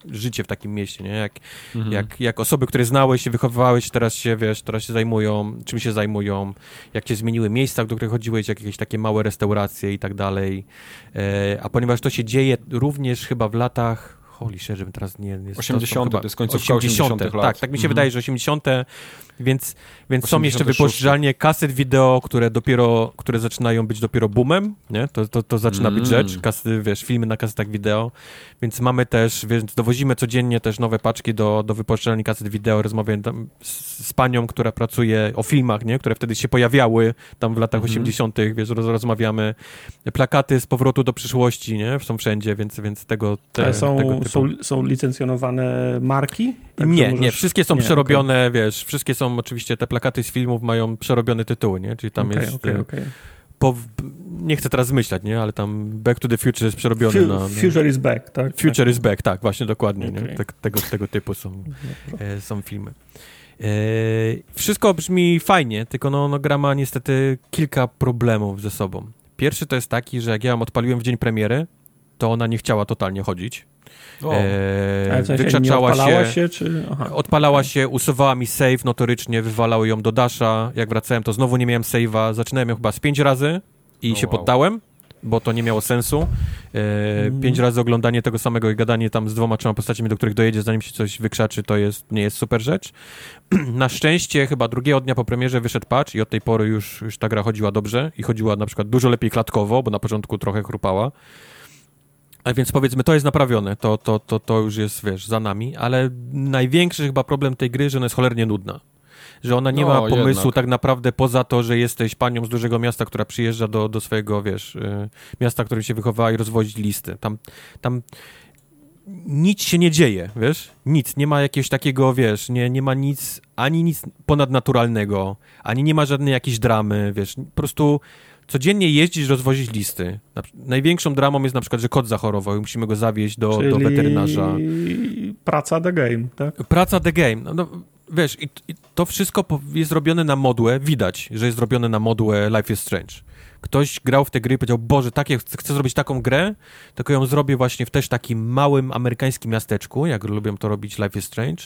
życie w takim mieście, nie? Jak, Mhm. jak, jak osoby, które znałeś wychowywałeś, teraz się, wiesz, teraz się zajmują, czym się zajmują, jak się zmieniły miejsca, do których chodziłeś, jak jakieś takie małe restauracje i tak dalej. E, a ponieważ to się dzieje również chyba w latach, holy shit, żebym teraz nie... nie 80., chyba to jest końcówka 80. lat. Tak, tak mi się Mhm. wydaje, że 80., więc, więc są jeszcze 86. wypożyczalnie kaset wideo, które dopiero, które zaczynają być dopiero boomem, nie? To, to, to zaczyna być Mm. rzecz, kasety, wiesz, filmy na kasetach wideo, więc mamy też, więc dowozimy codziennie też nowe paczki do, do wypożyczalni kaset wideo, rozmawiam tam z, z panią, która pracuje o filmach, nie? Które wtedy się pojawiały tam w latach Mhm. 80., wiesz, roz, rozmawiamy. Plakaty z powrotu do przyszłości, nie? Są wszędzie, więc, więc tego, te, są, tego. Są, są licencjonowane marki? Tak, nie, nie, możesz- wszystkie są nie, przerobione, wiesz, wszystkie są oczywiście, te plakaty z filmów mają przerobione tytuły, nie? Czyli tam Okej, jest, okej. po, nie chcę teraz myśleć, nie? Ale tam Back to the Future jest przerobiony Fu- na... na Future is back, tak? Future is back, tak, właśnie dokładnie, nie? Okej. Tak, tego, tego typu są, e, są filmy. E, wszystko brzmi fajnie, tylko no, no, gra ma niestety kilka problemów ze sobą. Pierwszy to jest taki, że jak ja ją odpaliłem w dzień premiery, to ona nie chciała totalnie chodzić. O, E, Ale w sensie nie wykrzaczała odpalała się, się, czy... Aha. odpalała się, usuwała mi save notorycznie, wywalał ją do dasha. Jak wracałem, to znowu nie miałem save'a. Zaczynałem ją chyba z pięć razy i O, się wow. poddałem, bo to nie miało sensu. E, Mhm. Pięć razy oglądanie tego samego i gadanie tam z dwoma, trzema postaciami, do których dojedzie, zanim się coś wykrzaczy, to jest, nie jest super rzecz. [clears throat] Na szczęście chyba drugiego dnia po premierze wyszedł patch i od tej pory już, już ta gra chodziła dobrze i chodziła na przykład dużo lepiej klatkowo, bo na początku trochę chrupała. A więc powiedzmy, to jest naprawione, to, to, to, to już jest, wiesz, za nami, ale największy chyba problem tej gry, że ona jest cholernie nudna. że ona nie No, ma pomysłu jednak. tak naprawdę poza to, że jesteś panią z dużego miasta, która przyjeżdża do, do swojego, wiesz, y, miasta, w którym się wychowała i rozwozić listy. Tam, tam nic się nie dzieje, wiesz? Nic, nie ma jakiegoś takiego, wiesz, nie, nie ma nic, ani nic ponadnaturalnego, ani nie ma żadnej jakiejś dramy, wiesz, po prostu codziennie jeździsz, rozwozić listy. Na, największą dramą jest na przykład, że kot zachorował i musimy go zawieźć do, Czyli do weterynarza. praca the game, tak? Praca the game. No, no, wiesz, i, i to wszystko jest robione na modłę, widać, że jest robione na modłę Life is Strange. Ktoś grał w te gry i powiedział, Boże, takie, chcę, chcę zrobić taką grę, tylko ją zrobię właśnie w też takim małym amerykańskim miasteczku, jak lubią to robić Life is Strange,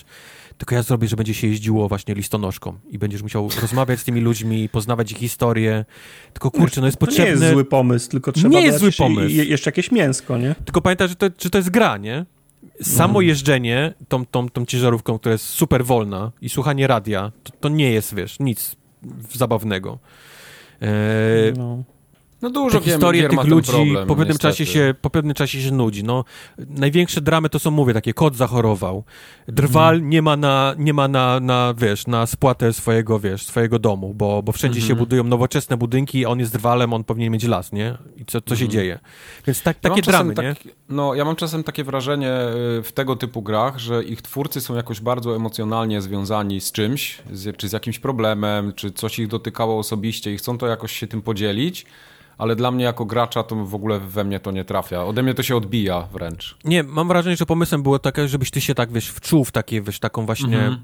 tylko ja zrobię, że będzie się jeździło właśnie listonoszką i będziesz musiał rozmawiać z tymi ludźmi, poznawać ich historię, tylko kurczę, no jest To nie potrzebne... jest zły pomysł, tylko trzeba Nie jest zły pomysł. je- jeszcze jakieś mięsko, nie? Tylko pamiętaj, że to, że to jest gra, nie? Samo jeżdżenie tą, tą, tą ciężarówką, która jest super wolna i słuchanie radia, to, to nie jest, wiesz, nic zabawnego. Eee, No. No dużo te historie gier tych ludzi problem, po, pewnym niestety. czasie się, po pewnym czasie się nudzi. No, największe dramy to są, mówię, takie, kot zachorował. Drwal Mhm. nie ma, na, nie ma na, na, wiesz, na spłatę swojego, wiesz, swojego domu, bo, bo wszędzie się Mhm. budują nowoczesne budynki, on jest drwalem, on powinien mieć las, nie? I co, co się Mhm. dzieje? Więc tak, Ja takie czasem dramy, nie? tak- No, ja mam czasem takie wrażenie y, w tego typu grach, że ich twórcy są jakoś bardzo emocjonalnie związani z czymś, z, czy z jakimś problemem, czy coś ich dotykało osobiście i chcą to jakoś się tym podzielić, ale dla mnie jako gracza to w ogóle we mnie to nie trafia. Ode mnie to się odbija wręcz. Nie, mam wrażenie, że pomysłem było takie, żebyś ty się tak, wiesz, wczuł w takie, wiesz, taką właśnie... Mhm.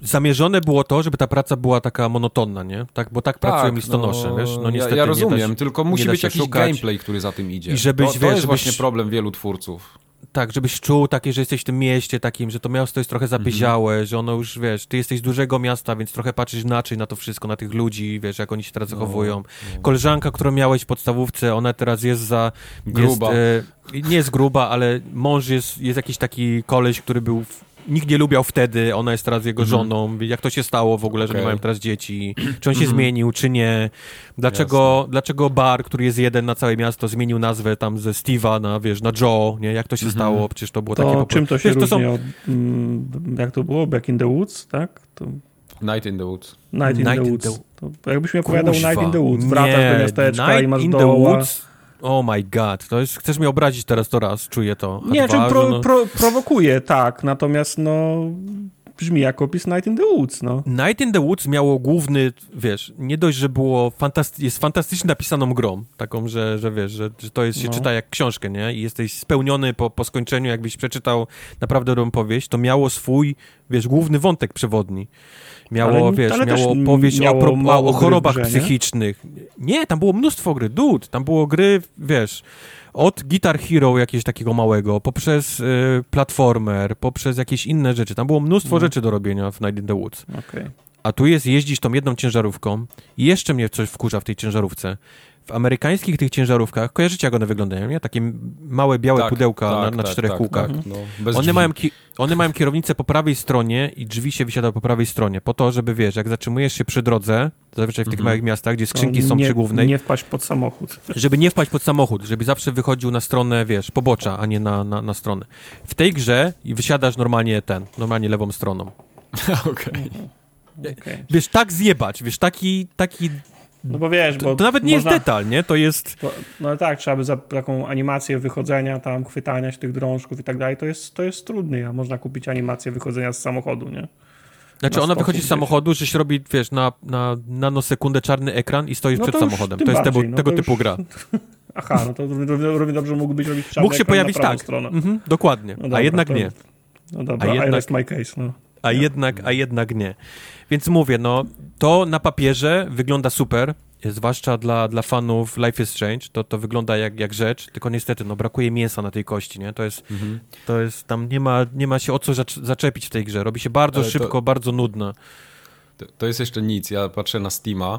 Zamierzone było to, żeby ta praca była taka monotonna, nie? Tak, bo tak pracują listonosze, wiesz? No ja, niestety ja nie da rozumiem, się- tylko musi być jakiś szukać. gameplay, który za tym idzie. I żebyś, to, to wiesz, jest żebyś- właśnie problem wielu twórców. Tak, żebyś czuł takie, że jesteś w tym mieście takim, że to miasto jest trochę zapyziałe, że ono już, wiesz, ty jesteś z dużego miasta, więc trochę patrzysz inaczej na to wszystko, na tych ludzi, wiesz, jak oni się teraz zachowują. Koleżanka, którą miałeś w podstawówce, ona teraz jest za... Gruba. Jest, e, nie jest gruba, ale mąż jest, jest jakiś taki koleś, który był... W, nikt nie lubiał wtedy, ona jest teraz jego żoną. Jak to się stało w ogóle, że nie mają teraz dzieci? [clears throat] Czy on się zmienił, czy nie? Dlaczego, dlaczego bar, który jest jeden na całe miasto, zmienił nazwę tam ze Steve'a na, wiesz, na Joe, nie? Jak to się stało? Przecież to było takie... To po czym to się Wiesz, różni są- od, mm, jak to było, Back in the Woods, tak? To Night in the Woods. Night in Night the in Woods. the- To jakbyś mi opowiadał Kuźwa. Night in the Woods, wracasz Nie, do miasteczka Night i masz in the doła... Woods. Oh my god, to jest, chcesz mnie obrazić teraz to raz, czuję to. Nie, dwa, pro, no, pro, prowokuje, tak, natomiast no brzmi jak opis Night in the Woods, no. Night in the Woods miało główny, wiesz, nie dość, że było fantasty- jest fantastycznie napisaną grą, taką, że, że wiesz, że, że to jest, się No. czyta jak książkę, nie? I jesteś spełniony po, po skończeniu, jakbyś przeczytał naprawdę dobrą powieść, to mało swój, wiesz, główny wątek przewodni. Miało, Ale- wiesz, ale miało powieść miało o, pro, o, o chorobach grze, nie? psychicznych. Nie, tam było mnóstwo gry, dude, tam było gry, wiesz, od Guitar Hero jakiegoś takiego małego, poprzez y, platformer, poprzez jakieś inne rzeczy. Tam było mnóstwo No. rzeczy do robienia w Night in the Woods. Okej. A tu jest jeździć tą jedną ciężarówką i jeszcze mnie coś wkurza w tej ciężarówce. W amerykańskich tych ciężarówkach, kojarzycie jak one wyglądają, nie? Takie małe, białe Tak, pudełka tak, na, na tak, czterech tak, kółkach. tak, no, One drzwi. mają, ki- one mają kierownicę po prawej stronie i drzwi się wysiada po prawej stronie, po to, żeby, wiesz, jak zatrzymujesz się przy drodze, zazwyczaj w tych Mhm. małych miastach, gdzie skrzynki To są nie, przy głównej, Nie wpaść pod samochód. żeby nie wpaść pod samochód, żeby zawsze wychodził na stronę, wiesz, pobocza, a nie na, na, na stronę. W tej grze wysiadasz normalnie ten, normalnie lewą stroną. [laughs] Okej. Okej. Wiesz, tak zjebać, wiesz, taki, taki No bo wiesz, bo To, to nawet nie można, jest detal, nie? To jest... bo- No tak, trzeba by za taką animację wychodzenia, tam chwytania się tych drążków i tak dalej, to jest, to jest trudne, a można kupić animację wychodzenia z samochodu, nie? Znaczy na ona wychodzi z samochodu, że się robi, wiesz, na, na nanosekundę czarny ekran i stoisz No przed to już samochodem. To jest bardziej, tego, no tego to typu już- gra. [laughs] Aha, no to równie, dobrze mógłby być robić czarny Mógł się pojawić tak. stronę. Mhm, dokładnie. No dobra, a jednak to- nie. No dobra, A I jednak- rest my case, no. A jednak, a jednak nie. Więc mówię, no, to na papierze wygląda super, zwłaszcza dla, dla fanów Life is Strange, to, to wygląda jak, jak rzecz, tylko niestety, no, brakuje mięsa na tej kości, nie? To jest, Mhm. to jest tam nie ma, nie ma się o co zacz- zaczepić w tej grze. Robi się bardzo Ale to- szybko, bardzo nudno. To, to jest jeszcze nic. Ja patrzę na Steama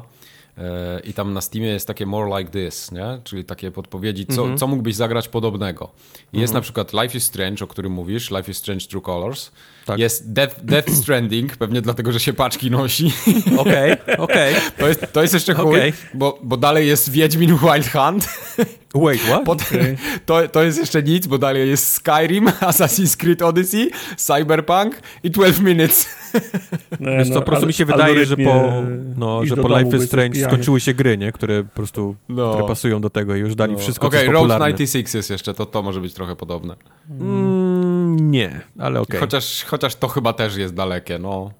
e, i tam na Steamie jest takie more like this, nie? Czyli takie podpowiedzi, co, Mhm. co mógłbyś zagrać podobnego. I Jest na przykład Life is Strange, o którym mówisz, Life is Strange True Colors. Tak. Jest Death, Death Stranding, pewnie dlatego, że się paczki nosi. [laughs] Okej, okej. To jest, to jest jeszcze chuj, Okej. bo, bo dalej jest Wiedźmin Wild Hunt. Wait, what? Pod, [laughs] to, to jest jeszcze nic, bo dalej jest Skyrim, [laughs] Assassin's Creed Odyssey, Cyberpunk i 12 Minutes. Wiesz co, po prostu mi się wydaje, że po, no, że po Life is Strange skończyły się gry, nie? Które po prostu no. które pasują do tego i już dali no. wszystko, Okej, okay, Road 96 jest jeszcze, to to może być trochę podobne. Mm, nie, ale okej. Okay. Chociaż, chociaż to chyba też jest dalekie, no.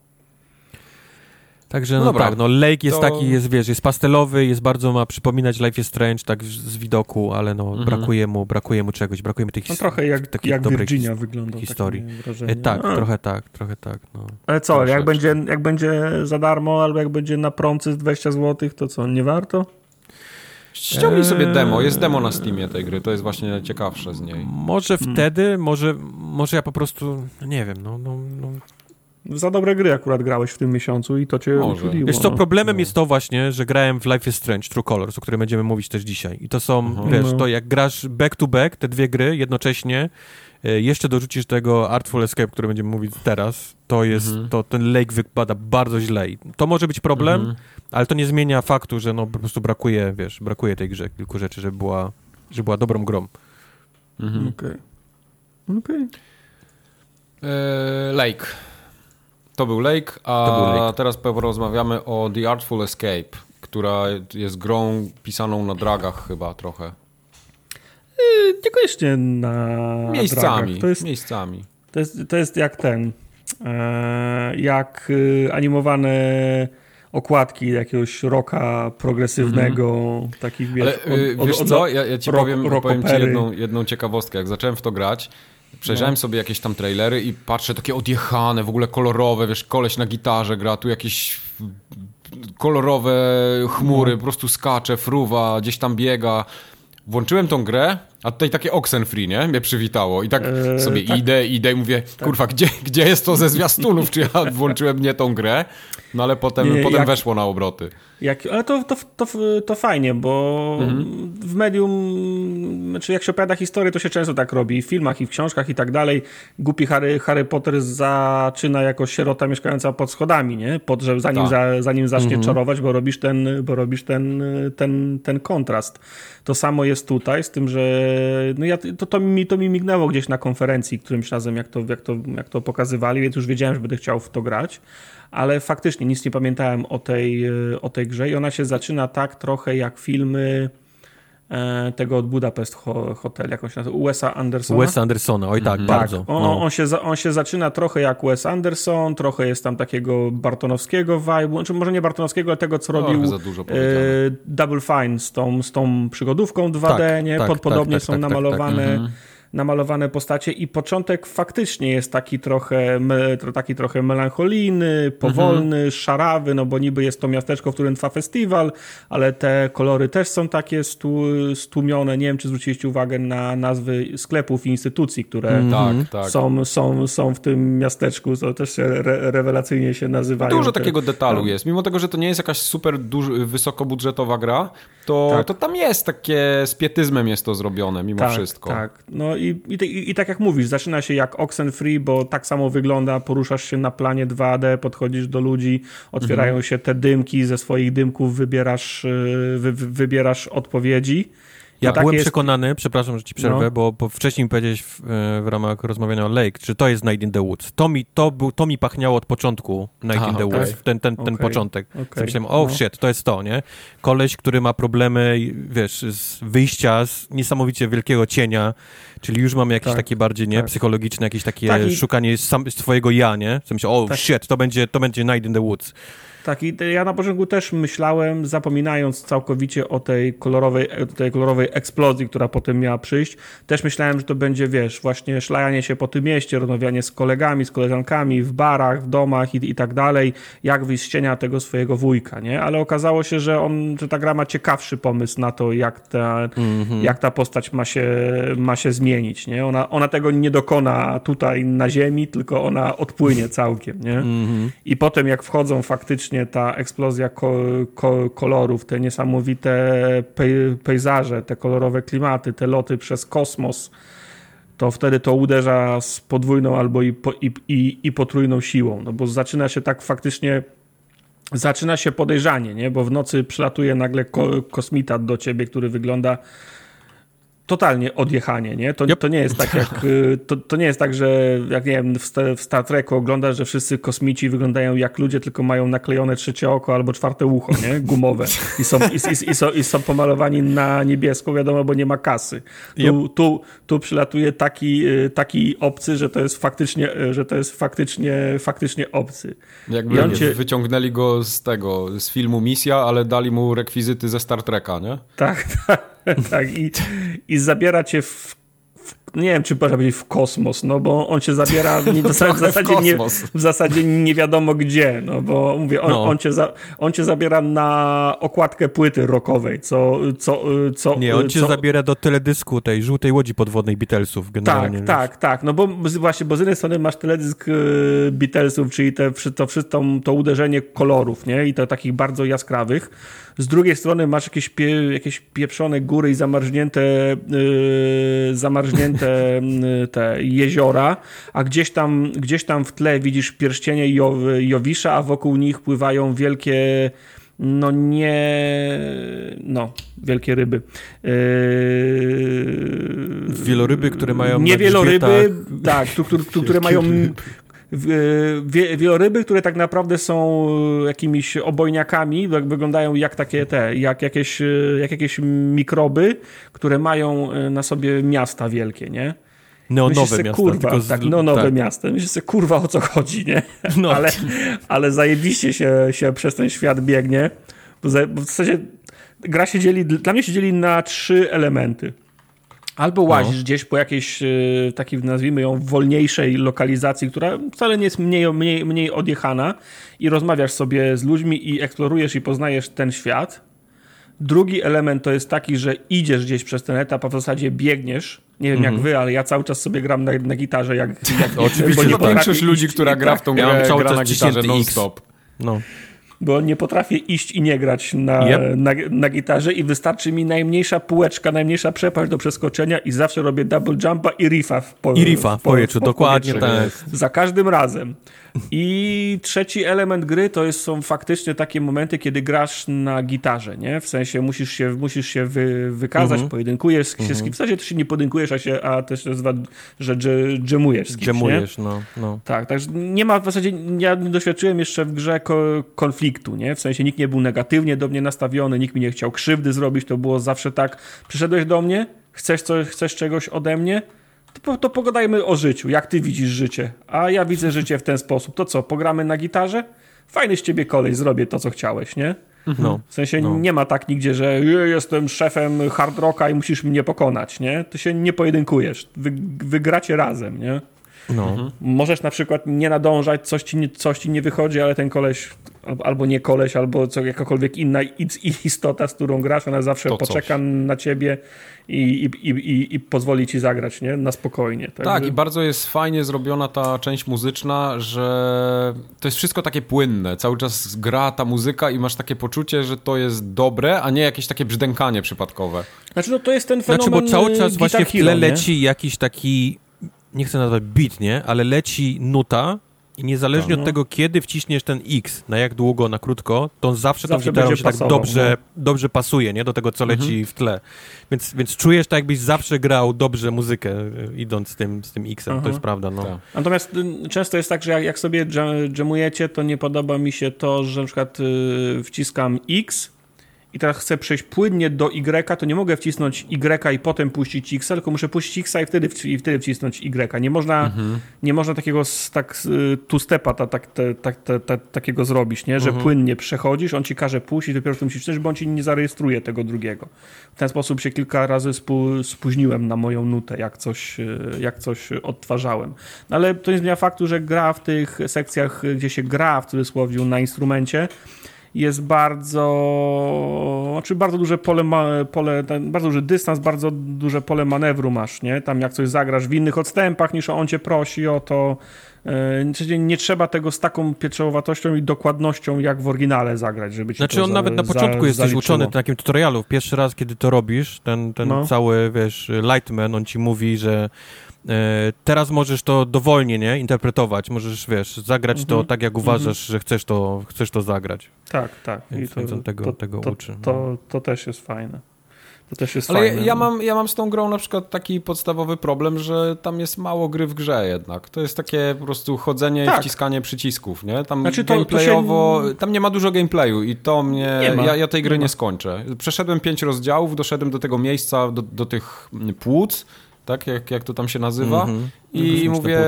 Także no, no tak, no Lake jest to... taki, jest wiesz, jest pastelowy, jest bardzo, ma przypominać Life is Strange tak z widoku, ale no mhm. brakuje mu, brakuje mu czegoś, brakuje mu tych no, trochę jak, jak Virginia wygląda. Historii. E, tak, A. trochę tak, trochę tak. No. Ale co, jak będzie, jak będzie za darmo, albo jak będzie na promcy z 20 zł, to co, nie warto? Ściągnij sobie demo, jest demo na Steamie tej gry, to jest właśnie ciekawsze z niej. Może hmm. wtedy, może, może ja po prostu, nie wiem, no, no, no za dobre gry akurat grałeś w tym miesiącu i to cię uchyliło. Wiesz co, no. problemem no. jest to właśnie, że grałem w Life is Strange, True Colors, o którym będziemy mówić też dzisiaj. I to są, mhm. wiesz, no. to jak grasz back to back, te dwie gry jednocześnie, e, jeszcze dorzucisz tego Artful Escape, który będziemy mówić teraz, to jest, mhm. to ten lake wypada bardzo źle. I to może być problem, mhm. ale to nie zmienia faktu, że no po prostu brakuje, wiesz, brakuje tej grze kilku rzeczy, żeby była, żeby była dobrą grą. Mhm. Okej. Okay. Okej. Okay. E, lake. To był Lake, a był Lake. teraz porozmawiamy o The Artful Escape, która jest grą pisaną na dragach chyba trochę. Yy, niekoniecznie na Miejscami, dragach. To jest, miejscami. To jest, to jest jak ten, e, jak y, animowane okładki jakiegoś roka progresywnego, mm -hmm. takich wiesz... Ale, y, od, wiesz od, co, ja, ja ci rock, powiem, powiem ci jedną, jedną ciekawostkę. Jak zacząłem w to grać, Przejrzałem no. sobie jakieś tam trailery i patrzę, takie odjechane, w ogóle kolorowe, wiesz, koleś na gitarze gra, tu jakieś kolorowe chmury, no. po prostu skacze, fruwa, gdzieś tam biega. Włączyłem tą grę, a tutaj takie Oxenfree, nie? Mnie przywitało. I tak eee, sobie tak. idę, idę i mówię, tak. kurwa, gdzie, gdzie jest to ze zwiastunów? Czy ja [laughs] włączyłem nie tą grę? No ale potem, nie, potem jak, weszło na obroty. Jak, ale to, to, to, to fajnie, bo mhm. w medium, znaczy jak się opowiada historię, to się często tak robi. W filmach i w książkach i tak dalej. Głupi Harry, Harry Potter zaczyna jako sierota mieszkająca pod schodami, nie? Pod, że zanim, tak. za, zanim zacznie mhm. czarować, bo robisz, ten, bo robisz ten, ten, ten kontrast. To samo jest tutaj, z tym, że no ja, to, to, mi, to mi mignęło gdzieś na konferencji którymś razem, jak to, jak, to, jak to pokazywali, więc już wiedziałem, że będę chciał w to grać ale faktycznie nic nie pamiętałem o tej, e, o tej grze i ona się zaczyna tak trochę jak filmy e, tego od Budapest Hotel, jak on się nazywa, Wesa Andersona. Wes Andersona, oj tak, mm, bardzo. Tak, on, no. on, się, on się zaczyna trochę jak Wes Anderson, trochę jest tam takiego bartonowskiego vibe'u, znaczy może nie bartonowskiego, ale tego, co no, robił e, Double Fine z tą, z tą przygodówką 2D, tak, nie? Tak, Pod, podobnie tak, są tak, tak, namalowane mhm namalowane postacie i początek faktycznie jest taki trochę, taki trochę melancholijny, powolny, mhm. szarawy, no bo niby jest to miasteczko, w którym trwa festiwal, ale te kolory też są takie stłumione. Nie wiem, czy zwróciliście uwagę na nazwy sklepów i instytucji, które mhm. tak, tak. Są, są, są w tym miasteczku, to też się re, rewelacyjnie się nazywają. Dużo te, takiego detalu no. jest. Mimo tego, że to nie jest jakaś super duży, wysokobudżetowa gra, to, tak. to tam jest takie, z pietyzmem jest to zrobione mimo tak, wszystko. Tak, no i, i, i, tak jak mówisz, zaczyna się jak Oxenfree, bo tak samo wygląda, poruszasz się na planie 2D, podchodzisz do ludzi, otwierają mhm. się te dymki, ze swoich dymków wybierasz, y, wy, wybierasz odpowiedzi. Ja tak byłem jest... przekonany, przepraszam, że ci przerwę, no. bo, bo, wcześniej powiedziałeś w, e, w, ramach rozmawiania o Lake, że to jest Night in the Woods. To mi, to był, to mi pachniało od początku Night Aha, in the okay. Woods, ten, ten, ten okay. początek. Okay. Myślałem, o no. shit, to jest to, nie? Koleś, który ma problemy, wiesz, z wyjścia z niesamowicie wielkiego cienia, czyli już mamy jakieś tak, takie bardziej, nie, tak. psychologiczne, jakieś takie tak, i... szukanie sam, swojego ja, nie? Co myślę, o tak. shit, to będzie, to będzie Night in the Woods. Tak, i ja na początku też myślałem, zapominając całkowicie o tej kolorowej, tej kolorowej eksplozji, która potem miała przyjść, też myślałem, że to będzie, wiesz, właśnie szlajanie się po tym mieście, rozmawianie z kolegami, z koleżankami, w barach, w domach i, i tak dalej, jak wyjść z cienia tego swojego wujka, nie? Ale okazało się, że on, że ta gra ma ciekawszy pomysł na to, jak ta, mm -hmm. jak ta postać ma się, ma się zmienić, nie? Ona, ona tego nie dokona tutaj na ziemi, tylko ona odpłynie całkiem, nie? Mm -hmm. I potem jak wchodzą faktycznie faktycznie ta eksplozja ko ko kolorów, te niesamowite pej pejzaże, te kolorowe klimaty, te loty przez kosmos, to wtedy to uderza z podwójną albo i, po, i, i, i potrójną siłą, no bo zaczyna się tak faktycznie zaczyna się podejrzanie, nie? bo w nocy przylatuje nagle ko kosmita do ciebie, który wygląda totalnie odjechanie, nie? To, yep. to nie jest tak jak, [laughs] y, to, to nie jest tak, że jak nie wiem, w, w Star Treku oglądasz, że wszyscy kosmici wyglądają jak ludzie, tylko mają naklejone trzecie oko albo czwarte ucho, nie? Gumowe. I są, i, i, i, są, i są pomalowani na niebiesko, wiadomo, bo nie ma kasy. Tu, yep. tu, tu przylatuje taki, y, taki obcy, że to jest faktycznie, y, że to jest faktycznie, faktycznie obcy. Jakby cię... wyciągnęli go z tego, z filmu Misja, ale dali mu rekwizyty ze Star Treka, nie? Tak, [laughs] tak. [laughs] tak, i, i zabiera cię w nie wiem, czy można powiedzieć w kosmos, no bo on cię zabiera [laughs] w, w, zasadzie, nie, w zasadzie nie wiadomo gdzie, no bo mówię, on, no. on, cię, za, on cię zabiera na okładkę płyty rockowej, co... co, co nie, on cię co... zabiera do teledysku tej żółtej łodzi podwodnej Beatlesów generalnie. Tak, tak, tak, no bo właśnie, bo z jednej strony masz teledysk y, Beatlesów, czyli te, to, to, to uderzenie kolorów, nie, i to takich bardzo jaskrawych, z drugiej strony masz jakieś, pie, jakieś pieprzone góry i zamarznięte, yy, zamarznięte [laughs] yy, te jeziora, a gdzieś tam, gdzieś tam w tle widzisz pierścienie jo, Jowisza, a wokół nich pływają wielkie no nie, no, wielkie ryby. Yy... Wieloryby, które mają Nie wieloryby, tak, które, które mają wieloryby, które tak naprawdę są e, jakimiś obojniakami, wyglądają jak takie te, jak jakieś, e, jak jakieś mikroby, które mają e, na sobie miasta wielkie, nie? Neonowe miasta. Kurwa, z... tak, neonowe tak. miasta. Myślisz sobie, kurwa, o co chodzi, nie? [laughs] No. Ale, ale zajebiście się, się przez ten świat biegnie, bo, w zasadzie gra się dzieli, dla mnie się dzieli na trzy elementy. Albo no. łazisz no. gdzieś po jakiejś y, takiej, nazwijmy ją, wolniejszej lokalizacji, która wcale nie jest mniej, mniej, mniej odjechana i rozmawiasz sobie z ludźmi i eksplorujesz i poznajesz ten świat. Drugi element to jest taki, że idziesz gdzieś przez ten etap, a w zasadzie biegniesz. Nie wiem jak mhm. wy, ale ja cały czas sobie gram na, na gitarze. Jak, jak, [laughs] Oczywiście, bo nie większość ludzi, która gra w tą grę, ja gra na gitarze non-stop. No bo nie potrafię iść i nie grać na, yep. na, na, gitarze i wystarczy mi najmniejsza półeczka, najmniejsza przepaść do przeskoczenia i zawsze robię double jumpa i riffa w, po, I riffa w, po, w, dokładnie tak. Za każdym razem. I trzeci element gry to jest, są faktycznie takie momenty, kiedy grasz na gitarze, nie? W sensie musisz się, musisz się wy, wykazać, mhm. pojedynkujesz się mhm. z kim. W sensie to się nie podynkujesz, a, się, a też nazywa, że dżemujesz z kimś, Dżemujesz, no, no. Tak, także nie ma w zasadzie, ja nie doświadczyłem jeszcze w grze ko konfliktu, nie? W sensie nikt nie był negatywnie do mnie nastawiony, nikt mi nie chciał krzywdy zrobić, to było zawsze tak, przyszedłeś do mnie, chcesz, coś, chcesz czegoś ode mnie, to, to pogadajmy o życiu, jak ty widzisz życie. A ja widzę życie w ten sposób. To co, pogramy na gitarze? Fajny z ciebie kolej, zrobię to, co chciałeś, nie? No, w sensie no. nie ma tak nigdzie, że jestem szefem hard rocka i musisz mnie pokonać, nie? Ty się nie pojedynkujesz. Wy, wygracie razem, nie? No. Mhm. Możesz na przykład nie nadążać, coś ci nie, coś ci nie wychodzi, ale ten koleś, albo nie koleś, albo co, jakakolwiek inna istota, z którą grasz, ona zawsze to poczeka coś. na ciebie i, i, i, i, pozwoli ci zagrać, nie? Na spokojnie. Tak, tak i bardzo jest fajnie zrobiona ta część muzyczna, że to jest wszystko takie płynne. Cały czas gra ta muzyka i masz takie poczucie, że to jest dobre, a nie jakieś takie brzdękanie przypadkowe. Znaczy, no to jest ten fenomen Znaczy, bo cały czas właśnie w tle leci jakiś taki nie chcę nazwać beat, nie? Ale leci nuta i niezależnie no. od tego, kiedy wciśniesz ten X, na jak długo, na krótko, to zawsze, zawsze tą gitarą się tak dobrze, no. dobrze pasuje, nie? Do tego, co leci mhm. w tle. Więc, więc czujesz tak, jakbyś zawsze grał dobrze muzykę, e, idąc z tym, z tym X-em. To jest prawda, no. Tak. Natomiast y, często jest tak, że jak, jak sobie jamujecie, to nie podoba mi się to, że na przykład y, wciskam X, i teraz chcę przejść płynnie do Y, to nie mogę wcisnąć Y i potem puścić X, tylko muszę puścić X i wtedy, i wtedy wcisnąć Y. Nie można, mhm. nie można takiego tak two-stepa ta, ta, ta, takiego zrobić, nie? że mhm. płynnie przechodzisz, on ci każe i dopiero w tym musisz bo on ci nie zarejestruje tego drugiego. W ten sposób się kilka razy spu, spóźniłem na moją nutę, jak coś, jak coś odtwarzałem. No ale to nie zmienia faktu, że gra w tych sekcjach, gdzie się gra w cudzysłowie na instrumencie, jest bardzo, znaczy bardzo duże pole, pole bardzo duży dystans, bardzo duże pole manewru masz, nie? Tam jak coś zagrasz w innych odstępach niż on cię prosi o to, Czyli nie trzeba tego z taką pieczowatością i dokładnością jak w oryginale zagrać, żeby ci Znaczy on za, nawet na początku za, jesteś uczony w takim tutorialu. Pierwszy raz, kiedy to robisz, ten, ten no. cały, wiesz, Lightman, on ci mówi, że E, teraz możesz to dowolnie, nie, interpretować, możesz, wiesz, zagrać mhm. to tak, jak uważasz, mhm. że chcesz to, chcesz to zagrać. Tak, tak. Więc, I to, tego, to, tego to, uczy. To, no. to, też jest fajne. To też jest Ale fajne. ja, ja, mam, ja mam z tą grą na przykład taki podstawowy problem, że tam jest mało gry w grze jednak. To jest takie po prostu chodzenie Tak. i wciskanie przycisków, nie? Tam Znaczy to- to gameplayowo, się- tam nie ma dużo gameplayu i to mnie, ja, ja tej gry Nie nie, skończę. Przeszedłem pięć rozdziałów, doszedłem do tego miejsca, do, do tych płuc, tak jak, jak to tam się nazywa Mhm. i Kosmiczne mówię,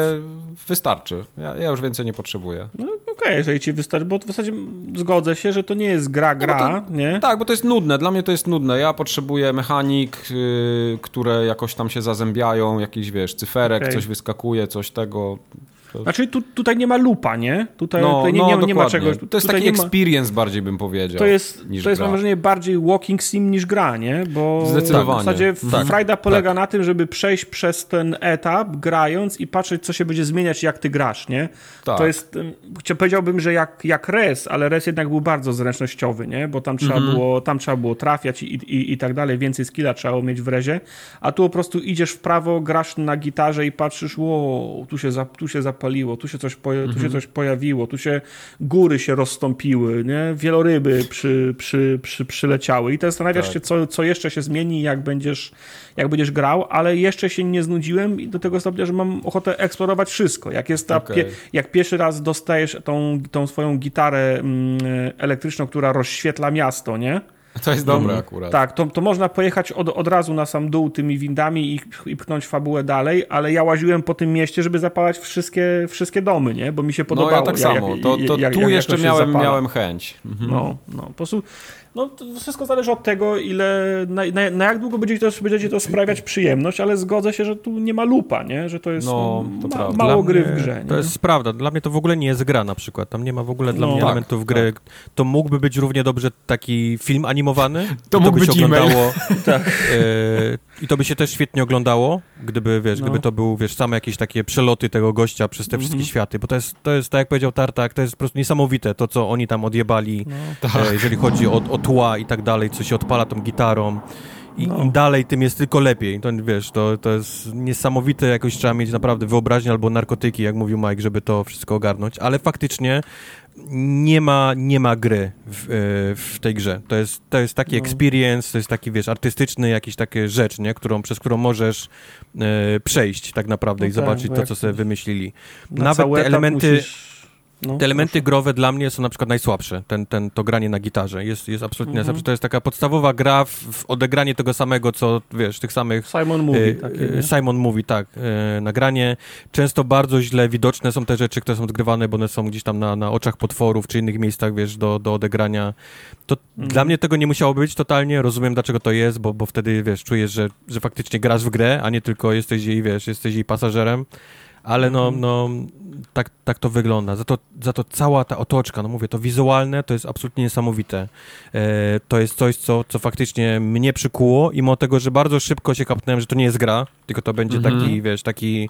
wystarczy. Ja, ja już więcej nie potrzebuję. No okej, jeżeli ci wystarczy, bo w zasadzie zgodzę się, że to nie jest gra, gra, nie? Tak, bo to jest nudne. Dla mnie to jest nudne. Ja potrzebuję mechanik, yy, które jakoś tam się zazębiają, jakiś, wiesz, cyferek, Okej. coś wyskakuje, coś tego. Znaczy tu, tutaj nie ma lupa, nie? Tutaj, No, tutaj nie, no nie, nie ma czegoś. To jest taki ma, experience bardziej bym powiedział. to jest, niż to jest gra. mam wrażenie bardziej walking sim niż gra, nie? Bo Zdecydowanie. w zasadzie Tak, frajda polega na tym, żeby przejść przez ten etap grając i patrzeć, co się będzie zmieniać, jak ty grasz, nie? Tak. To jest, powiedziałbym, że jak, jak res, ale res jednak był bardzo zręcznościowy, nie? Bo tam trzeba, Mhm. było, tam trzeba było trafiać i, i, i tak dalej, więcej skilla trzeba było mieć w rezie, a tu po prostu idziesz w prawo, grasz na gitarze i patrzysz, wow, tu się, za, tu się zapaliło, tu się coś, poja- tu Mhm. się coś pojawiło, tu się góry się rozstąpiły, nie? Wieloryby przy, przy, przy, przyleciały i zastanawiasz Tak. się, co, co jeszcze się zmieni, jak będziesz, jak będziesz grał, ale jeszcze się nie znudziłem i do tego stopnia, że mam ochotę eksplorować wszystko. Jak jest ta Okej. pie, jak pierwszy raz dostajesz tą, tą swoją gitarę mm, elektryczną, która rozświetla miasto, nie? To jest dobre akurat. Tak, to, to można pojechać od, od razu na sam dół tymi windami i, i pchnąć fabułę dalej, ale ja łaziłem po tym mieście, żeby zapalać wszystkie, wszystkie domy, nie? Bo mi się No podobało. ja tak samo. jak- To, to jak- tu jak- jeszcze miałem, zapala. miałem chęć. Mhm. No, no, po prostu, no to wszystko zależy od tego, ile, na, na, na jak długo będzie to, będzie to sprawiać przyjemność, ale zgodzę się, że tu nie ma lupa, nie? Że to jest No, mm, to ma, mało Dla gry mnie w grze, nie? To jest prawda. Dla mnie to w ogóle nie jest gra na przykład. Tam nie ma w ogóle dla No. mnie Tak, elementów gry. To mógłby być równie dobrze taki film animowany. [laughs] To mógł by się oglądało. [laughs] e, I to by się też świetnie oglądało, gdyby, wiesz, No. gdyby to był, wiesz, same jakieś takie przeloty tego gościa przez te wszystkie Mhm. światy, bo to jest, to jest, tak jak powiedział Tartak, to jest po prostu niesamowite, to co oni tam odjebali, No. e, jeżeli chodzi o, o tła i tak dalej, co się odpala tą gitarą. I No. im dalej, tym jest tylko lepiej. To wiesz, to, to jest niesamowite, jakoś trzeba mieć naprawdę wyobraźnię albo narkotyki, jak mówił Mike, żeby to wszystko ogarnąć, ale faktycznie nie ma, nie ma gry w, e, w tej grze. To jest, to jest taki No. experience, to jest taki, wiesz, artystyczny jakiś takie rzecz, nie? Którą, przez którą możesz e, przejść tak naprawdę No i tak, zobaczyć to, co sobie wymyślili. Na Nawet te elementy... musisz- no, Te elementy proszę. growe dla mnie są na przykład najsłabsze. Ten, ten, to granie na gitarze jest, jest absolutnie Mhm. najsłabsze. To jest taka podstawowa gra w, w odegranie tego samego, co wiesz, tych samych. Simon Movie e, takie, e? Simon mówi, tak, e, nagranie. Często bardzo źle widoczne są te rzeczy, które są odgrywane, bo one są gdzieś tam na, na oczach potworów, czy innych miejscach, wiesz, do, do odegrania. To Mhm. dla mnie tego nie musiało być totalnie. Rozumiem, dlaczego to jest, bo, bo wtedy, wiesz, czujesz, że, że faktycznie grasz w grę, a nie tylko jesteś jej, wiesz, jesteś jej pasażerem. Ale no, Mhm. no tak, tak to wygląda. Za to, za to cała ta otoczka, no mówię, to wizualne to jest absolutnie niesamowite. E, to jest coś, co, co faktycznie mnie przykuło i mimo tego, że bardzo szybko się kapnąłem, że to nie jest gra, tylko to będzie Mhm. taki, wiesz, taki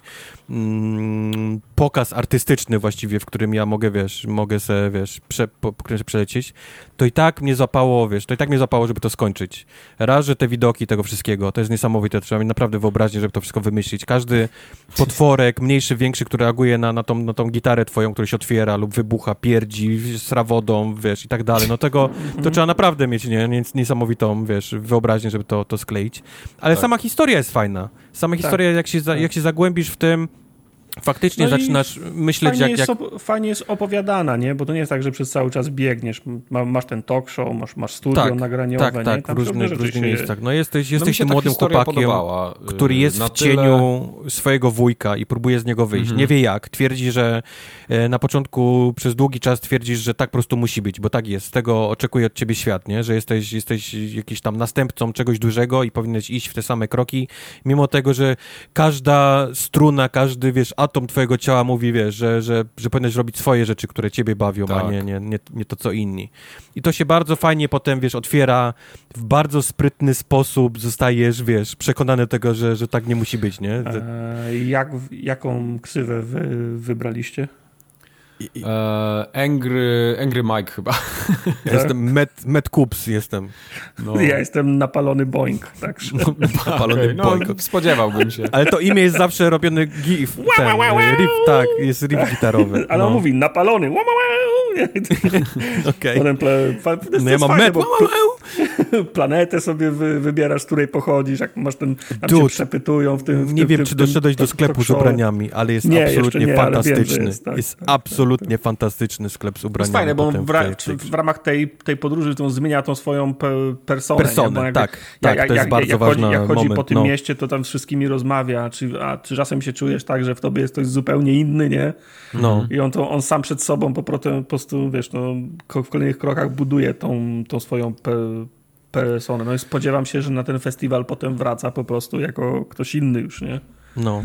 mm, pokaz artystyczny właściwie, w którym ja mogę, wiesz, mogę se, wiesz, prze, po, po którym się przelecieć, to i tak mnie zapało, wiesz, to i tak mnie zapało, żeby to skończyć. Raz, że te widoki tego wszystkiego, to jest niesamowite, trzeba mieć naprawdę wyobraźnię, żeby to wszystko wymyślić. Każdy potworek, mniejszy, większy, który reaguje na, na, tą, na tą gitarę twoją, która się otwiera lub wybucha, pierdzi, sra wodą, wiesz, i tak dalej, no tego, to trzeba naprawdę mieć, nie, nie, niesamowitą, wiesz, wyobraźnię, żeby to, to skleić. Ale Tak. sama historia jest fajna. Sama historia, jak się, za, Tak. jak się zagłębisz w tym, faktycznie No zaczynasz myśleć, Fajnie, jak, jest jak, op- fajnie jest opowiadana, nie? Bo to nie jest tak, że przez cały czas biegniesz. Ma, masz ten talk show, masz, masz studio Tak, nagraniowe, tak, nie? tak, w Tam różnych, różne w różnych miejscach. No jesteś, No jesteś się tym młodym chłopakiem, podobała, y, który jest na w cieniu tyle- swojego wujka i próbuje z niego wyjść. Mhm. Nie wie jak. Twierdzi, że e, na początku przez długi czas twierdzisz, że tak po prostu musi być, bo tak jest. Tego oczekuje od ciebie świat, nie? Że jesteś, jesteś jakiś tam następcą czegoś dużego i powinieneś iść w te same kroki, mimo tego, że każda struna, każdy, wiesz, atom twojego ciała mówi, wiesz, że, że, że powinieneś robić swoje rzeczy, które ciebie bawią, a Tak. nie, nie, nie, nie to, co inni. I to się bardzo fajnie potem, wiesz, otwiera w bardzo sprytny sposób, zostajesz, wiesz, przekonany do tego, że, że tak nie musi być, nie? Że- E, jak, jaką ksywę wy, wybraliście? E, Angry, Angry Mike chyba. Ja Jestem Met, Met Coops, jestem. No. Ja jestem napalony boing, także. [laughs] Napalony Okej, no, boykot. spodziewałbym się. Ale to imię jest zawsze robiony gif, ten, wow, wow. riff, tak, jest riff gitarowy. Ale on no. mówi napalony. Wow, wow, wow. [laughs] Okej. Jest No ja mam fajne, Met, bo wow, wow, wow. [laughs] planetę sobie wy, wybierasz, z której pochodzisz, jak masz ten, tam Dude, przepytują w tym w Nie tym, wiem, tym, czy doszedłeś do sklepu z ubraniami, ale jest nie, absolutnie nie, fantastyczny. Wiem, jest, tak, jest tak, absolutnie tak, fantastyczny sklep z ubraniami. To jest fajne, bo w, ra w, ramach tej, tej podróży to zmienia tą swoją pe personę. Personę, jak, tak, jak, tak, to jest bardzo jak ważny chodzi, Jak chodzi moment, po tym no. mieście, to tam z wszystkimi rozmawia, czy, a czy czasem się czujesz tak, że w tobie jest ktoś zupełnie inny, nie? No. I on, to, on sam przed sobą po prostu, wiesz, no, w kolejnych krokach buduje tą, tą swoją pe personę. No i spodziewam się, że na ten festiwal potem wraca po prostu jako ktoś inny już, nie? No.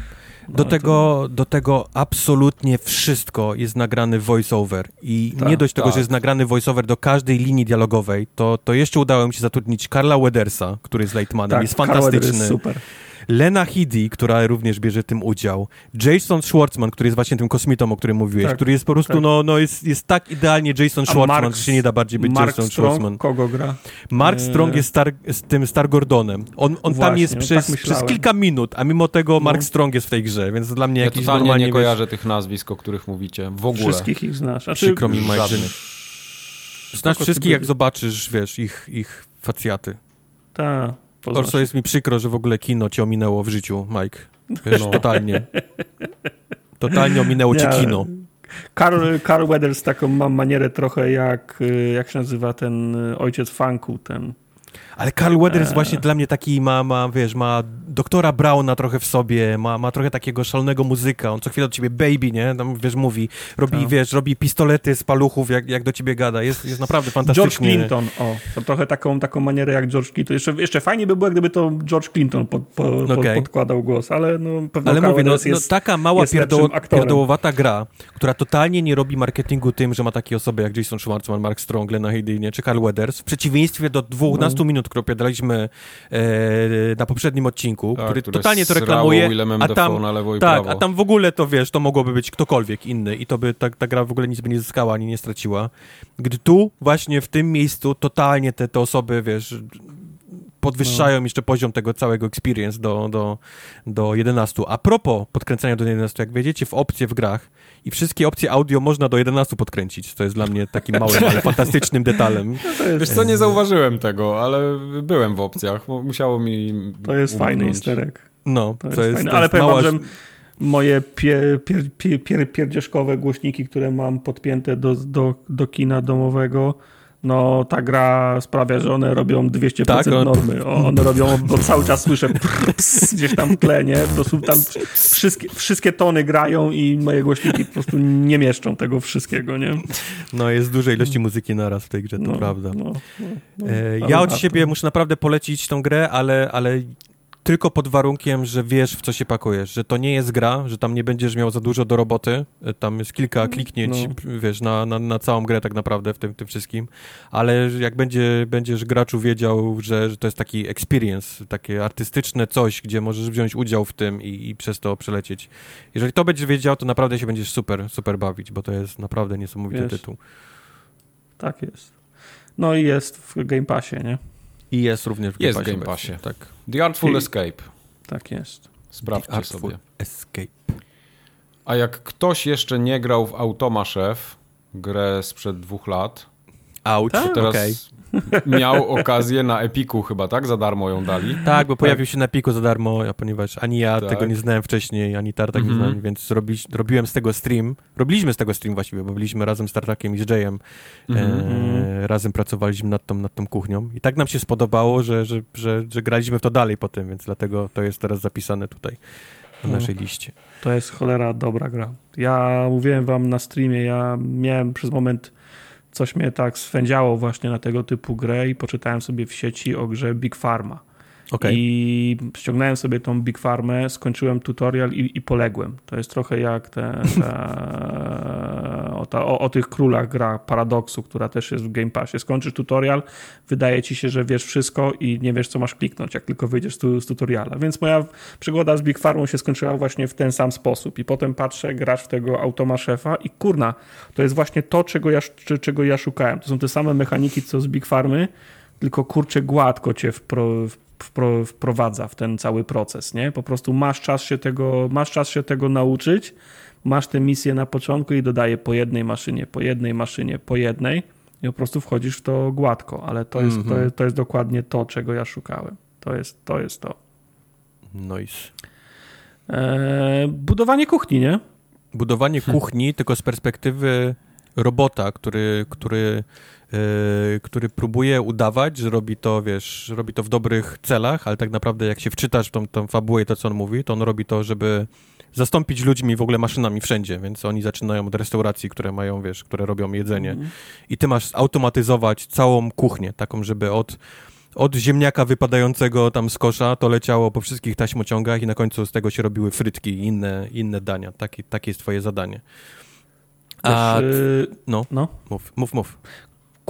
Do, no tego, to... do tego absolutnie wszystko jest nagrany voiceover i tak, nie dość tego, tak. że jest nagrany voiceover do każdej linii dialogowej, to, to jeszcze udało mi się zatrudnić Karla Wedersa, który jest Lightmanem, tak, jest fantastyczny. Jest super. Lena Headey, która również bierze tym udział, Jason Schwartzman, który jest właśnie tym kosmitą, o którym mówiłeś, tak, który jest po prostu, tak. no, no jest, jest tak idealnie Jason Schwartzman, Mark, że się nie da bardziej być Mark Jason Strong, Schwartzman. kogo gra? Mark eee... Strong jest star, z tym Star Gordonem. On, on Właśnie, tam jest no przez, tak przez kilka minut, a mimo tego Mark no. Strong jest w tej grze, więc dla mnie ja jakiś totalnie normalnie... nie kojarzę tych nazwisk, o których mówicie, w ogóle. Wszystkich ich znasz. Znaczy, Przykro mi, Mike. Znasz wszystkich, jak zobaczysz, wiesz, ich, ich facjaty. Tak. Orso, jest mi przykro, że w ogóle kino cię ominęło w życiu, Mike. Wiesz, no. totalnie. Totalnie ominęło cię kino. Carl, Carl Weathers taką ma manierę trochę jak, y, jak się nazywa ten y, ojciec funku, ten ale Carl Weathers eee. właśnie dla mnie taki ma, ma, wiesz, ma doktora Browna trochę w sobie, ma, ma trochę takiego szalonego muzyka, on co chwilę do ciebie baby, nie, tam, wiesz, mówi, robi, no. wiesz, robi pistolety z paluchów, jak, jak do ciebie gada, jest, jest naprawdę fantastyczny. George Clinton, o, to trochę taką, taką manierę jak George Clinton, jeszcze, jeszcze fajnie by było, gdyby to George Clinton pod, po, okay. podkładał głos, ale no pewno Ale mówię, no, jest, no, taka mała pierdoło, pierdołowata gra, która totalnie nie robi marketingu tym, że ma takie osoby jak Jason Schwartzman, Mark Strong, Lena Headey, nie, czy Carl Weathers, w przeciwieństwie do 12 no. minut, które opowiadaliśmy e, na poprzednim odcinku, tak, który totalnie to reklamuje, a tam, tak, a tam w ogóle to wiesz, to mogłoby być ktokolwiek inny i to by ta, ta gra w ogóle nic by nie zyskała, ani nie straciła. Gdy tu właśnie w tym miejscu totalnie te, te osoby, wiesz, podwyższają no. jeszcze poziom tego całego experience do, do, do 11. A propos podkręcania do 11, jak wejdziecie w opcje w grach i wszystkie opcje audio można do 11 podkręcić, to jest dla mnie takim małym, [laughs] ale fantastycznym detalem. No Wiesz co, nie zauważyłem tego, ale byłem w opcjach, musiało mi To jest umknąć. fajny isterek. No, to, to jest, fajne. Ale powiem mała... że moje pier, pier, pier, pier, pierdzieszkowe głośniki, które mam podpięte do, do, do kina domowego, no ta gra sprawia, że one robią 200% tak, on... normy. One robią, bo cały czas słyszę [laughs] ps, gdzieś tam w tle, nie? Po prostu tam wszystkie, wszystkie tony grają i moje głośniki po prostu nie mieszczą tego wszystkiego, nie? No jest dużej ilości muzyki naraz w tej grze, to no, prawda. No, no, no e, ja od siebie muszę naprawdę polecić tą grę, ale, ale tylko pod warunkiem, że wiesz, w co się pakujesz, że to nie jest gra, że tam nie będziesz miał za dużo do roboty, tam jest kilka mm, kliknięć, no. wiesz, na, na, na, całą grę tak naprawdę w tym, tym wszystkim, ale jak będzie, będziesz graczu wiedział, że, że to jest taki experience, takie artystyczne coś, gdzie możesz wziąć udział w tym i, i przez to przelecieć. Jeżeli to będziesz wiedział, to naprawdę się będziesz super, super bawić, bo to jest naprawdę niesamowity wiesz, tytuł. Tak jest. No i jest w Game Passie, nie? I jest również w Game jest Passie. Game Passie. Tak. The Artful I... Escape. Tak jest. Sprawdźcie Artful sobie. Escape. A jak ktoś jeszcze nie grał w Automa Chef, grę sprzed dwóch lat, Out. to teraz okay. Miał okazję na Epiku chyba, tak? Za darmo ją dali. Tak, bo tak. pojawił się na Epiku za darmo, ponieważ ani ja tak. tego nie znałem wcześniej, ani Tartak mm -hmm. nie mhm. znałem, więc robi, robiłem z tego stream. Robiliśmy z tego stream właściwie, bo byliśmy razem z Tartakiem i z Jayem. Mm -hmm. e, razem pracowaliśmy nad tą, nad tą kuchnią. I tak nam się spodobało, że, że, że, że graliśmy w to dalej potem, więc dlatego to jest teraz zapisane tutaj na no. naszej liście. To jest cholera dobra gra. Ja mówiłem wam na streamie, ja miałem przez moment coś mnie tak swędziało właśnie na tego typu grę i poczytałem sobie w sieci o grze Big Pharma. Okay. I ściągnąłem sobie tą Big Farmę, skończyłem tutorial i, i poległem. To jest trochę jak te, te [laughs] o, ta, o, o, tych królach gra Paradoksu, która też jest w Game Passie. Skończysz tutorial, wydaje ci się, że wiesz wszystko i nie wiesz, co masz kliknąć, jak tylko wyjdziesz z, z tutoriala. Więc moja przygoda z Big Farmą się skończyła właśnie w ten sam sposób. I potem patrzę, grasz w tego automa szefa i kurna, to jest właśnie to, czego ja, czego ja szukałem. To są te same mechaniki, co z Big Farmy, tylko kurczę gładko cię wpro, wprowadza w ten cały proces, nie? Po prostu masz czas się tego, masz czas się tego nauczyć, masz tę misję na początku i dodaje po jednej maszynie, po jednej maszynie, po jednej i po prostu wchodzisz w to gładko, ale to jest, mm -hmm. to, jest, to jest dokładnie to, czego ja szukałem. To jest to. Jest to. Nice. E, budowanie kuchni, nie? Budowanie kuchni, tylko z perspektywy robota, który, który, który próbuje udawać, że robi to, wiesz, robi to w dobrych celach, ale tak naprawdę jak się wczytasz w tą, tą fabułę i to, co on mówi, to on robi to, żeby zastąpić ludźmi w ogóle maszynami wszędzie, więc oni zaczynają od restauracji, które mają, wiesz, które robią jedzenie mm. i ty masz automatyzować całą kuchnię, taką, żeby od od ziemniaka wypadającego tam z kosza to leciało po wszystkich taśmociągach i na końcu z tego się robiły frytki i inne, inne dania. Taki, takie jest twoje zadanie. A, Wiesz, no, no, mów, mów, mów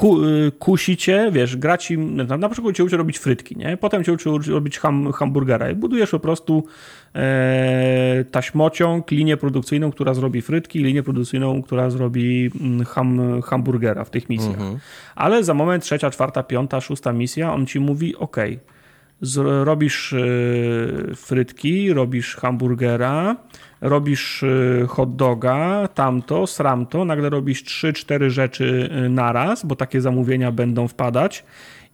ku, y, kusicie, wiesz, grać im, na przykład cię uczy robić frytki, nie? Potem cię uczy robić ham, hamburgera i budujesz po prostu e, taśmociąg, linię produkcyjną, która zrobi frytki, linię produkcyjną, która zrobi mm, ham, hamburgera w tych misjach. Mhm. Ale za moment trzecia, czwarta, piąta, szósta misja, on ci mówi, ok, robisz e, frytki, robisz hamburgera, robisz y, hot doga, tamto, sramto, nagle robisz 3-4 rzeczy y, naraz, bo takie zamówienia będą wpadać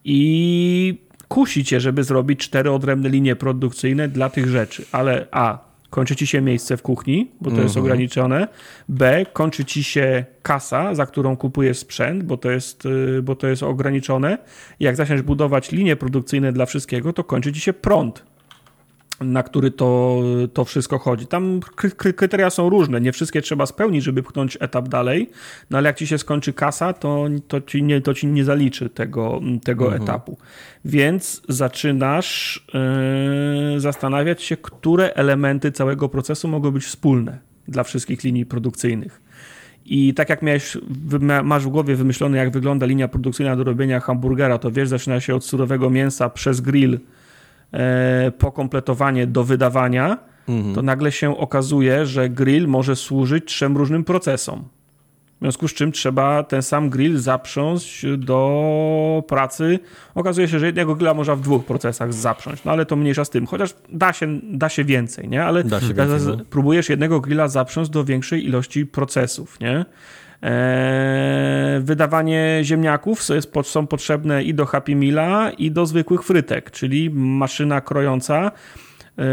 i kusi cię, żeby zrobić cztery odrębne linie produkcyjne dla tych rzeczy, ale a, kończy ci się miejsce w kuchni, bo to jest mhm. ograniczone, b, kończy ci się kasa, za którą kupujesz sprzęt, bo to jest, y, bo to jest ograniczone. Jak zaczniesz budować linie produkcyjne dla wszystkiego, to kończy ci się prąd, na który to, to wszystko chodzi. Tam kryteria są różne, nie wszystkie trzeba spełnić, żeby pchnąć etap dalej, no ale jak ci się skończy kasa, to, to, ci, nie, to ci nie zaliczy tego, tego mhm. etapu. Więc zaczynasz yy, zastanawiać się, które elementy całego procesu mogą być wspólne dla wszystkich linii produkcyjnych. I tak jak miałeś, masz w głowie wymyślone, jak wygląda linia produkcyjna do robienia hamburgera, to wiesz, zaczyna się od surowego mięsa przez grill, E, pokompletowanie do wydawania, mhm. to nagle się okazuje, że grill może służyć trzem różnym procesom. W związku z czym trzeba ten sam grill zaprząść do pracy. Okazuje się, że jednego grilla można w dwóch procesach zaprząść, no ale to mniejsza z tym. Chociaż da się, da się więcej, nie? Ale więcej, no. próbujesz jednego grilla zaprząść do większej ilości procesów, nie? Eee, wydawanie ziemniaków są potrzebne i do Happy Meala, i do zwykłych frytek, czyli maszyna krojąca eee,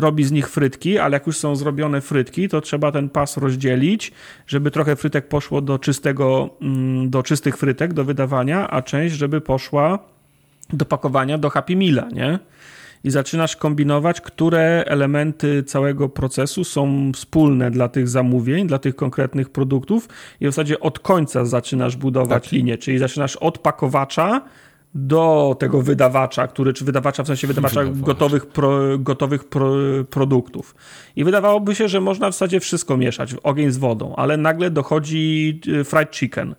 robi z nich frytki, ale jak już są zrobione frytki, to trzeba ten pas rozdzielić, żeby trochę frytek poszło do czystego, mm, do czystych frytek, do wydawania, a część, żeby poszła do pakowania do Happy Meala, nie? I zaczynasz kombinować, które elementy całego procesu są wspólne dla tych zamówień, dla tych konkretnych produktów i w zasadzie od końca zaczynasz budować tak. linię, czyli zaczynasz od pakowacza do tego wydawacza, który, czy wydawacza w sensie wydawacza Wydawacz. gotowych, pro, gotowych pro, produktów. I wydawałoby się, że można w zasadzie wszystko mieszać, ogień z wodą, ale nagle dochodzi y, fried chicken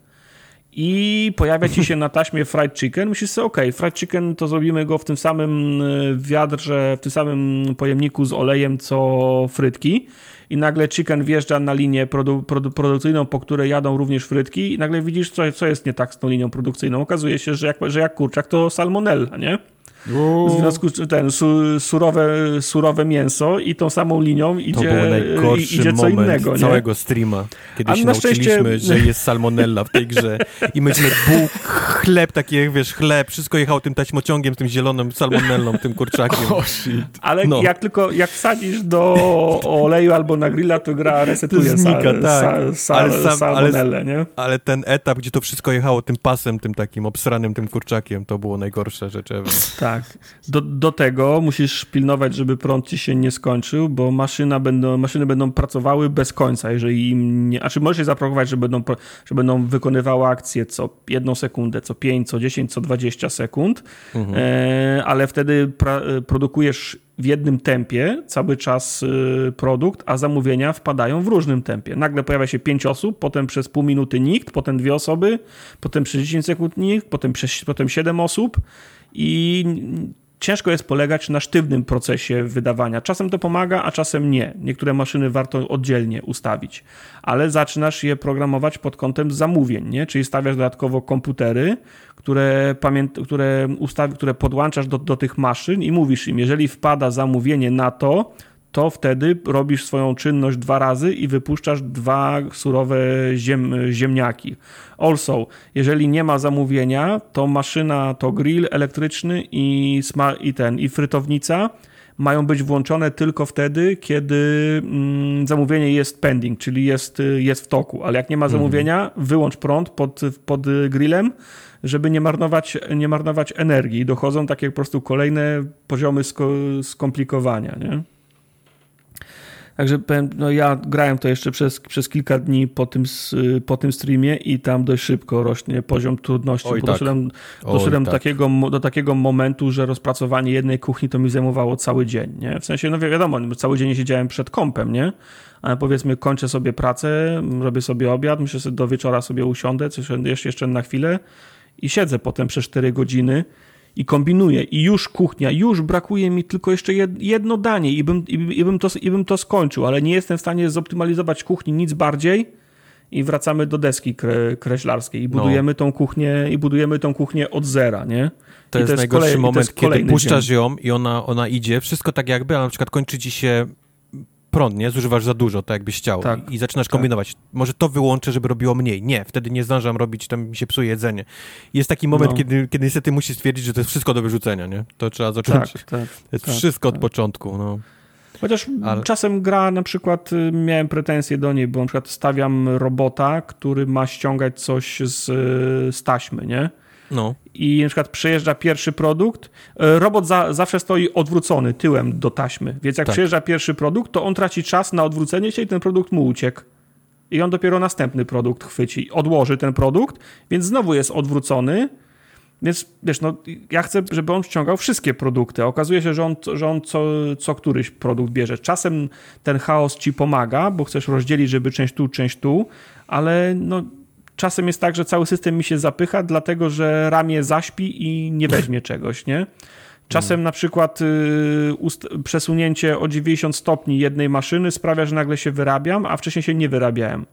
i pojawia ci się na taśmie fried chicken, myślisz sobie, ok, fried chicken to zrobimy go w tym samym e, wiadrze, w tym samym pojemniku z olejem co frytki i nagle chicken wjeżdża na linię produ produ produkcyjną, po której jadą również frytki i nagle widzisz, co, co jest nie tak z tą linią produkcyjną. Okazuje się, że jak, że jak kurczak to salmonella, nie? W związku z ten su, surowe, surowe mięso i tą samą linią idzie, to był najgorszy idzie co innego. Nie? całego streama, kiedy A się nauczyliśmy, szczęście... że jest salmonella w tej grze i myśmy buł, chleb, taki wiesz, chleb, wszystko jechało tym taśmociągiem, tym zielonym salmonellą, tym kurczakiem. [laughs] Oh, Ale no. jak tylko, jak wsadzisz do oleju albo na grilla, to gra resetuje to znika, sal, tak. sal, ale sam, salmonellę, nie? Ale ten etap, gdzie to wszystko jechało tym pasem, tym takim obsranym, tym kurczakiem, to było najgorsze rzeczy ever. Tak. Do, do tego musisz pilnować, żeby prąd ci się nie skończył, bo maszyna będą, maszyny będą pracowały bez końca, jeżeli im nie... Znaczy możesz je zaprogramować, że będą, że będą wykonywały akcje co jedną sekundę, co 5, co 10, co 20 sekund, mhm. e, ale wtedy pra, produkujesz w jednym tempie cały czas y, produkt, a zamówienia wpadają w różnym tempie. Nagle pojawia się 5 osób, potem przez pół minuty nikt, potem dwie osoby, potem przez 10 sekund nikt, potem, przez, potem 7 osób i ciężko jest polegać na sztywnym procesie wydawania. Czasem to pomaga, a czasem nie. Niektóre maszyny warto oddzielnie ustawić, ale zaczynasz je programować pod kątem zamówień, nie? czyli stawiasz dodatkowo komputery, które, pamięt, które, ustawi, które podłączasz do, do tych maszyn i mówisz im, jeżeli wpada zamówienie na to, to wtedy robisz swoją czynność dwa razy i wypuszczasz dwa surowe ziem, ziemniaki. Also, jeżeli nie ma zamówienia, to maszyna, to grill elektryczny i, i ten, i frytownica mają być włączone tylko wtedy, kiedy mm, zamówienie jest pending, czyli jest, jest w toku. Ale jak nie ma mhm. zamówienia, wyłącz prąd pod, pod grillem, żeby nie marnować, nie marnować energii. Dochodzą takie po prostu kolejne poziomy skomplikowania. Nie? Także powiem, no ja grałem to jeszcze przez, przez kilka dni po tym, po tym streamie i tam dość szybko rośnie poziom trudności. Oj, doszedłem, tak. doszedłem tak. takiego, do takiego momentu, że rozpracowanie jednej kuchni to mi zajmowało cały dzień. Nie? W sensie, no wiadomo, cały dzień siedziałem przed kąpem, nie? Ale powiedzmy, kończę sobie pracę, robię sobie obiad, myślę sobie do wieczora sobie usiądę, coś jeszcze, jeszcze na chwilę i siedzę potem przez 4 godziny i kombinuję i już kuchnia, już brakuje mi tylko jeszcze jedno danie i bym, i, i, bym to, i bym to skończył, ale nie jestem w stanie zoptymalizować kuchni nic bardziej i wracamy do deski kre, kreślarskiej i no. budujemy no. tą kuchnię i budujemy tą kuchnię od zera, nie? To, jest, to jest najgorszy kolej, moment, kiedy puszczasz dzień. ją i ona, ona idzie, wszystko tak jakby, a na przykład kończy ci się prąd, nie? Zużywasz za dużo, tak jakbyś chciał. Tak, I zaczynasz tak. kombinować. Może to wyłączę, żeby robiło mniej. Nie, wtedy nie zdążam robić, tam mi się psuje jedzenie. Jest taki moment, no. kiedy, kiedy niestety musisz stwierdzić, że to jest wszystko do wyrzucenia, nie? To trzeba zacząć. Tak, tak, to jest tak, wszystko od tak. początku, no. Chociaż Ale... czasem gra na przykład, y, miałem pretensje do niej, bo na przykład stawiam robota, który ma ściągać coś z, z taśmy, nie? No. I na przykład przejeżdża pierwszy produkt, e, robot za, zawsze stoi odwrócony tyłem do taśmy, więc jak tak. przejeżdża pierwszy produkt, to on traci czas na odwrócenie się i ten produkt mu uciekł. I on dopiero następny produkt chwyci, odłoży ten produkt, więc znowu jest odwrócony. Więc wiesz, no, ja chcę, żeby on ściągał wszystkie produkty. Okazuje się, że on, że on co, co któryś produkt bierze. Czasem ten chaos ci pomaga, bo chcesz rozdzielić, żeby część tu, część tu, ale no, czasem jest tak, że cały system mi się zapycha, dlatego że ramię zaśpi i nie weźmie czegoś, nie? Czasem na przykład y, przesunięcie o 90 stopni jednej maszyny sprawia, że nagle się wyrabiam, a wcześniej się nie wyrabiałem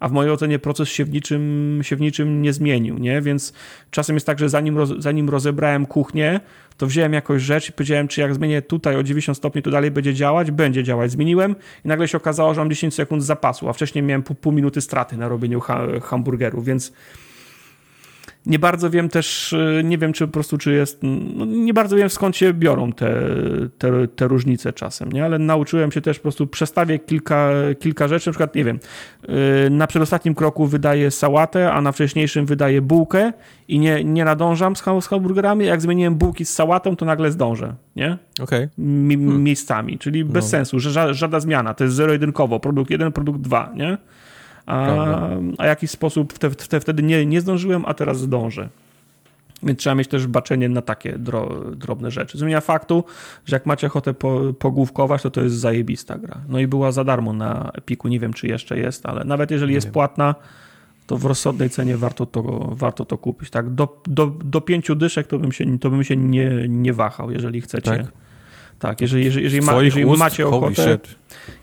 a w mojej ocenie proces się w niczym, się w niczym nie zmienił, nie? Więc czasem jest tak, że zanim, roz, zanim rozebrałem kuchnię, to wziąłem jakąś rzecz i powiedziałem, czy jak zmienię tutaj o 90 stopni, to dalej będzie działać? Będzie działać. Zmieniłem i nagle się okazało, że mam 10 sekund zapasu, a wcześniej miałem pół, pół minuty straty na robieniu ha hamburgerów, więc nie bardzo wiem też, y, nie wiem czy po prostu, czy jest, no nie bardzo wiem skąd się biorą te, te, te różnice czasem, nie? Ale nauczyłem się też po prostu przestawię kilka, kilka rzeczy, na przykład, nie wiem, y, na przedostatnim kroku wydaję sałatę, a na wcześniejszym wydaję bułkę i nie, nie nadążam z, z hamburgerami, jak zmieniłem bułki z sałatą, to nagle zdążę, nie? Okay. Hmm. Miejscami, czyli bez no. sensu, że żadna zmiana, to jest zero-jedynkowo, produkt jeden, produkt dwa, nie? A, a jakiś sposób te, te, wtedy nie, nie zdążyłem, a teraz zdążę. Więc trzeba mieć też baczenie na takie dro, drobne rzeczy. Zmienia faktu, że jak macie ochotę po, pogłówkować, to to jest zajebista gra. No i była za darmo na Epiku, nie wiem czy jeszcze jest, ale nawet jeżeli nie jest wiem. płatna, to w rozsądnej cenie warto to, warto to kupić. Tak? Do, do, do pięciu dyszek to bym się, to bym się nie, nie wahał, jeżeli chcecie. Tak? Tak, jeżeli, jeżeli, jeżeli, ma, jeżeli macie ochotę,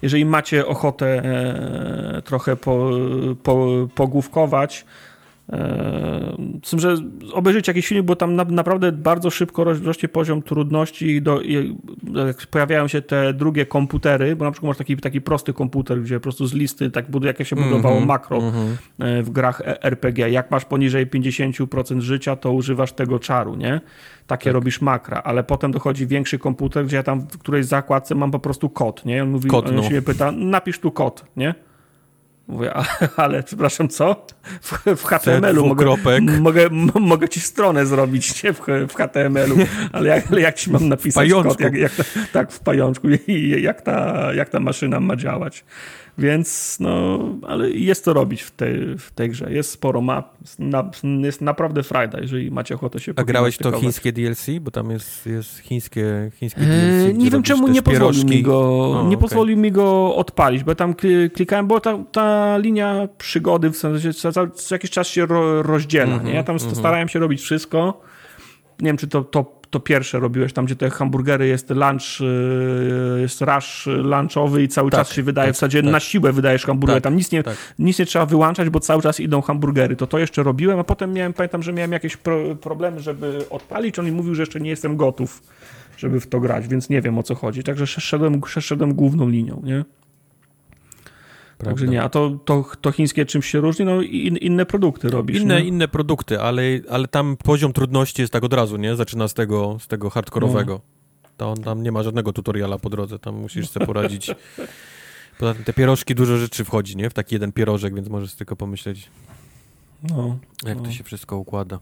jeżeli macie ochotę e, trochę po, po, pogłówkować, z tym, że obejrzeć jakiś film, bo tam na, naprawdę bardzo szybko rośnie poziom trudności i, do, i pojawiają się te drugie komputery, bo na przykład masz taki, taki prosty komputer, gdzie po prostu z listy tak buduje, jak się budowało mm -hmm, makro mm -hmm. w grach e, RPG. Jak masz poniżej 50% życia, to używasz tego czaru, nie? Takie tak. robisz makra, ale potem dochodzi większy komputer, gdzie ja tam w którejś zakładce mam po prostu kod, nie? On mówi, kod, on no. się mnie pyta, napisz tu kod, nie? Mówię, ale, [laughs] ale przepraszam, co? W, w HTML-u mogę, mogę, mogę ci stronę zrobić, nie? W, w HTML-u, [laughs] ale jak, ale jak ci mam napisać kod? Jak, jak, tak, w pajączku. [laughs] I jak ta, jak ta maszyna ma działać. Więc no, ale jest to robić w tej, w tej grze. Jest sporo map, na, jest naprawdę frajda, jeżeli macie ochotę się A grałeś to chińskie DLC? Bo tam jest, jest chińskie, chińskie DLC. Eee, nie wiem czemu nie pozwolił mi go, o, nie okay. pozwolił mi go odpalić, bo tam klikałem, bo ta, ta linia przygody w sensie co, co, co jakiś czas się ro, rozdziela. Mm -hmm, nie? Ja tam mm -hmm. starałem się robić wszystko. Nie wiem, czy to, to to pierwsze robiłeś, tam gdzie te hamburgery jest lunch, y, jest rush lunchowy i cały tak, czas się wydaje, tak, w zasadzie tak. na siłę wydajesz hamburger, tak, tam nic nie, tak. nic nie trzeba wyłączać, bo cały czas idą hamburgery, to to jeszcze robiłem, a potem miałem, pamiętam, że miałem jakieś pro, problemy, żeby odpalić, on mi mówił, że jeszcze nie jestem gotów żeby w to grać, więc nie wiem o co chodzi. Także szedłem, szedłem główną linią, nie? Prawda. Także nie, a to, to, to chińskie czymś się różni? No in, inne produkty robisz, Inne, nie? inne produkty, ale, ale tam poziom trudności jest tak od razu, nie? Zaczyna z tego, z tego hardkorowego. No. To tam nie ma żadnego tutoriala po drodze, tam musisz sobie poradzić. Poza tym te pierożki dużo rzeczy wchodzi, nie? W taki jeden pierożek, więc możesz tylko pomyśleć, no, jak no. to się wszystko układa.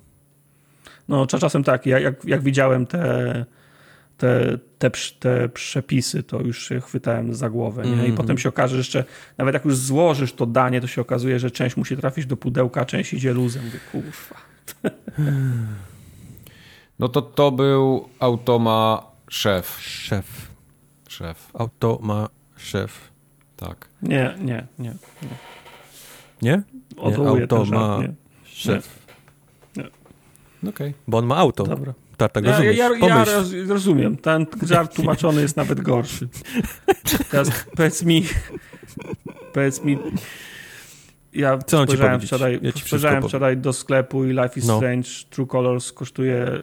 No, czasem tak, jak, jak, jak widziałem te te, te, te przepisy, to już się chwytałem za głowę. Nie? I mm -hmm. potem się okaże, że jeszcze, nawet jak już złożysz to danie, to się okazuje, że część musi trafić do pudełka, a część idzie luzem. Kurwa. [laughs] No to to był Automa Szef. Szef. Szef. Automa Szef. Tak. Nie, nie, nie. Nie? nie? Odwołuję Automa Szef. Nie. nie. Okej. Okay. Bo on ma auto. Dobra. Tak, tak, ja, ja, ja, rozumiem. Ten żart tłumaczony jest nawet gorszy. Teraz powiedz mi, powiedz mi, ja Co spojrzałem, wczoraj, ja spojrzałem wczoraj do sklepu i Life is no. Strange True Colors kosztuje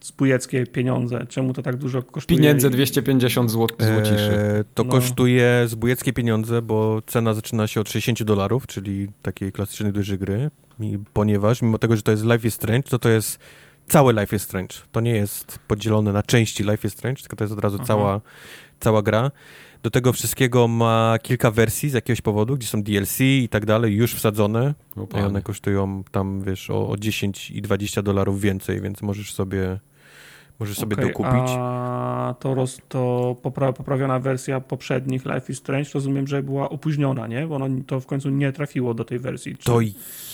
spójeckie pieniądze. Czemu to tak dużo kosztuje? Pieniędzy 250 zł, złociszy. Eee, to no. kosztuje zbójeckie pieniądze, bo cena zaczyna się od 60 dolarów, czyli takiej klasycznej dużej gry, ponieważ mimo tego, że to jest Life is Strange, to to jest Całe Life is Strange. To nie jest podzielone na części Life is Strange, tylko to jest od razu cała, cała gra. Do tego wszystkiego ma kilka wersji z jakiegoś powodu, gdzie są DLC i tak dalej, już wsadzone. I one kosztują tam, wiesz, o, o 10 i 20 dolarów więcej, więc możesz sobie możesz sobie okay, dokupić. A to, roz, to popra poprawiona wersja poprzednich Life is Strange rozumiem, że była opóźniona, nie? Bo ono to w końcu nie trafiło do tej wersji. Czy... To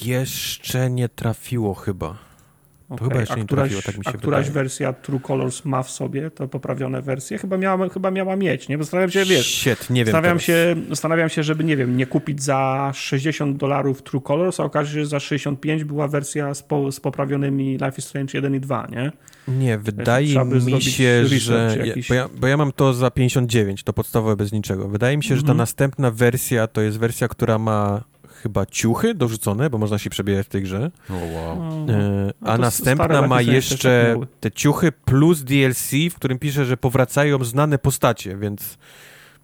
jeszcze nie trafiło chyba. To okay. chyba jeszcze a nie któraś, trafiło, tak mi się A któraś wersja True Colors ma w sobie to poprawione wersje? Chyba miała, chyba miała mieć, nie? Zastanawiam się, wiesz... Shit, nie wiem zastanawiam się, zastanawiam się, żeby, nie wiem, nie kupić za 60 dolarów True Colors, a okaże się, że za 65 była wersja z, po, z poprawionymi Life is Strange 1 i 2, nie? Nie, wydaje mi się, że... Jakiś... Bo, ja, bo ja mam to za 59, to podstawowe bez niczego. Wydaje mi się, że ta mhm. następna wersja to jest wersja, która ma chyba ciuchy dorzucone, bo można się przebierać w tej grze. Oh, wow. E, a, a następna ma jeszcze te ciuchy plus DLC, w którym pisze, że powracają znane postacie, więc,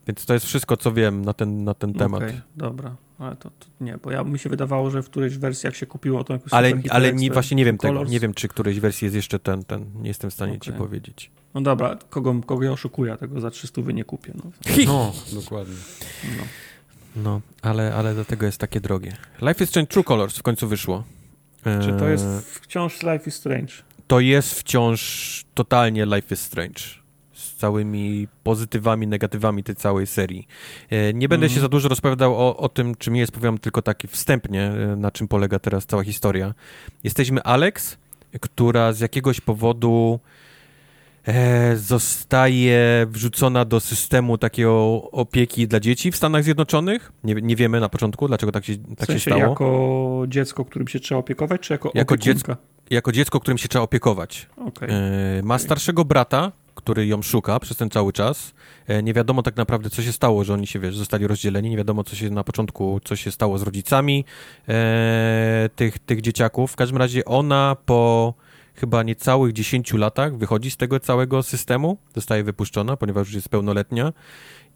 więc to jest wszystko, co wiem na ten, na ten temat. Okay, dobra. Ale to, to, nie, bo ja mi się wydawało, że w którejś wersji jak się kupiło to jakoś Ale, ale nie, właśnie nie wiem Colors. tego. Nie wiem, czy którejś wersji jest jeszcze ten, ten. Nie jestem w stanie okay. ci powiedzieć. No dobra, kogo, kogo ja oszukuję, tego za 300 nie kupię. No, [laughs] no dokładnie. No. No, ale, ale do tego jest takie drogie. Life is Strange True Colors w końcu wyszło. Czy to jest e, wciąż Life is Strange? To jest wciąż totalnie Life is Strange. Z całymi pozytywami, negatywami tej całej serii. E, nie będę mm. się za dużo rozpowiadał o, o tym, czym jest, powiem tylko tak wstępnie, e, na czym polega teraz cała historia. Jesteśmy Alex, która z jakiegoś powodu zostaje wrzucona do systemu takiego opieki dla dzieci w Stanach Zjednoczonych. Nie, nie wiemy na początku, dlaczego tak się, tak w sensie się stało. jako dziecko, którym się trzeba opiekować, czy jako Jako dziecko, jako dziecko, którym się trzeba opiekować. Okay. E, ma okay. starszego brata, który ją szuka przez ten cały czas. E, nie wiadomo tak naprawdę, co się stało, że oni się, wiesz, zostali rozdzieleni. Nie wiadomo, co się na początku, co się stało z rodzicami e, tych, tych dzieciaków. W każdym razie ona po chyba niecałych 10 latach wychodzi z tego całego systemu, zostaje wypuszczona, ponieważ już jest pełnoletnia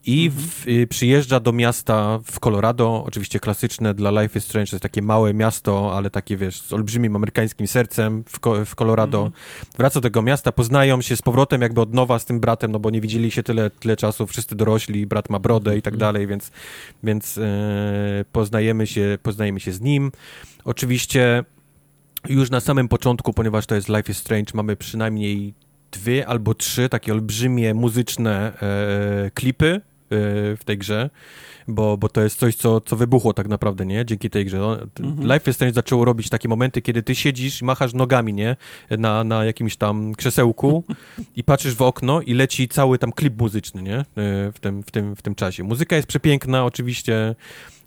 i mhm. w, y, przyjeżdża do miasta w Colorado, oczywiście klasyczne dla Life is Strange, to jest takie małe miasto, ale takie, wiesz, z olbrzymim amerykańskim sercem w, w Colorado. Mhm. Wraca do tego miasta, poznają się z powrotem jakby od nowa z tym bratem, no bo nie widzieli się tyle, tyle czasu, wszyscy dorośli, brat ma brodę i tak mhm. dalej, więc, więc e, poznajemy, się, poznajemy się z nim. Oczywiście już na samym początku, ponieważ to jest Life is Strange, mamy przynajmniej dwie albo trzy takie olbrzymie muzyczne e, klipy e, w tej grze, bo, bo to jest coś, co, co wybuchło tak naprawdę, nie? Dzięki tej grze. No, mhm. Life is Strange zaczęło robić takie momenty, kiedy ty siedzisz i machasz nogami, nie? Na, na jakimś tam krzesełku i patrzysz w okno i leci cały tam klip muzyczny, nie? E, w tym, w tym, w tym czasie. Muzyka jest przepiękna, oczywiście,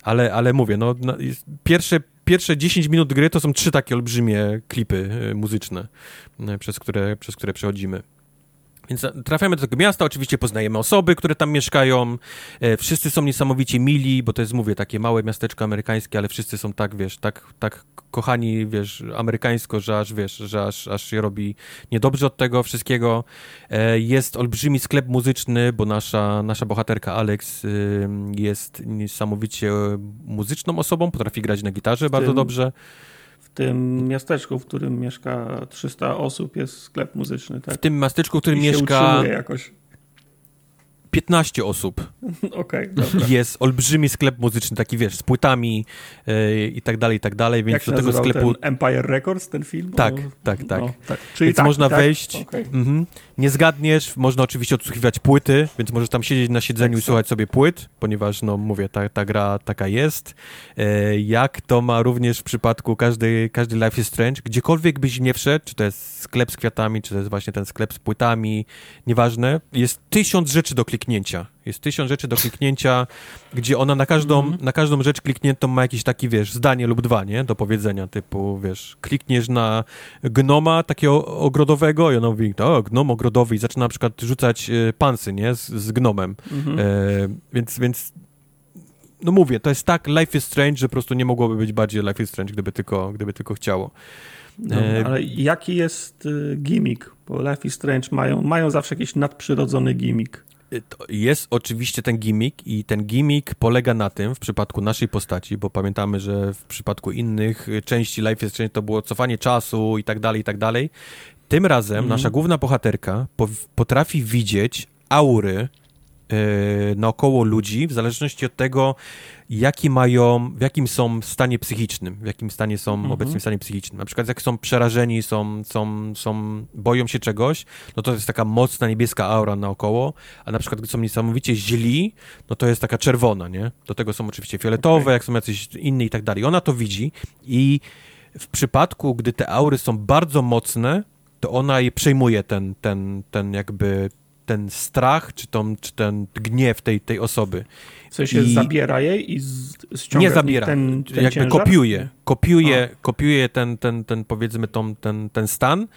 ale, ale mówię, no, no pierwsze pierwsze 10 minut gry to są trzy takie olbrzymie klipy e, muzyczne, e, przez które, przez które przechodzimy. Więc trafiamy do tego miasta, oczywiście poznajemy osoby, które tam mieszkają, e, wszyscy są niesamowicie mili, bo to jest, mówię, takie małe miasteczko amerykańskie, ale wszyscy są tak, wiesz, tak, tak kochani, wiesz, amerykańsko, że aż, wiesz, że aż, aż się robi niedobrze od tego wszystkiego. E, jest olbrzymi sklep muzyczny, bo nasza, nasza bohaterka Alex y, jest niesamowicie muzyczną osobą, potrafi grać na gitarze bardzo dobrze. W tym miasteczku, w którym mieszka 300 osób, jest sklep muzyczny, tak? W tym miasteczku, w którym I mieszka. jakoś. 15 osób. [laughs] Okay, jest olbrzymi sklep muzyczny, taki wiesz, z płytami yy, i tak dalej, i tak dalej, więc Jak do tego sklepu... Empire Records, ten film? Tak, o... tak, tak. No, tak. Czyli więc tak, można tak? wejść, okay. mhm. nie zgadniesz, można oczywiście odsłuchiwać płyty, więc możesz tam siedzieć na siedzeniu tak, i słuchać sobie płyt, ponieważ, no mówię, ta, ta gra taka jest. E, jak to ma również w przypadku każdej, każdy Life is Strange, gdziekolwiek byś nie wszedł, czy to jest sklep z kwiatami, czy to jest właśnie ten sklep z płytami, nieważne, jest tysiąc rzeczy do kliknięcia jest tysiąc rzeczy do kliknięcia, gdzie ona na każdą, mm -hmm. na każdą rzecz klikniętą ma jakiś taki, wiesz, zdanie lub dwa, nie? Do powiedzenia, typu, wiesz, klikniesz na gnoma takiego ogrodowego i ona mówi, o, gnom ogrodowy i zaczyna na przykład rzucać y, pansy, nie? Z, z gnomem. Mm -hmm. e, więc, więc no mówię, to jest tak Life is Strange, że po prostu nie mogłoby być bardziej Life is Strange, gdyby tylko, gdyby tylko chciało. No, e, ale jaki jest y, gimmick? Bo Life is Strange mają, mają zawsze jakiś nadprzyrodzony gimmick. Jest oczywiście ten gimmick i ten gimmick polega na tym w przypadku naszej postaci, bo pamiętamy, że w przypadku innych części Life is Strange to było cofanie czasu i tak dalej, i tak dalej. Tym razem mm. nasza główna bohaterka potrafi widzieć aury naokoło ludzi, w zależności od tego, jaki mają, w jakim są stanie psychicznym, w jakim stanie są mhm. obecnie stanie psychicznym. Na przykład jak są przerażeni, są, są, są, boją się czegoś, no to jest taka mocna niebieska aura naokoło, a na przykład gdy są niesamowicie źli, no to jest taka czerwona, nie? Do tego są oczywiście fioletowe, okay. jak są jacyś inni i tak dalej. Ona to widzi i w przypadku, gdy te aury są bardzo mocne, to ona je przejmuje ten, ten, ten jakby ten strach, czy, tą, czy ten gniew tej, tej osoby. W sensie I zabiera jej i ściąga Nie zabiera, ten, ten jakby ciężar? kopiuje, kopiuje, kopiuje ten, ten, ten, powiedzmy, tą, ten, ten stan.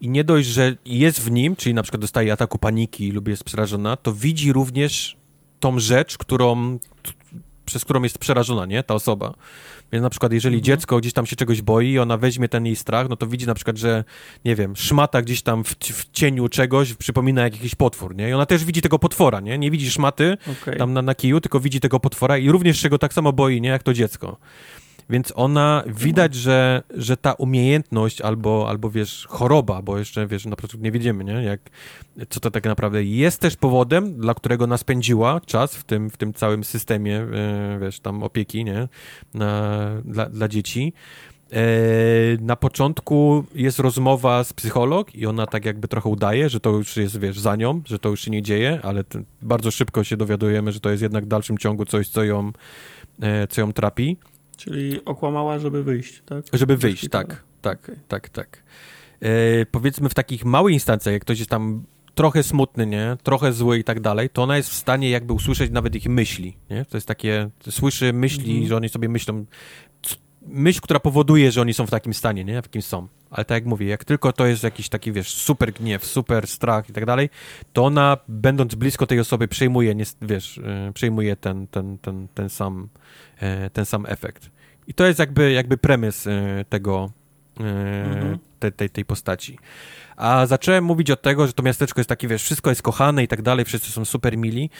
I nie dość, że jest w nim, czyli na przykład dostaje ataku paniki lub jest przerażona, to widzi również tą rzecz, którą, przez którą jest przerażona, nie, ta osoba. Więc na przykład, jeżeli mhm. dziecko gdzieś tam się czegoś boi i ona weźmie ten jej strach, no to widzi na przykład, że nie wiem, szmata gdzieś tam w, w cieniu czegoś przypomina jak jakiś potwór, nie? I ona też widzi tego potwora, nie? Nie widzi szmaty okay. tam na, na kiju, tylko widzi tego potwora i również się go tak samo boi, nie? Jak to dziecko. Więc ona, widać, że, że ta umiejętność albo, albo, wiesz, choroba, bo jeszcze, wiesz, na początku nie wiedziemy, nie, jak, co to tak naprawdę jest też powodem, dla którego nas spędziła czas w tym, w tym całym systemie, e, wiesz, tam opieki, nie, na, dla, dla dzieci. E, na początku jest rozmowa z psycholog i ona tak jakby trochę udaje, że to już jest, wiesz, za nią, że to już się nie dzieje, ale bardzo szybko się dowiadujemy, że to jest jednak w dalszym ciągu coś, co ją, e, co ją trapi. Czyli okłamała, żeby wyjść, tak? Żeby wyjść, tak, tak, okay. tak, tak. Powiedzmy w takich małych instancjach, jak ktoś jest tam trochę smutny, nie? Trochę zły i tak dalej, to ona jest w stanie jakby usłyszeć nawet ich myśli, nie? To jest takie, słyszy myśli, mm -hmm. że oni sobie myślą, myśl, która powoduje, że oni są w takim stanie, nie? W jakim są. Ale tak jak mówię, jak tylko to jest jakiś taki, wiesz, super gniew, super strach i tak dalej, to ona, będąc blisko tej osoby, przejmuje, nie, wiesz, yy, przejmuje ten, ten, ten, ten, sam, yy, ten sam efekt. I to jest jakby, jakby premis yy, tego, mhm. te, tej, tej postaci. A zacząłem mówić od tego, że to miasteczko jest takie, wiesz, wszystko jest kochane i tak dalej, wszyscy są super mili,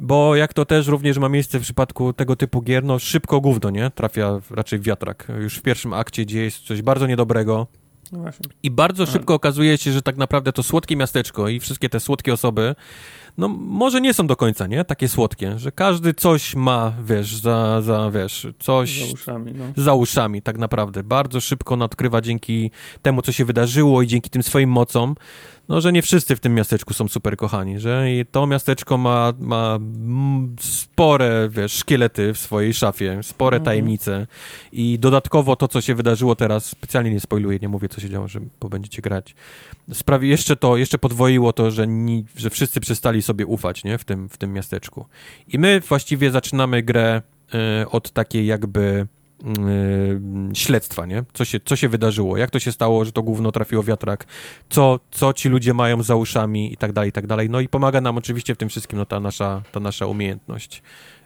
bo jak to też również ma miejsce w przypadku tego typu gier, no szybko gówno, nie? Trafia raczej w wiatrak. Już w pierwszym akcie dzieje się coś bardzo niedobrego. No I bardzo szybko okazuje się, że tak naprawdę to słodkie miasteczko i wszystkie te słodkie osoby no może nie są do końca, nie? Takie słodkie, że każdy coś ma, wiesz, za, za wiesz, coś... Za uszami, no. Za uszami, tak naprawdę. Bardzo szybko nadkrywa dzięki temu, co się wydarzyło i dzięki tym swoim mocom, no, że nie wszyscy w tym miasteczku są super kochani, że to miasteczko ma, ma spore, wiesz, szkielety w swojej szafie, spore mhm. tajemnice i dodatkowo to, co się wydarzyło teraz, specjalnie nie spoiluję, nie mówię, co się działo, że bo będziecie grać, sprawi jeszcze to, jeszcze podwoiło to, że, ni, że wszyscy przestali sobie ufać, nie, w tym, w tym miasteczku. I my właściwie zaczynamy grę y, od takiej jakby yy, śledztwa, nie? Co się, co się wydarzyło, jak to się stało, że to gówno trafiło wiatrak, co, co ci ludzie mają za uszami i tak dalej, i tak dalej. No i pomaga nam oczywiście w tym wszystkim no, ta, nasza, ta nasza umiejętność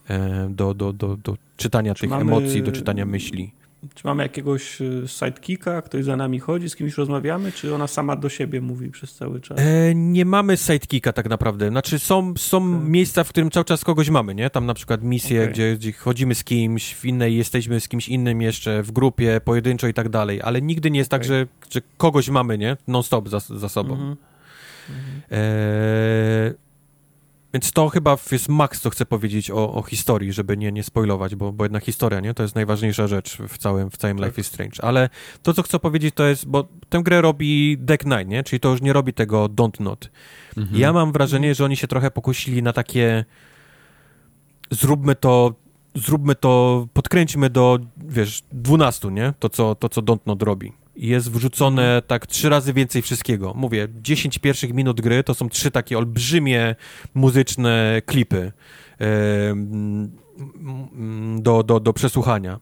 e, do, do, do, do czytania Czy tych mamy... emocji, do czytania myśli. Czy mamy jakiegoś y, sidekicka, ktoś za nami chodzi, z kimś rozmawiamy, czy ona sama do siebie mówi przez cały czas? E, nie mamy sidekicka tak naprawdę. Znaczy są, są miejsca, w którym cały czas kogoś mamy, nie? Tam na przykład misje, okay. gdzie, gdzie, chodzimy z kimś, w innej jesteśmy z kimś innym jeszcze, w grupie, pojedynczo i tak dalej, ale nigdy nie jest okay. tak, że, że kogoś mamy, nie? Non-stop za, za sobą. Mm -hmm. E, więc to chyba jest maks, co chcę powiedzieć o, o historii, żeby nie, nie spoilować, bo, bo jednak historia, nie? To jest najważniejsza rzecz w całym, w całym tak. Life is Strange. Ale to, co chcę powiedzieć, to jest, bo tę grę robi Deck Nine, nie? Czyli to już nie robi tego Don't Not. Mhm. Ja mam wrażenie, że oni się trochę pokusili na takie zróbmy to zróbmy to, podkręćmy do, wiesz, 12, nie? To, co, to, co Don't Not robi jest wrzucone mhm. tak trzy razy więcej wszystkiego. Mówię, 10 pierwszych minut gry to są trzy takie olbrzymie muzyczne klipy do, do, do przesłuchania.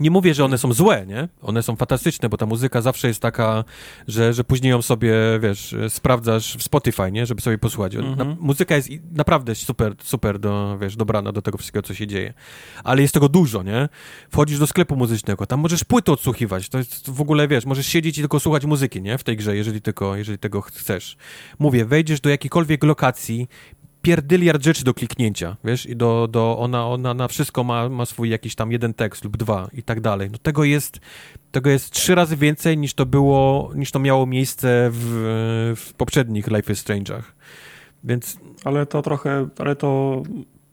Nie mówię, że one są złe, nie? One są fantastyczne, bo ta muzyka zawsze jest taka, że, że później ją sobie, wiesz, sprawdzasz w Spotify, nie? Żeby sobie posłuchać. Mm -hmm. Na, muzyka jest naprawdę super, super do, wiesz, dobrana do tego wszystkiego, co się dzieje. Ale jest tego dużo, nie? Wchodzisz do sklepu muzycznego, tam możesz płyty odsłuchiwać. To jest w ogóle, wiesz, możesz siedzieć i tylko słuchać muzyki, nie? W tej grze, jeżeli tylko, jeżeli tego chcesz. Mówię, wejdziesz do jakiejkolwiek lokacji, pierdyliard rzeczy do kliknięcia, wiesz, i do, do ona, ona na wszystko ma, ma swój jakiś tam jeden tekst lub dwa i tak dalej. No tego jest, tego jest trzy razy więcej niż to było, niż to miało miejsce w, w poprzednich Life is Strange'ach. Więc... Ale to trochę, ale to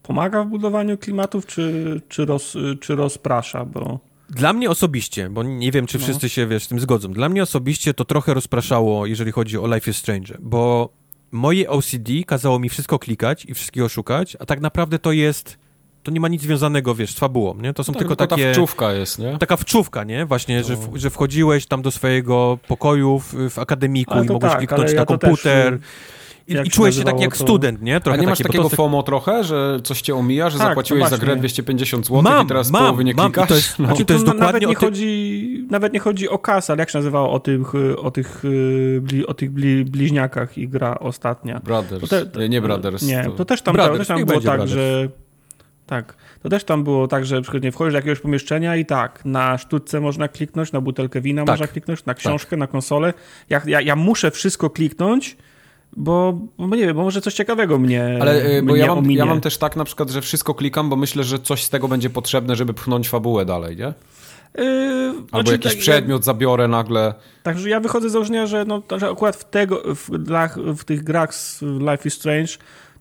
pomaga w budowaniu klimatów, czy, czy, roz, czy rozprasza, bo... Dla mnie osobiście, bo nie wiem, czy no. wszyscy no. się, wiesz, z tym zgodzą, dla mnie osobiście to trochę rozpraszało, jeżeli chodzi o Life is Strange, bo moje OCD kazało mi wszystko klikać i wszystkiego szukać, a tak naprawdę to jest to nie ma nic związanego, wiesz, z fabułą, nie? To są tak, tylko takie... ta wczówka jest, nie? Taka wczówka, nie? Właśnie, że, w, że wchodziłeś tam do swojego pokoju w, w akademiku i mogłeś tak, kliknąć na komputer... Też i, i czułeś się tak jak to... student, nie? Trochę A nie masz takie, takiego to... FOMO trochę, że coś cię omija, że tak, zapłaciłeś za grę 250 zł mam, i teraz mam, połowy nie mam. klikasz? I to jest, no. to jest dokładnie nawet nie, chodzi, nawet nie chodzi o kasę, ale jak się nazywało o tych, o tych, o tych bliźniakach i gra ostatnia. Brothers. Te, nie, nie Brothers. Nie, to też tam, brothers, też tam było tak, brothers. że tak. To też tam było tak, że przykład nie wchodzisz do jakiegoś pomieszczenia i tak, na sztuczce można kliknąć, na butelkę wina tak. można kliknąć, na książkę, tak. na konsolę. Ja, ja, ja muszę wszystko kliknąć, bo, bo nie wiem, bo może coś ciekawego mnie Ale yy, bo ja mam, ja mam też tak na przykład, że wszystko klikam, bo myślę, że coś z tego będzie potrzebne, żeby pchnąć fabułę dalej, nie? Yy, Albo znaczy, jakiś tak, przedmiot ja, zabiorę nagle. Także ja wychodzę z założenia, że, no, że akurat w, tego, w, w tych grach z Life is Strange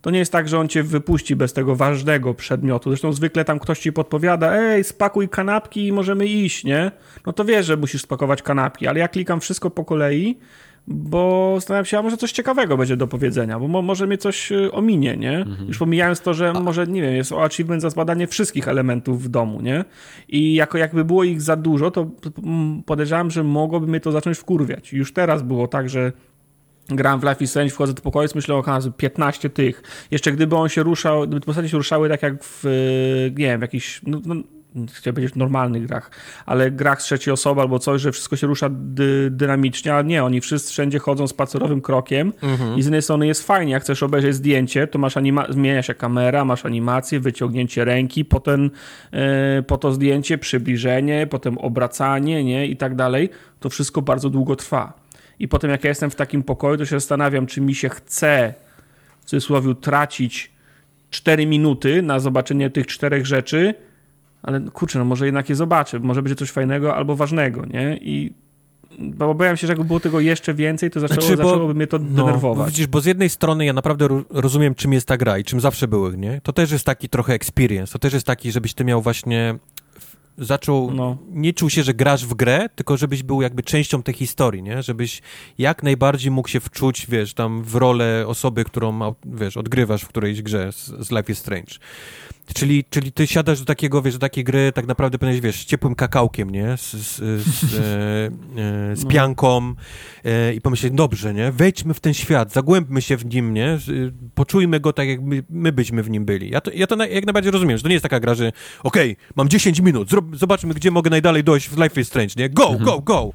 to nie jest tak, że on cię wypuści bez tego ważnego przedmiotu. Zresztą zwykle tam ktoś ci podpowiada, ej, spakuj kanapki i możemy iść, nie? No to wiesz, że musisz spakować kanapki, ale ja klikam wszystko po kolei bo zastanawiam się, a może coś ciekawego będzie do powiedzenia, bo mo może mnie coś y, ominie, nie? Mhm. Już pomijając to, że a... może, nie wiem, jest o achievement za zbadanie wszystkich elementów w domu, nie? I jako jakby było ich za dużo, to podejrzewam, że mogłoby mnie to zacząć wkurwiać. Już teraz było tak, że gram w Life is Strange, wchodzę do pokoju, myślę o 15 tych. Jeszcze gdyby on się ruszał, gdyby postacie się ruszały tak jak w, y, nie wiem, w jakiś, no, no, chciałem powiedzieć normalnych grach, ale grach z trzeciej osoby albo coś, że wszystko się rusza dy, dynamicznie, ale nie, oni wszyscy wszędzie chodzą spacerowym krokiem mhm. i z jednej strony jest fajnie, jak chcesz obejrzeć zdjęcie, to masz anima- zmienia się kamera, masz animację, wyciągnięcie ręki, potem yy, po to zdjęcie, przybliżenie, potem obracanie, nie, i tak dalej, to wszystko bardzo długo trwa. I potem jak ja jestem w takim pokoju, to się zastanawiam, czy mi się chce w cudzysłowie tracić 4 minuty na zobaczenie tych czterech rzeczy, ale kurczę, no może jednak je zobaczę, może będzie coś fajnego albo ważnego, nie? I bo obawiam się, że jakby było tego jeszcze więcej, to zaczęło, znaczy, bo, zaczęłoby mnie to no, denerwować. Widzisz, bo z jednej strony ja naprawdę rozumiem, czym jest ta gra i czym zawsze były, nie? To też jest taki trochę experience, to też jest taki, żebyś ty miał właśnie zaczął, no. nie czuł się, że grasz w grę, tylko żebyś był jakby częścią tej historii, nie? Żebyś jak najbardziej mógł się wczuć, wiesz, tam w rolę osoby, którą, wiesz, odgrywasz w którejś grze z, z Life is Strange. Czyli, czyli ty siadasz do takiego, wiesz, do takiej gry tak naprawdę powinieneś, wiesz, z ciepłym kakałkiem, nie? Z, z, z, e, e, z no. pianką e, i pomyśleć, dobrze, nie? Wejdźmy w ten świat, zagłębmy się w nim, nie? Poczujmy go tak, jak my, my byśmy w nim byli. Ja to, ja to na, jak najbardziej rozumiem, że to nie jest taka gra, że okej, okay, mam 10 minut, zobaczmy, gdzie mogę najdalej dojść w Life is Strange, nie? Go, mhm. go, go!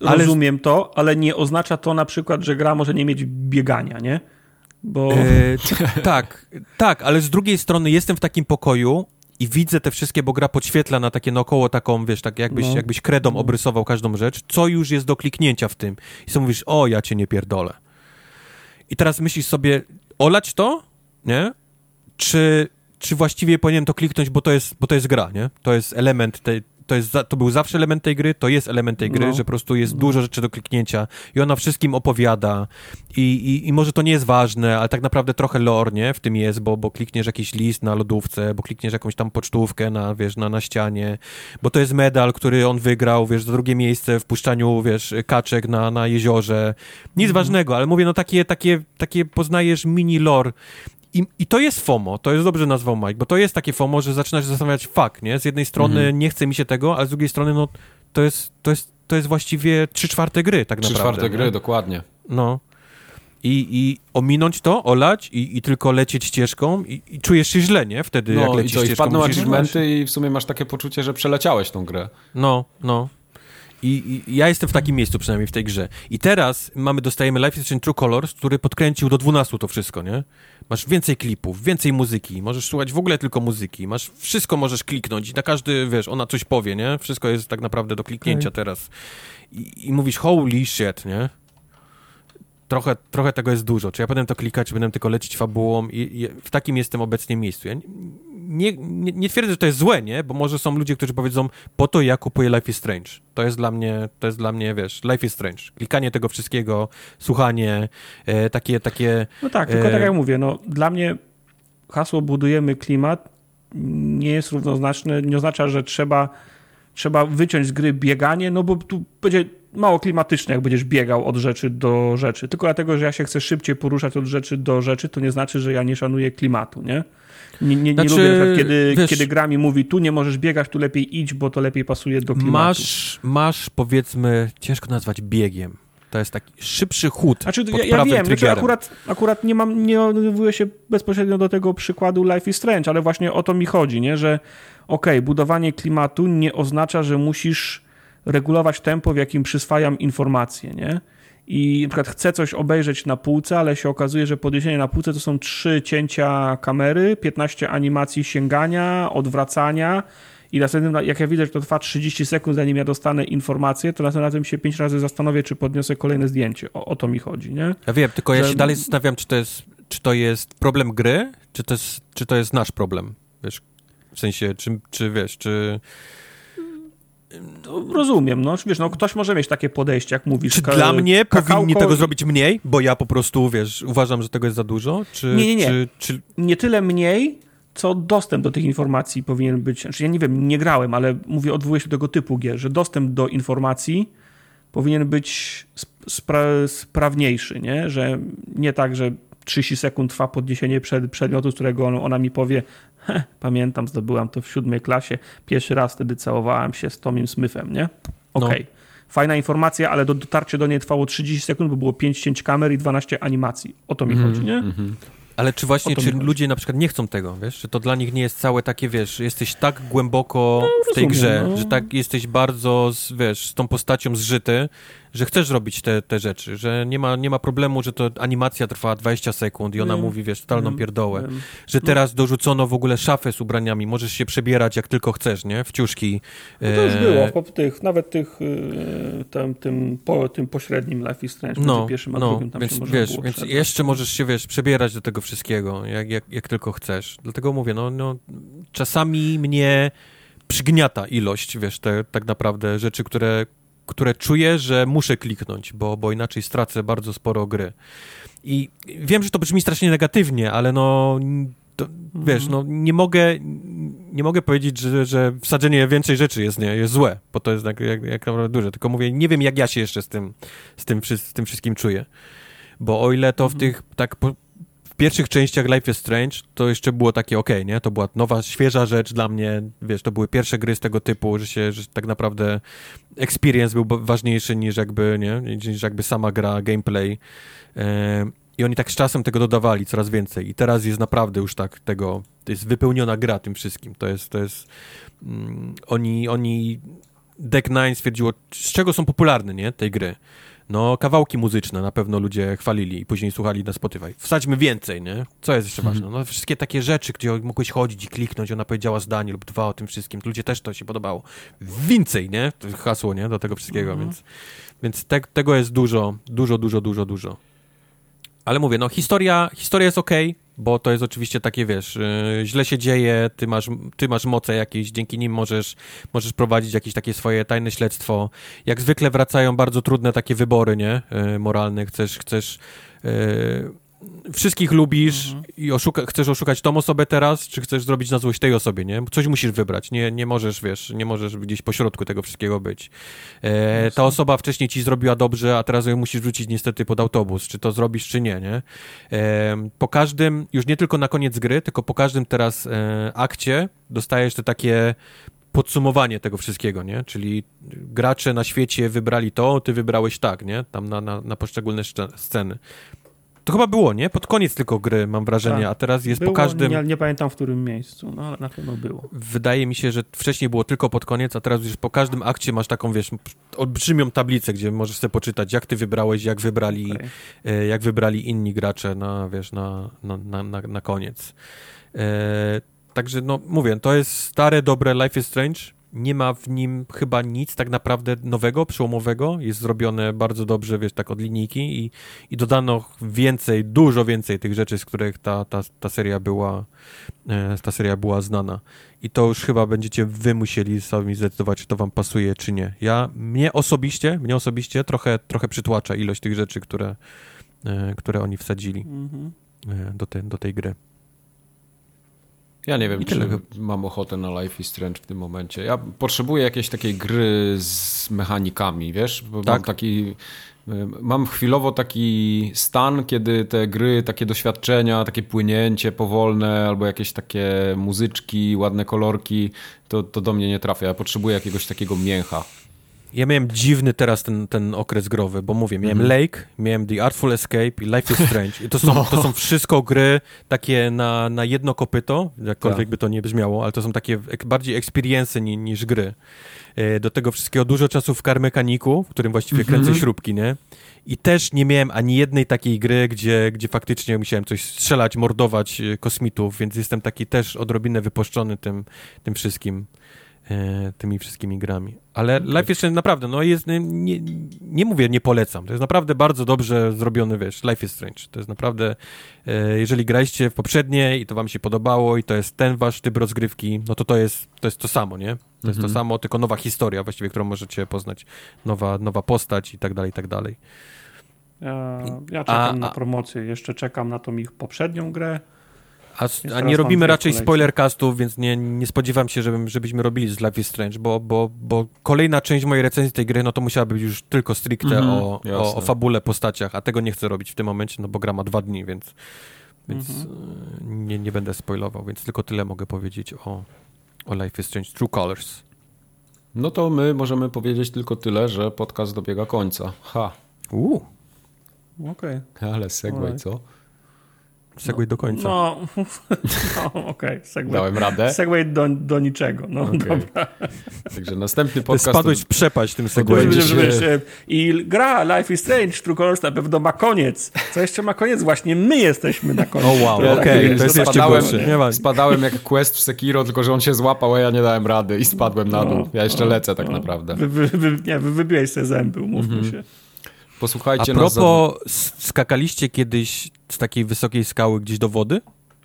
Ale... Rozumiem to, ale nie oznacza to na przykład, że gra może nie mieć biegania, nie? Bo... E, [laughs] tak, tak, ale z drugiej strony jestem w takim pokoju i widzę te wszystkie, bo gra podświetla na takie naokoło taką, wiesz, tak jakbyś, no. jakbyś kredą obrysował każdą rzecz, co już jest do kliknięcia w tym. I sobie mówisz, o, ja cię nie pierdolę. I teraz myślisz sobie, olać to, nie? Czy, czy właściwie powinienem to kliknąć, bo to jest, bo to jest gra, nie? To jest element tej, to, jest, to był zawsze element tej gry, to jest element tej gry, no. że po prostu jest no. dużo rzeczy do kliknięcia i ona wszystkim opowiada I, i, i może to nie jest ważne, ale tak naprawdę trochę lore, nie, w tym jest, bo, bo klikniesz jakiś list na lodówce, bo klikniesz jakąś tam pocztówkę na, wiesz, na, na ścianie, bo to jest medal, który on wygrał, wiesz, za drugie miejsce w puszczaniu, wiesz, kaczek na, na jeziorze. Nic mhm. ważnego, ale mówię, no takie, takie, takie poznajesz mini lore i, I to jest FOMO, to jest dobrze nazwał Mike, bo to jest takie FOMO, że zaczynasz zastanawiać, fakt, nie? Z jednej strony mhm. nie chce mi się tego, ale z drugiej strony, no, to jest, to jest, to jest właściwie trzy czwarte gry, tak 3 naprawdę. Trzy czwarte gry, dokładnie. No. I, I ominąć to, olać i, i tylko lecieć ścieżką i, i, czujesz się źle, nie? Wtedy no, jak lecisz i co, ścieżką. I wpadną achievementy i w sumie masz takie poczucie, że przeleciałeś tą grę. No, no. I, I, ja jestem w takim miejscu przynajmniej w tej grze. I teraz mamy, dostajemy Life is Strange True Colors, który podkręcił do 12 to wszystko, nie? Masz więcej klipów, więcej muzyki, możesz słuchać w ogóle tylko muzyki, masz wszystko możesz kliknąć i na każdy, wiesz, ona coś powie, nie? Wszystko jest tak naprawdę do kliknięcia okay. teraz. I, I mówisz, holy shit, nie? trochę, trochę tego jest dużo. Czy ja będę to klikać, czy będę tylko lecieć fabułą i, i w takim jestem obecnie miejscu. Ja nie, nie, nie, twierdzę, że to jest złe, nie? Bo może są ludzie, którzy powiedzą, po to ja kupuję Life is Strange. To jest dla mnie, to jest dla mnie, wiesz, Life is Strange. Klikanie tego wszystkiego, słuchanie, e, takie, takie... No tak, tylko tak e... tak jak mówię, no dla mnie hasło budujemy klimat nie jest równoznaczne, nie oznacza, że trzeba trzeba wyciąć z gry bieganie, no bo tu będzie mało klimatyczne, jak będziesz biegał od rzeczy do rzeczy. Tylko dlatego, że ja się chcę szybciej poruszać od rzeczy do rzeczy, to nie znaczy, że ja nie szanuję klimatu, nie? Nie, nie, znaczy, nie lubię, kiedy, wiesz, kiedy gra mi mówi, tu nie możesz biegać, tu lepiej idź, bo to lepiej pasuje do klimatu. Masz, masz powiedzmy, ciężko nazwać biegiem. To jest taki szybszy chód znaczy, pod ja, ja wiem, znaczy akurat, akurat nie mam, nie odwołuję się bezpośrednio do tego przykładu Life is Strange, ale właśnie o to mi chodzi, nie? że ok, budowanie klimatu nie oznacza, że musisz regulować tempo, w jakim przyswajam informacje, nie? I na przykład chcę coś obejrzeć na półce, ale się okazuje, że podniesienie na półce to są trzy cięcia kamery, 15 animacji sięgania, odwracania i następnym, jak ja widzę, że to trwa 30 sekund, zanim ja dostanę informację, to następnym razem się 5 razy zastanowię, czy podniosę kolejne zdjęcie. O, o to mi chodzi, nie? Ja wiem, tylko że... ja się dalej zastanawiam, czy to jest, czy to jest problem gry, czy to jest, czy to jest nasz problem, wiesz, w sensie, czy, czy wiesz, czy... No, rozumiem, no wiesz, no ktoś może mieć takie podejście, jak mówisz. Czy dla mnie powinni tego zrobić mniej, bo ja po prostu, wiesz, uważam, że tego jest za dużo? Czy, nie, nie, nie. Czy, czy... Nie tyle mniej, co dostęp do tych informacji powinien być, znaczy ja nie wiem, nie grałem, ale mówię, odwołuję się do tego typu gier, że dostęp do informacji powinien być spra sprawniejszy, nie? Że nie tak, że 30 sekund trwa podniesienie przed, przedmiotu, z którego on, ona mi powie, [laughs] pamiętam, zdobyłam to w siódmej klasie, pierwszy raz wtedy całowałam się z Tomim Smithem, nie? Okej. Okay. No. Fajna informacja, ale do, dotarcie do niej trwało 30 sekund, bo było 5 cięć kamer i 12 animacji. O to mi mm chodzi, nie? Mm -hmm. Ale czy właśnie, czy ludzie na przykład nie chcą tego, wiesz? Czy to dla nich nie jest całe takie, wiesz, jesteś tak głęboko no, w tej rozumiem, grze, no. że tak jesteś bardzo, z, wiesz, z tą postacią zżyty, że chcesz robić te, te rzeczy, że nie ma, nie ma problemu, że to animacja trwa 20 sekund i ona wiem, mówi, wiesz, totalną wiem, pierdołę. Wiem. Że no. teraz dorzucono w ogóle szafę z ubraniami, możesz się przebierać jak tylko chcesz, nie? W ciuszki. No to już było, po tych, nawet tych, y, tym, tym, po, tym pośrednim Life is Strange, no, pierwszym, a no, drugim, tam więc, się wiesz, więc jeszcze możesz się, wiesz, przebierać do tego wszystkiego, jak, jak, jak tylko chcesz. Dlatego mówię, no, no czasami mnie przygniata ilość, wiesz, te tak naprawdę rzeczy, które, które czuję, że muszę kliknąć, bo, bo inaczej stracę bardzo sporo gry. I wiem, że to brzmi strasznie negatywnie, ale no, to, wiesz, no nie mogę, nie mogę powiedzieć, że, że wsadzenie więcej rzeczy jest, nie, jest złe, bo to jest jak, jak, jak naprawdę duże, tylko mówię, nie wiem, jak ja się jeszcze z tym, z tym, z tym wszystkim czuję. Bo o ile to w mhm. tych, tak po, w pierwszych częściach Life is Strange to jeszcze było takie ok, nie? To była nowa, świeża rzecz dla mnie, wiesz, to były pierwsze gry z tego typu, że się, że tak naprawdę experience był ważniejszy niż jakby, nie? Niż jakby sama gra, gameplay. E, I oni tak z czasem tego dodawali coraz więcej i teraz jest naprawdę już tak tego, to jest wypełniona gra tym wszystkim, to jest, to jest, mm, oni, oni, Deck Nine stwierdziło, z czego są popularne, nie, tej gry no, kawałki muzyczne na pewno ludzie chwalili i później słuchali na Spotify. Wsadźmy więcej, nie? Co jest jeszcze ważne? No, wszystkie takie rzeczy, gdzie mogłeś chodzić i kliknąć, ona powiedziała zdanie lub dwa o tym wszystkim. Ludzie też to się podobało. Więcej, nie? To hasło, nie? Do tego wszystkiego, mhm. więc, więc te, tego jest dużo, dużo, dużo, dużo, dużo. Ale mówię, no historia, historia jest ok, bo to jest oczywiście takie, wiesz, yy, źle się dzieje, ty masz, ty masz moce jakieś, dzięki nim możesz, możesz prowadzić jakieś takie swoje tajne śledztwo. Jak zwykle wracają bardzo trudne takie wybory, nie, yy, moralne, chcesz, chcesz yy, wszystkich lubisz mhm. i oszuka, chcesz oszukać tą osobę teraz, czy chcesz zrobić na złość tej osobie, nie? Coś musisz wybrać, nie, nie możesz, wiesz, nie możesz gdzieś po środku tego wszystkiego być. E, ta osoba wcześniej ci zrobiła dobrze, a teraz ją musisz wrzucić niestety pod autobus, czy to zrobisz, czy nie, nie? E, po każdym, już nie tylko na koniec gry, tylko po każdym teraz e, akcie dostajesz te takie podsumowanie tego wszystkiego, nie? Czyli gracze na świecie wybrali to, ty wybrałeś tak, nie? Tam na, na, na poszczególne sceny. To chyba było, nie? Pod koniec tylko gry, mam wrażenie, tak. a teraz jest było, po każdym... Nie, nie, pamiętam w którym miejscu, no ale na pewno było. Wydaje mi się, że wcześniej było tylko pod koniec, a teraz już po każdym akcie masz taką, wiesz, olbrzymią tablicę, gdzie możesz sobie poczytać, jak ty wybrałeś, jak wybrali, okay. e, jak wybrali inni gracze na, wiesz, na, na, na, na, na koniec. E, także, no, mówię, to jest stare, dobre Life is Strange, nie ma w nim chyba nic tak naprawdę nowego, przełomowego. Jest zrobione bardzo dobrze, wiesz, tak od linijki i, i dodano więcej, dużo więcej tych rzeczy, z których ta, ta, ta seria była e, ta seria była znana. I to już chyba będziecie wy musieli sami zdecydować, czy to wam pasuje, czy nie. Ja, mnie osobiście, mnie osobiście trochę, trochę przytłacza ilość tych rzeczy, które, e, które oni wsadzili mm -hmm. do, te, do tej gry. Ja nie wiem, czy mam ochotę na Life is Strange w tym momencie. Ja potrzebuję jakiejś takiej gry z mechanikami, wiesz? Bo tak? Mam taki... Mam chwilowo taki stan, kiedy te gry, takie doświadczenia, takie płynięcie powolne, albo jakieś takie muzyczki, ładne kolorki, to, to do mnie nie trafia. Ja potrzebuję jakiegoś takiego mięcha. Ja miałem dziwny teraz ten, ten okres growy, bo mówię, miałem mm -hmm. Lake, miałem The Artful Escape i Life is [laughs] Strange. I to są, no. to są wszystko gry takie na, na jedno kopyto, jakkolwiek tak. by to nie brzmiało, ale to są takie bardziej experience ni, niż gry. E, do tego wszystkiego dużo czasu w car mechaniku, w którym właściwie kręcę mm -hmm. śrubki, nie? I też nie miałem ani jednej takiej gry, gdzie, gdzie faktycznie musiałem coś strzelać, mordować e, kosmitów, więc jestem taki też odrobinę wypuszczony tym, tym wszystkim. E, tymi wszystkimi grami. Ale Life jeszcze naprawdę, no jest, nie, nie mówię, nie polecam. To jest naprawdę bardzo dobrze zrobiony, wiesz, Life is Strange. To jest naprawdę, e, jeżeli graliście w poprzednie i to wam się podobało i to jest ten wasz typ rozgrywki, no to to jest to, jest to samo, nie? To mhm. jest to mhm. samo, tylko nowa historia właściwie, którą możecie poznać. Nowa, nowa postać i tak dalej, i tak dalej. Ja, ja czekam a, na promocję, jeszcze czekam na tą ich poprzednią grę. A, a nie robimy raczej spoilercastów, więc nie, nie spodziewam się, żebym, żebyśmy robili z Life is Strange, bo, bo, bo kolejna część mojej recenzji tej gry, no to musiała być już tylko stricte mm -hmm, o, o, o, fabule, postaciach, a tego nie chcę robić w tym momencie, no bo gra ma dwa dni, więc, więc mm -hmm. nie, nie będę spoilował, więc tylko tyle mogę powiedzieć o, o Life is Strange True Colors. No to my możemy powiedzieć tylko tyle, że podcast dobiega końca. Ha. Uuu. Okej. Okay. Ale segway, co? Segway no, do końca. No, [laughs] no okej. Okay. Dałem radę? Segway do, do niczego. No, okay. dobra. Także następny podcast... Spadłeś w przepaść tym segwayem. Się... I gra Life is Strange True Colors na pewno ma koniec. Co jeszcze ma koniec? Właśnie my jesteśmy na końcu. O oh, wow, okej. Okay. To jest spadałem, jeszcze Spadałem jak quest w Sekiro, tylko że on się złapał, a ja nie dałem rady i spadłem na dół. Ja jeszcze no, lecę tak no. naprawdę. Wy, wy, wy, nie, wy wybiłeś sobie zęby, umówmy mm -hmm. się. Posłuchajcie A propos, nas... skakaliście kiedyś z takiej wysokiej skały gdzieś do wody?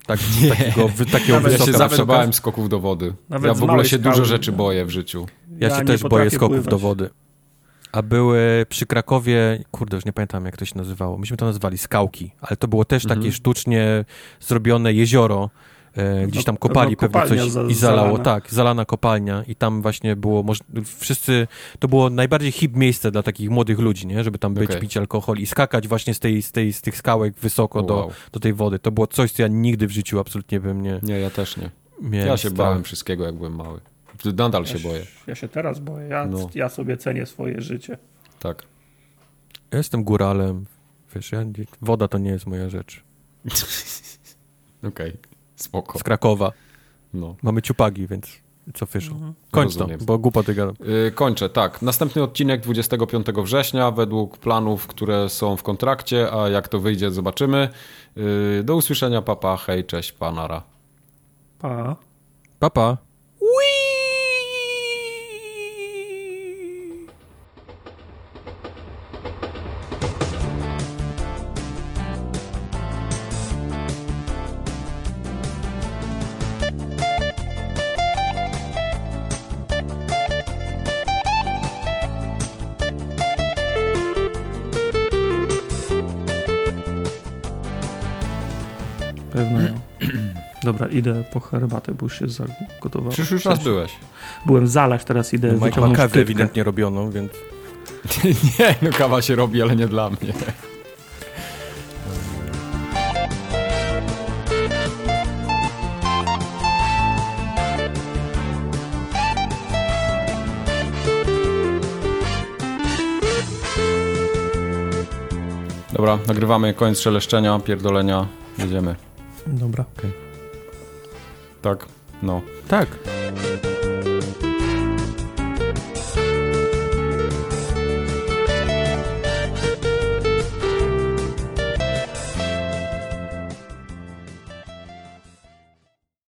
Tak, nie. Takiego, takiego Nawet ja się zawsze bałem skoków do wody. Nawet ja w ogóle się skały, dużo rzeczy boję w życiu. Ja, ja się też boję skoków pływać. do wody. A były przy Krakowie, kurde, już nie pamiętam jak to się nazywało, myśmy to nazywali skałki, ale to było też takie mhm. sztucznie zrobione jezioro, e, gdzieś No, tam kopali no, pewnie coś za- i zalało, zalana. tak, zalana kopalnia i tam właśnie było, moż... wszyscy, to było najbardziej hip miejsce dla takich młodych ludzi, nie, żeby tam być, Okej. pić alkohol i skakać właśnie z, tej, z, tej, z tych skałek wysoko do, Wow. do tej wody. To było coś, co ja nigdy w życiu absolutnie bym nie Nie, ja też nie. miałem Ja się bałem wszystkiego, jak byłem mały. Nadal się boję. Ja się teraz boję. Ja, No. ja sobie cenię swoje życie. Tak. Ja jestem góralem, wiesz, ja, woda to nie jest moja rzecz. [laughs] Okej. Spoko. Z Krakowa. No. Mamy ciupagi, więc co fyszu. Kończ Rozumiem. to, bo głupoty gadam. Yy, kończę, tak. Następny odcinek 25 września, według planów, które są w kontrakcie, a jak to wyjdzie, zobaczymy. Yy, do usłyszenia, papa, hej, cześć, panara. Pa. Papa. Pewno Dobra, idę po herbatę, bo już się zagotowało. Przecież już raz byłeś. Byłem zalać, teraz idę ma wyciągnąć kawę ewidentnie robioną, więc... [laughs] nie, no kawa się robi, ale nie dla mnie. Dobra, nagrywamy koniec szeleszczenia, pierdolenia, jedziemy. Dobra. Tak, no. Tak.